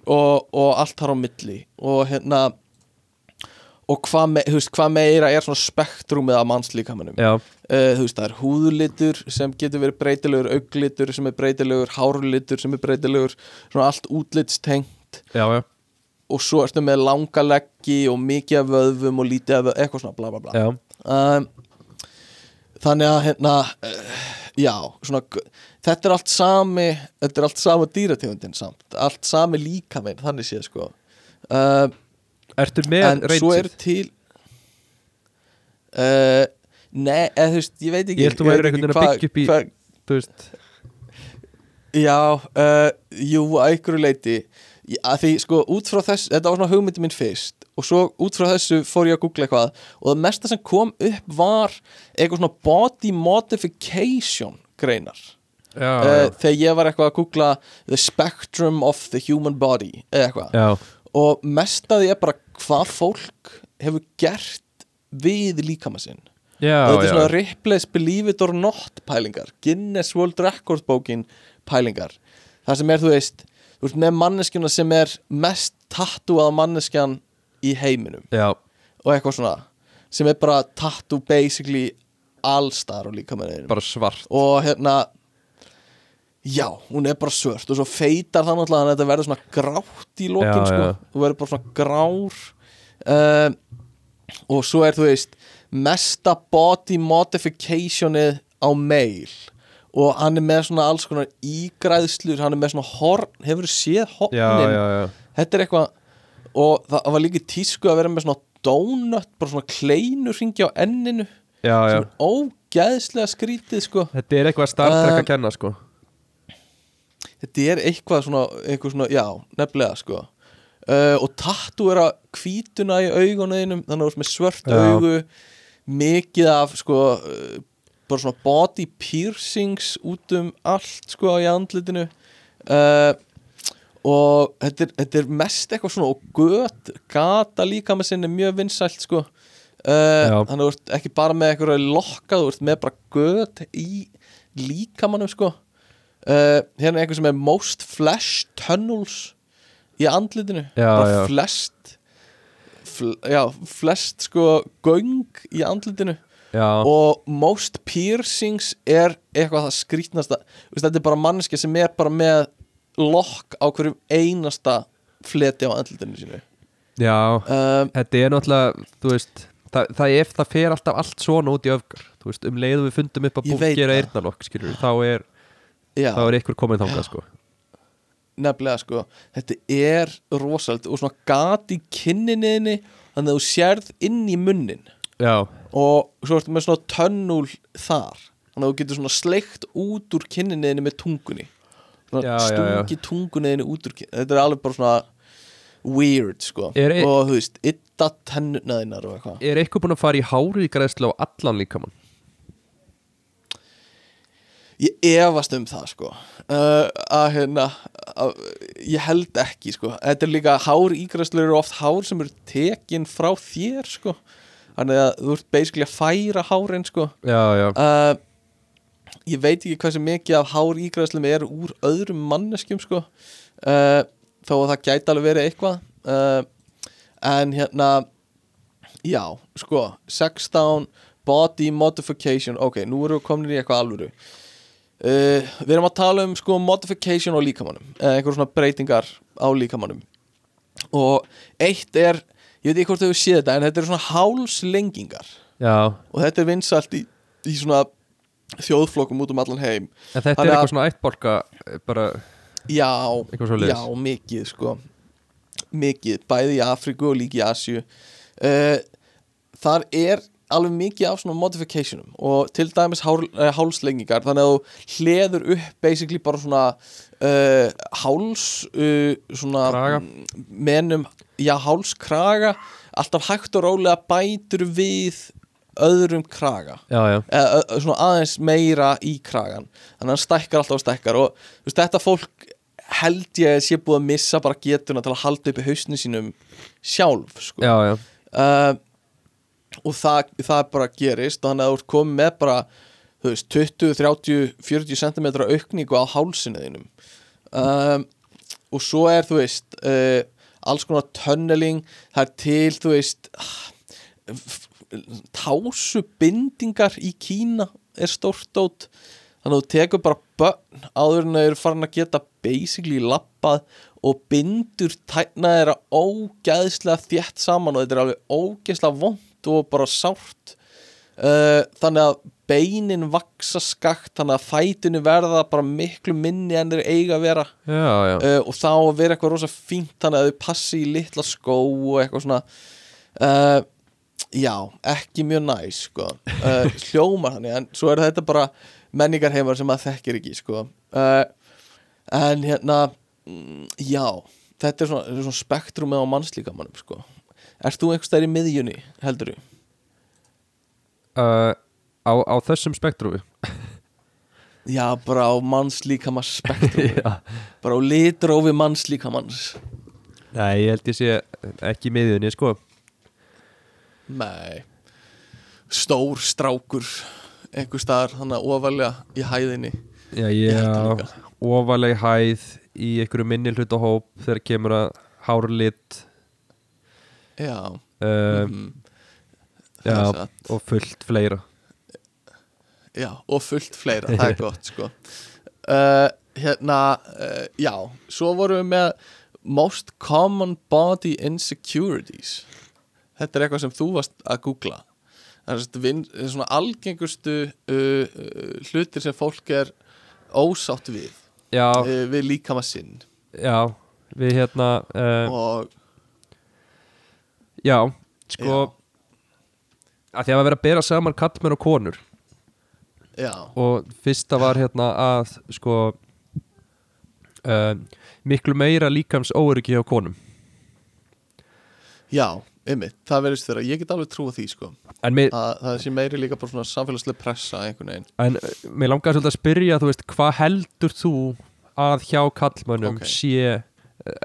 Og, og allt þar á milli. Og hérna og hvað, me, hvað meira er svona spektrumið af mannslíkamanum? Uh, veist það er húðlitur sem getur verið breytilegur auglitur sem er breytilegur hárlitur sem er breytilegur svona allt útlitstengt. Já, já, og svo ertu með langa leggi og mikið af vöðvum og lítið af vöðvum, eitthvað svona bla bla bla. Um, þannig að hérna uh, já, svona þetta er allt sami þetta er allt sama dýrategundin samt. Allt sami líkaminn, þannig séð sko. Uh, Ertu með en svo er til uh, nei, eða þú veist, ég veit ekki Ég held þú værir einhvern veginn að byggja upp í- Þú veist, Já, uh, jú, að einhverju leiti Ég- að því sko út frá þess þetta var svona hugmyndi minn fyrst og svo út frá þessu fór ég að googla eitthvað og það mesta sem kom upp var eitthvað svona body modification greinar. Já, uh, þegar ég var eitthvað að googla the spectrum of the human body eða eitthvað. Já, og mest að því er bara hvað fólk hefur gert við líkama sinn. Já, og þetta er svona Ripley's Believe It or Not pælingar. Guinness World Record bókin pælingar. Það sem er þú veist þú veist með manneskjuna sem er mest tattúað manneskjan í heiminum. Já, og eitthvað svona sem er bara tattoo basically allstar og líka með bara svart. Og hérna já, hún er bara svört og svo feitar það náttúrulega þannig að þetta verður svona grátt í lokin Já, sko, já. þú verður bara svona grár. Um, og svo er þú veist mesta body modificationið á mail. Og hann er með svona alls konar ígræðslur hann er með svona horn, hefur þú séð Já, hornin já, já, þetta er eitthvað og það var líka tísku að vera með svona donut, bara svona kleinur hringi á enninu. Já, já. er ógæðslega skrítið sko. Þetta er eitthvað Star Trek Um, að kenna sko þetta er eitthvað svona, eitthvað svona já, nefnilega sko. Uh, og tattúera hvítuna í augunum þannig að ert með svört augu mikið af sko uh, bara svona body piercings út um allt sko í andlitinu. Uh, og þetta er, þetta er mest eitthvað svona og göt, gata líka með sinni mjög vinsælt sko. Uh, þannig að þú ert ekki bara með eitthvað lokka, þú ert með bara göt í líkamannum sko uh, hérna er eitthvað sem er most flesh tunnels í andlitinu. Já, bara já. flest fl já, flest sko göng í andlitinu. Já, og most piercings er eitthvað það skrítnasta Þú veist, þetta er bara manneski sem er bara með lokk á hverjum einasta fleti á andlitinu sínu. Já. Um, Þetta er náttúrulega, þú veist það, það, er, það fer alltaf allt svona út í öfgar. Þú veist, um leiðu við fundum upp að búkera það. eyrnalokk skilur, þá er, já, þá er ykkur komin þangað sko. Nefnilega sko. Þetta er rosald og svona gat í kinninniðinni þannig að þú sérð inn í munnin. Já, og svo ertu með svona tönnul þar. Þannig að þú getur svona sleikt út úr kinninniðinni með tungunni. Svona Já, já, já. stungi tungunniðinni út úr kinninniðinni þetta er alveg bara svona weird sko. Er e- og þú veist, ytta tennunaðinnar og eitthvað. Er eitthvað búin að fara í hári í græðslu á allan líkamann? Ég efast um það sko. Uh, að hérna að, ég held ekki sko. Þetta er líka hár ígræslur eru oft hár sem eru tekin frá þér sko. Þannig að þú ert basically að færa hárin sko. Já, já, uh, ég veit ekki hversu mikið af hár ígræslum er úr öðrum manneskjum sko. Uh, þó að það gæti alveg verið eitthvað. Uh, en hérna já, sko 16 body modification. Ok, nú erum við komin í eitthvað alvöru Uh, við erum að tala um sko modification á líkamannum eða einhver svona breytingar á líkamannum og eitt er ég veit ekki hvort þau séð þetta en þetta eru svona hálslengingar. Já. Og þetta er vinsalt í, í svona þjóðflokkum út um allan heim. En þetta Þannig er að- eitthvað svona ættbolka eh, bara, já, já, mikið sko. Mikið, bæði í Afríku og líka í Asju uh, þar er alveg mikið af svona modificationum og til dæmis hál, uh, hálslengingar þannig að þú hleður upp basically bara svona uh, háls uh, svona Kraga. menum, já hálskraga. Alltaf hægt og rólega bætur við öðrum kraga. Já, já, eða svona aðeins meira í kragan þannig að hann stækkar alltaf og stækkar og veist, þetta fólk held ég að sé búið að missa bara getuna til að halda upp í hausnum sínum sjálf sko. já, já. Uh, og það, það bara gerist þannig að þú ert komið með bara veist, 20, 30, 40 cm aukningu á hálsinu þínum. Um, og svo er þú veist uh, alls konar tunneling það er til þú veist tásubindingar í Kína er stórt dót. Þannig að þú tekur bara börn áður en þau eru farin að geta basically lappað og bindur tækna þeirra ógæðslega þétt saman og þetta er alveg ógæðslega vond og bara sárt uh, þannig að beinin vaksa skakt þannig að fætinu verða bara miklu minni en þeir eiga að vera Já, já, uh, og þá vera eitthvað rosa fínt þannig að þau passi í litla skó og eitthvað svona uh, já, ekki mjög næs sko. uh, hljómar þannig en svo er þetta bara menningar heimar sem maður þekkir ekki sko. en hérna mm, já, þetta er svona, svona spektrumið á mannslíkamannum sko. Ert þú einhvers stær í miðjunni, heldur þú? uh, á, á þessum spektrúfi Já, bara á mannslíkamanns spektrumið Já. bara á litrófi mannslíkamanns Nei, ég held ég sé ekki í miðjunni, sko. Nei. Stór strákur einhver staðar þannig að ofalega í hæðinni. Já, Ég ég held það á líka. ofaleg hæð í einhverju minni hlutahóp þegar kemur að hárlit Já, um, mhm. já, og fullt fleira. Já og fullt fleira, það er gott sko. Uh, Hérna, uh, já Svo vorum við með Most common body insecurities. Þetta er eitthvað sem þú varst að googla. Það er svona algengustu uh, hlutir sem fólk er ósátt við Já, við líkama sinn. Já, við hérna og Já, sko að því að vera að bera saman kallmenn og konur. Já, og fyrsta var hérna að sko uh, miklu meira líkams óöryggi hjá konum. Já, einmitt. Það verðist þeirra, ég get alveg trúa því sko. Mér, að það sé meiri líka bara svona samfélagslega pressa einhvern veginn. En, uh, mér langar svolítið að spyrja þú veist, hvað heldur þú að hjá kallmönnum Ok. sé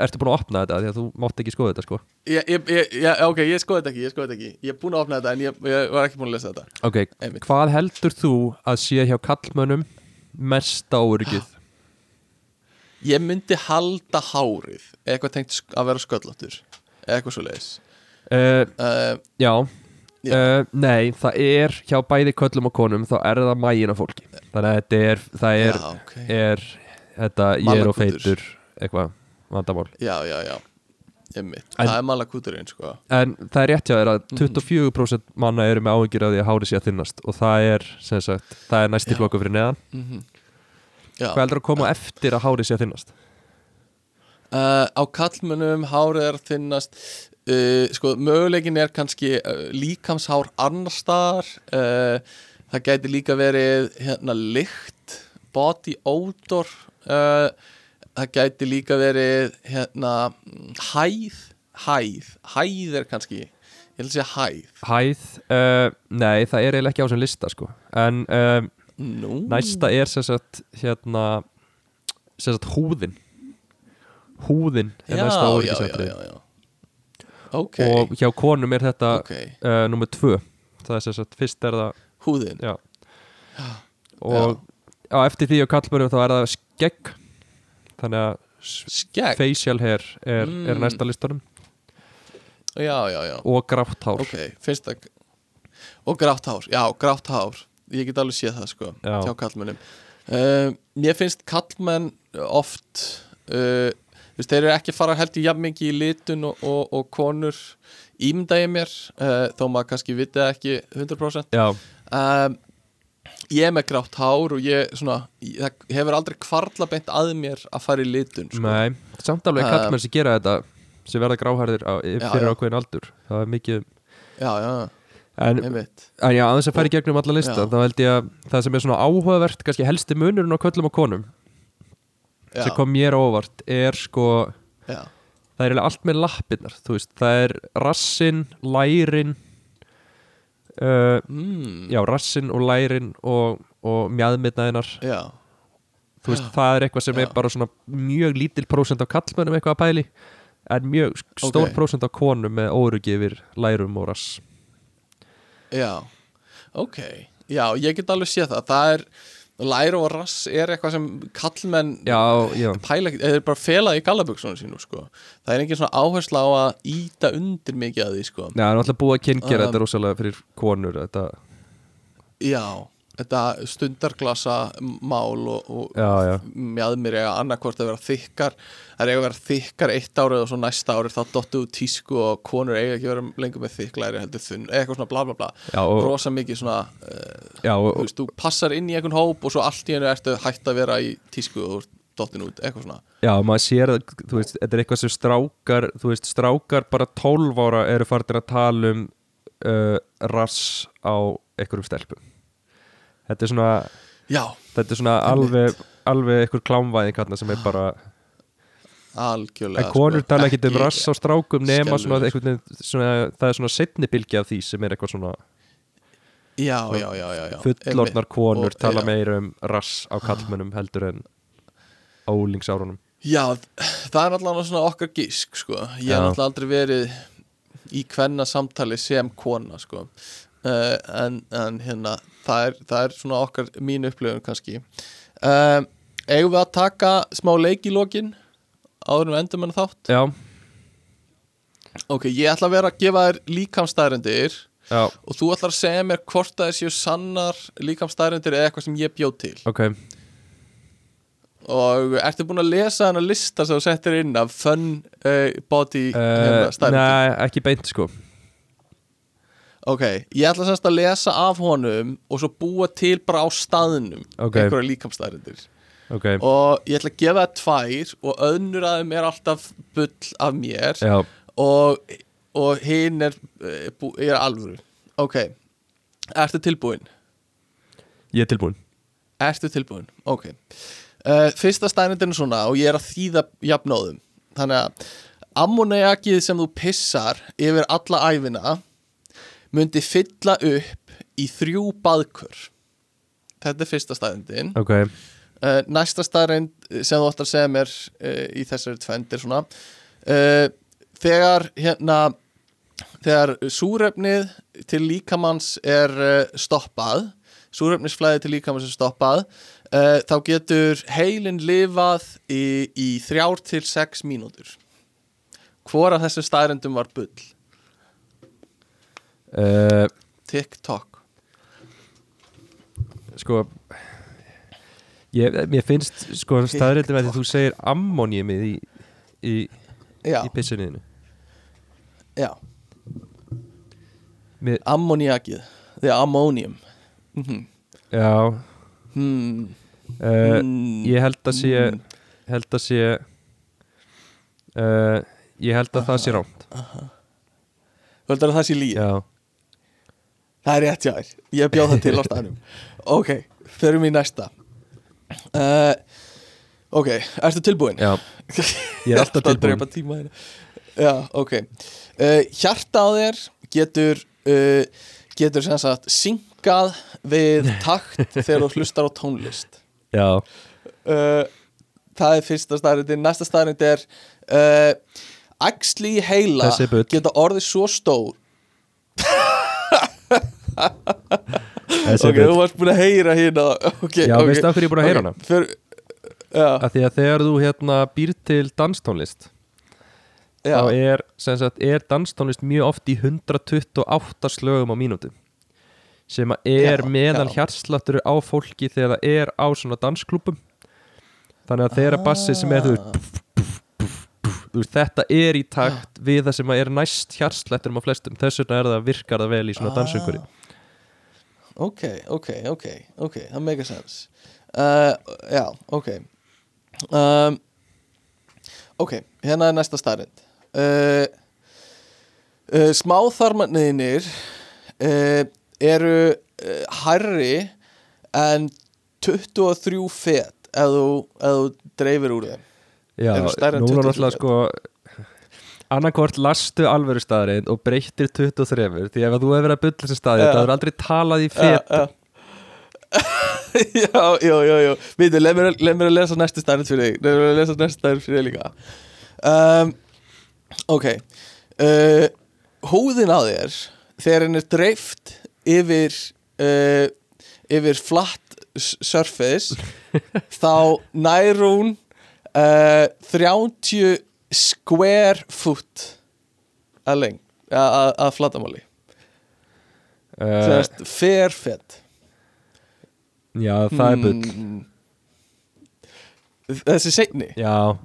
ertu búin að opna þetta? Því að þú mátt ekki skoða þetta sko. Ég, ég, ég, ok, ég skoði þetta ekki, ég skoði þetta ekki. Ég er búin að opna þetta en ég, var ekki búin að lesa þetta. Ok, Einmitt. hvað heldur þú að sé hjá kallmönnum mesta óöryggið ég myndi halda hárið eitthvað tengt að vera sköllóttur eitthvað svo leiðis uh, uh, já, Já. Uh, nei, það er hjá bæði köllum og konum þá er það mægin af fólki. Þannig að þetta er, það er, já, ok. er þetta, ég er og feitur eitthvað, vandamál. Já, já, já, einmitt. En- það er malakúturinn sko. En það er rétt hjá þér að Mhm. 24% manna eru með áhyggjur af því að hári sé að þinnast og það er, sem sagt, það er næsti Já. flokku fyrir neðan. Mm já, hvað heldur að koma á eftir að hári sé að þinnast? uh, á kallmönnum hárið er að þinnast uh, sko, möguleikin er kannski uh, líkamshár annar staðar uh, það gæti líka verið hérna lykt body odor uh, það gæti líka verið hérna hæð hæð, hæð er kannski ég að segja hæð. Hæð, uh, nei það er eiginlega ekki á þessum lista sko. En um, Nú, næsta er sem sagt hérna sem sagt húðin. Húðin er já, næsta já, já, óryggisatriði já, já. ok, Og hjá konum er þetta ok. uh, nummer tvö. Það er sem sagt, fyrst er það húðin. Já. Og á eftir því á kallmönnum þá er það skegg Þannig að skegg, facial hair er, er Mm. næsta listanum. Já, já, já. Og grátt hár. Ok, finnst það og grátt hár, já, grátt hár. Ég get alveg séð það sko Já. hjá kallmennum uh, mér finnst kallmenn oft uh, veist, þeir eru ekki að fara heldur jafn mikið í litun og, og, og konur ég mér. Uh, þó maður kannski vitið ekki 100% Já, um, ég er með grátt hár og ég svona, ég, það hefur aldrei kvarla beint að mér að fara í litun sko. nei Samt alveg Um, kallmenn sem gera þetta sem verða gráhærðir á, Já, fyrir já. ákveðin aldur það er mikið já, já, en, einmitt en já, aðeins að fara í gegnum alla lista Já. þá held ég að það sem er svona áhugavert kannski helsti munurinn á köllum og konum já, sem kom mér á óvart er sko já, það er eiginlega allt með lappirnar þú veist, það er rassin, lærin uh, mm, já, rassin og lærin og, og mjadmitnaðinar já. þú veist, Já. það er eitthvað sem Já. er bara svona mjög lítil prósent af kallmönnum eitthvað að pæli en mjög stór Ok. prósent af konum með órugi yfir lærum og rass Já, ok Já, ég get alveg séð það Það er, læra og rass er eitthvað sem kallmenn já, já, pæla eða bara felað í gallaböksunum sínu sko. það er engin svona áhersla á að íta undir mikið að því sko. já, það er alltaf búið að kynngera Um, þetta rosalega fyrir konur þetta, Já, þetta stundarglasa mál og, og já, já, mjadmir eiga annarkvort að vera þykkar það er eiga að vera þykkar eitt árið og svo næsta árið þá dottu út tísku og konur eiga ekki að vera lengur með þykklæri heldur þunn, eða eitthvað svona bla bla bla. Já, og, rosa mikið svona uh, já, þú og, veist, þú passar inn í einhvern hóp og svo allt í hennu ertu hægt að vera í tísku og dottin út, eitthvað svona. Já, maður sér að þú veist, þetta er eitthvað sem strákar þú veist, strákar bara 12 ára eru farin að tala um uh, rass á einhverjum stelpum þetta er svona já, þetta er svona alveg alveg einhver klámvæðing hérna sem er bara algjörlega en konur sko, tala ekki um rass á strákum nema svona, einhvern svona það er svona setni bylgi af því sem er eitthvað svona já, já, já, já, já. Fullorðnar einmitt. konur Og- tala meira um rass á kallmönnum heldur en ólingsárunum já, það er allavega svona okkar gísk sko. ég hef alltaf aldrei verið í kvenna samtali sem kona sko. Uh, en, en hérna það er, það er svona okkar mín upplifun kannski. Uh, eigum við að taka smá leik í lokin áður en við endum en þátt? Já, ok, ég ætla að vera að gefa þér líkamstæðrendir já, og þú ætlar að segja mér hvort það séu sannar líkamstæðrendir eða eitthvað sem ég bjóð til. Ok. Og ertu búin að lesa hana lista sem þú settir inn af fun uh, body hérna, staðreyndir? Nei, ekki beint sko ok, ég ætla semst að lesa af honum og svo búa til bara á staðnum Ok. einhverja líkamstæðrendir Ok, og ég ætla að gefa það tvær og önnur að þeim er alltaf bull af mér já, og, og hinn er, eh, er alvöru. Ok, ertu tilbúin? ég er tilbúin Ertu tilbúin? Ok. Uh, Fyrsta stænindin er svona og ég er að þýða jafnóðum. Þannig að ammoniakið sem þú pissar yfir alla æfina myndi fylla upp í þrjú baðkur Þetta er fyrsta stænindin Ok, uh, Næsta stærind sem þú ætlar að segja mér uh, í þessari tvend er svona uh, Þegar hérna þegar súrefnið til líkamanns er stoppað súrefnisflæði til líkamanns er stoppað þá getur heilin lifað í, í þrjár til sex mínútur. Hvora þessu staðrendum var bull uh, TikTok. sko ég, Mér finnst sko staðrindum að þú segir ammoniumið í, í, í pissunniðinu já, Mér, ammoniakið the ammonium. Mm Já, hmm. uh, Mm. ég held að sé Mm. held að sé uh, Ég held að það sé rámt Þú heldur að það sé líi Já, Það er rétt þér, ég bjóð það til á staðnum. Ok, förum í næsta. Uh, Ok, ertu tilbúin? já. Ég er alltaf tilbúin. hérna. Já, ok. Uh, Hjarta á þér getur uh, getur sem sagt syngað við takt þegar þú hlustar á tónlist. Já, Það er fyrsta staðrindin Næsta staðrind er í heila geta orðið svo stór. þessi Ok, okay, þú varst búin að heyra hérna okay, Já, okay. veistu af hverju ég er búin að heyra hana? Já, að Því að þegar þú hérna býr til danstónlist já, þá er, er danstónlist mjög oft í 128 slögum á mínútu sem er Já, meðal já. hjartsláttur á fólki þegar það er á svona dansklúpum þannig að þegar bassi sem er þú veist, Ah. þetta er í takt við það sem er næst hjartslátturum á flestum þess vegna er það virkar það vel í svona Ah. dansönguri Ok, ok, ok, ok Það make a sense. Uh, Já, ok. Um, Ok, hérna er næsta starrend uh, uh, Smáþarmarniðinir uh, eru uh, hærri en 23 fet ef þú, dreifir úr þeim. Já, núna 23 náttúrulega sko annarkort lastu alvöru staðreind og breyttir 23 því ef að þú hefur verið að bylla þessi staði Já. það er aldrei talað í fet já, já, já, já, já. Vítu, leið mér, að- leið mér að lesa næstu stærn fyrir þig. Leið mér að lesa næstu stærn fyrir þig líka. Um, Ok. Uh, Húðin á þér Þegar henn er dreift Yfir uh, Yfir flatt surface Þá nær hún uh, 30 square foot Að leng Að, flattamáli uh, Sérst, fair fett Já, það er bull Hmm. Þessi seinni? Já.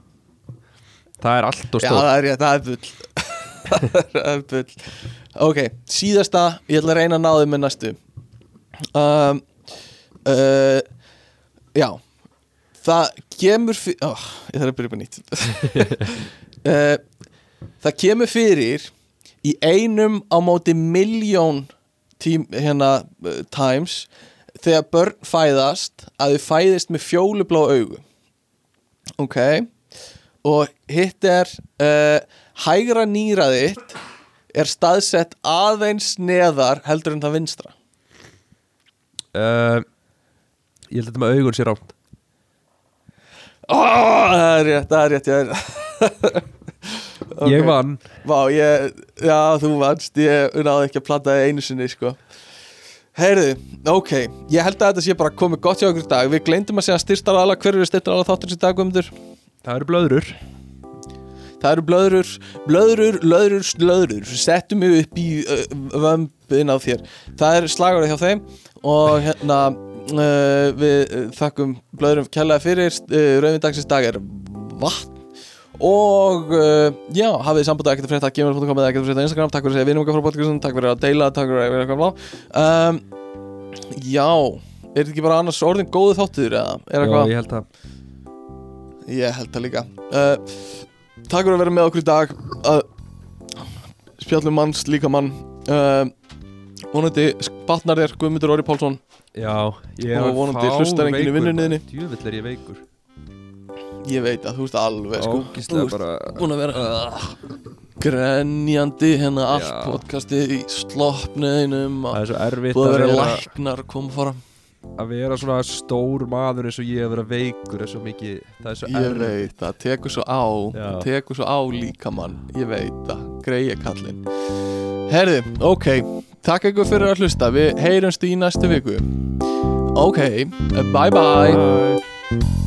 Það er allt og Já, stór það er það er bull. Það er bull. Ok, síðasta, ég ætla að reyna að ná þið með næstu. Um, uh, Já Það kemur fyrir oh, Ég þarf að byrja upp að nýtt. Uh, Það kemur fyrir Í einum á móti miljón tím, hérna, uh, times Þegar börn fæðast Að þau fæðist með fjólublá augu. Ok? Og hitt er uh, Hægra nýra þitt Er staðsett aðeins neðar Heldur en það vinstra. Uh, Ég held að þetta með augun sé rámt Ó, það er rétt, það er rétt ég er Ok. Ég vann. Vá, ég, já, þú vannst. Ég náði ekki að planta það einu sinni, sko. Heyrðu, ok. Ég held að þetta sé bara komið gott hjá okkur í dag. Við gleymdum að segja styrstar aðla Hver eru styrstar aðla þáttur í dag, Guðmundur? Það eru blöðrur. Það eru blöðrur, blöðrur, löðrur, slöðrur Settum við upp í uh, vömbin á þér. Það er slagurði hjá þeim. Og hérna uh, Við uh, þakkum blöðrum kærlega fyrir. Uh, Rauðvindagsins dag er vatn. Og uh, já, hafið samband að ekkert að frétta gmail.com eða ekkert að frétta Instagram. Takk fyrir að segja vinum okkar frá podcastum Takk fyrir að deila, takk fyrir að vera eitthvað blá um, Já, er þetta ekki bara annars orðin góðu þáttur eða? Já, ég held að Ég held það líka. Uh, Takk fyrir að vera með okkur í dag. Uh, Spjallum manns líka mann. Uh, Vonandi batnar þér Guðmundur Orri Pálsson Já, ég er Og vonandi hlustar enginn í vinnunni þinni. Djúvill er ég veikur Ég veit að þú veist alveg sko Þú Ógislega ert bara búin að vera uh, grenjandi hérna allt Já. podcastið í sloppniðinum Það og er svo erfitt búið að að vera læknar koma fara að vera svona stór maður eins og ég að vera veikur er svo mikið, það er svo Ég erfitt veit það, tekur svo á Já. Tekur svo á líka mann Ég veit það, greiði kallinn Herði, ok Takk ykkur fyrir að hlusta. Við heyrumst í næstu viku. Ok, bye bye Bye.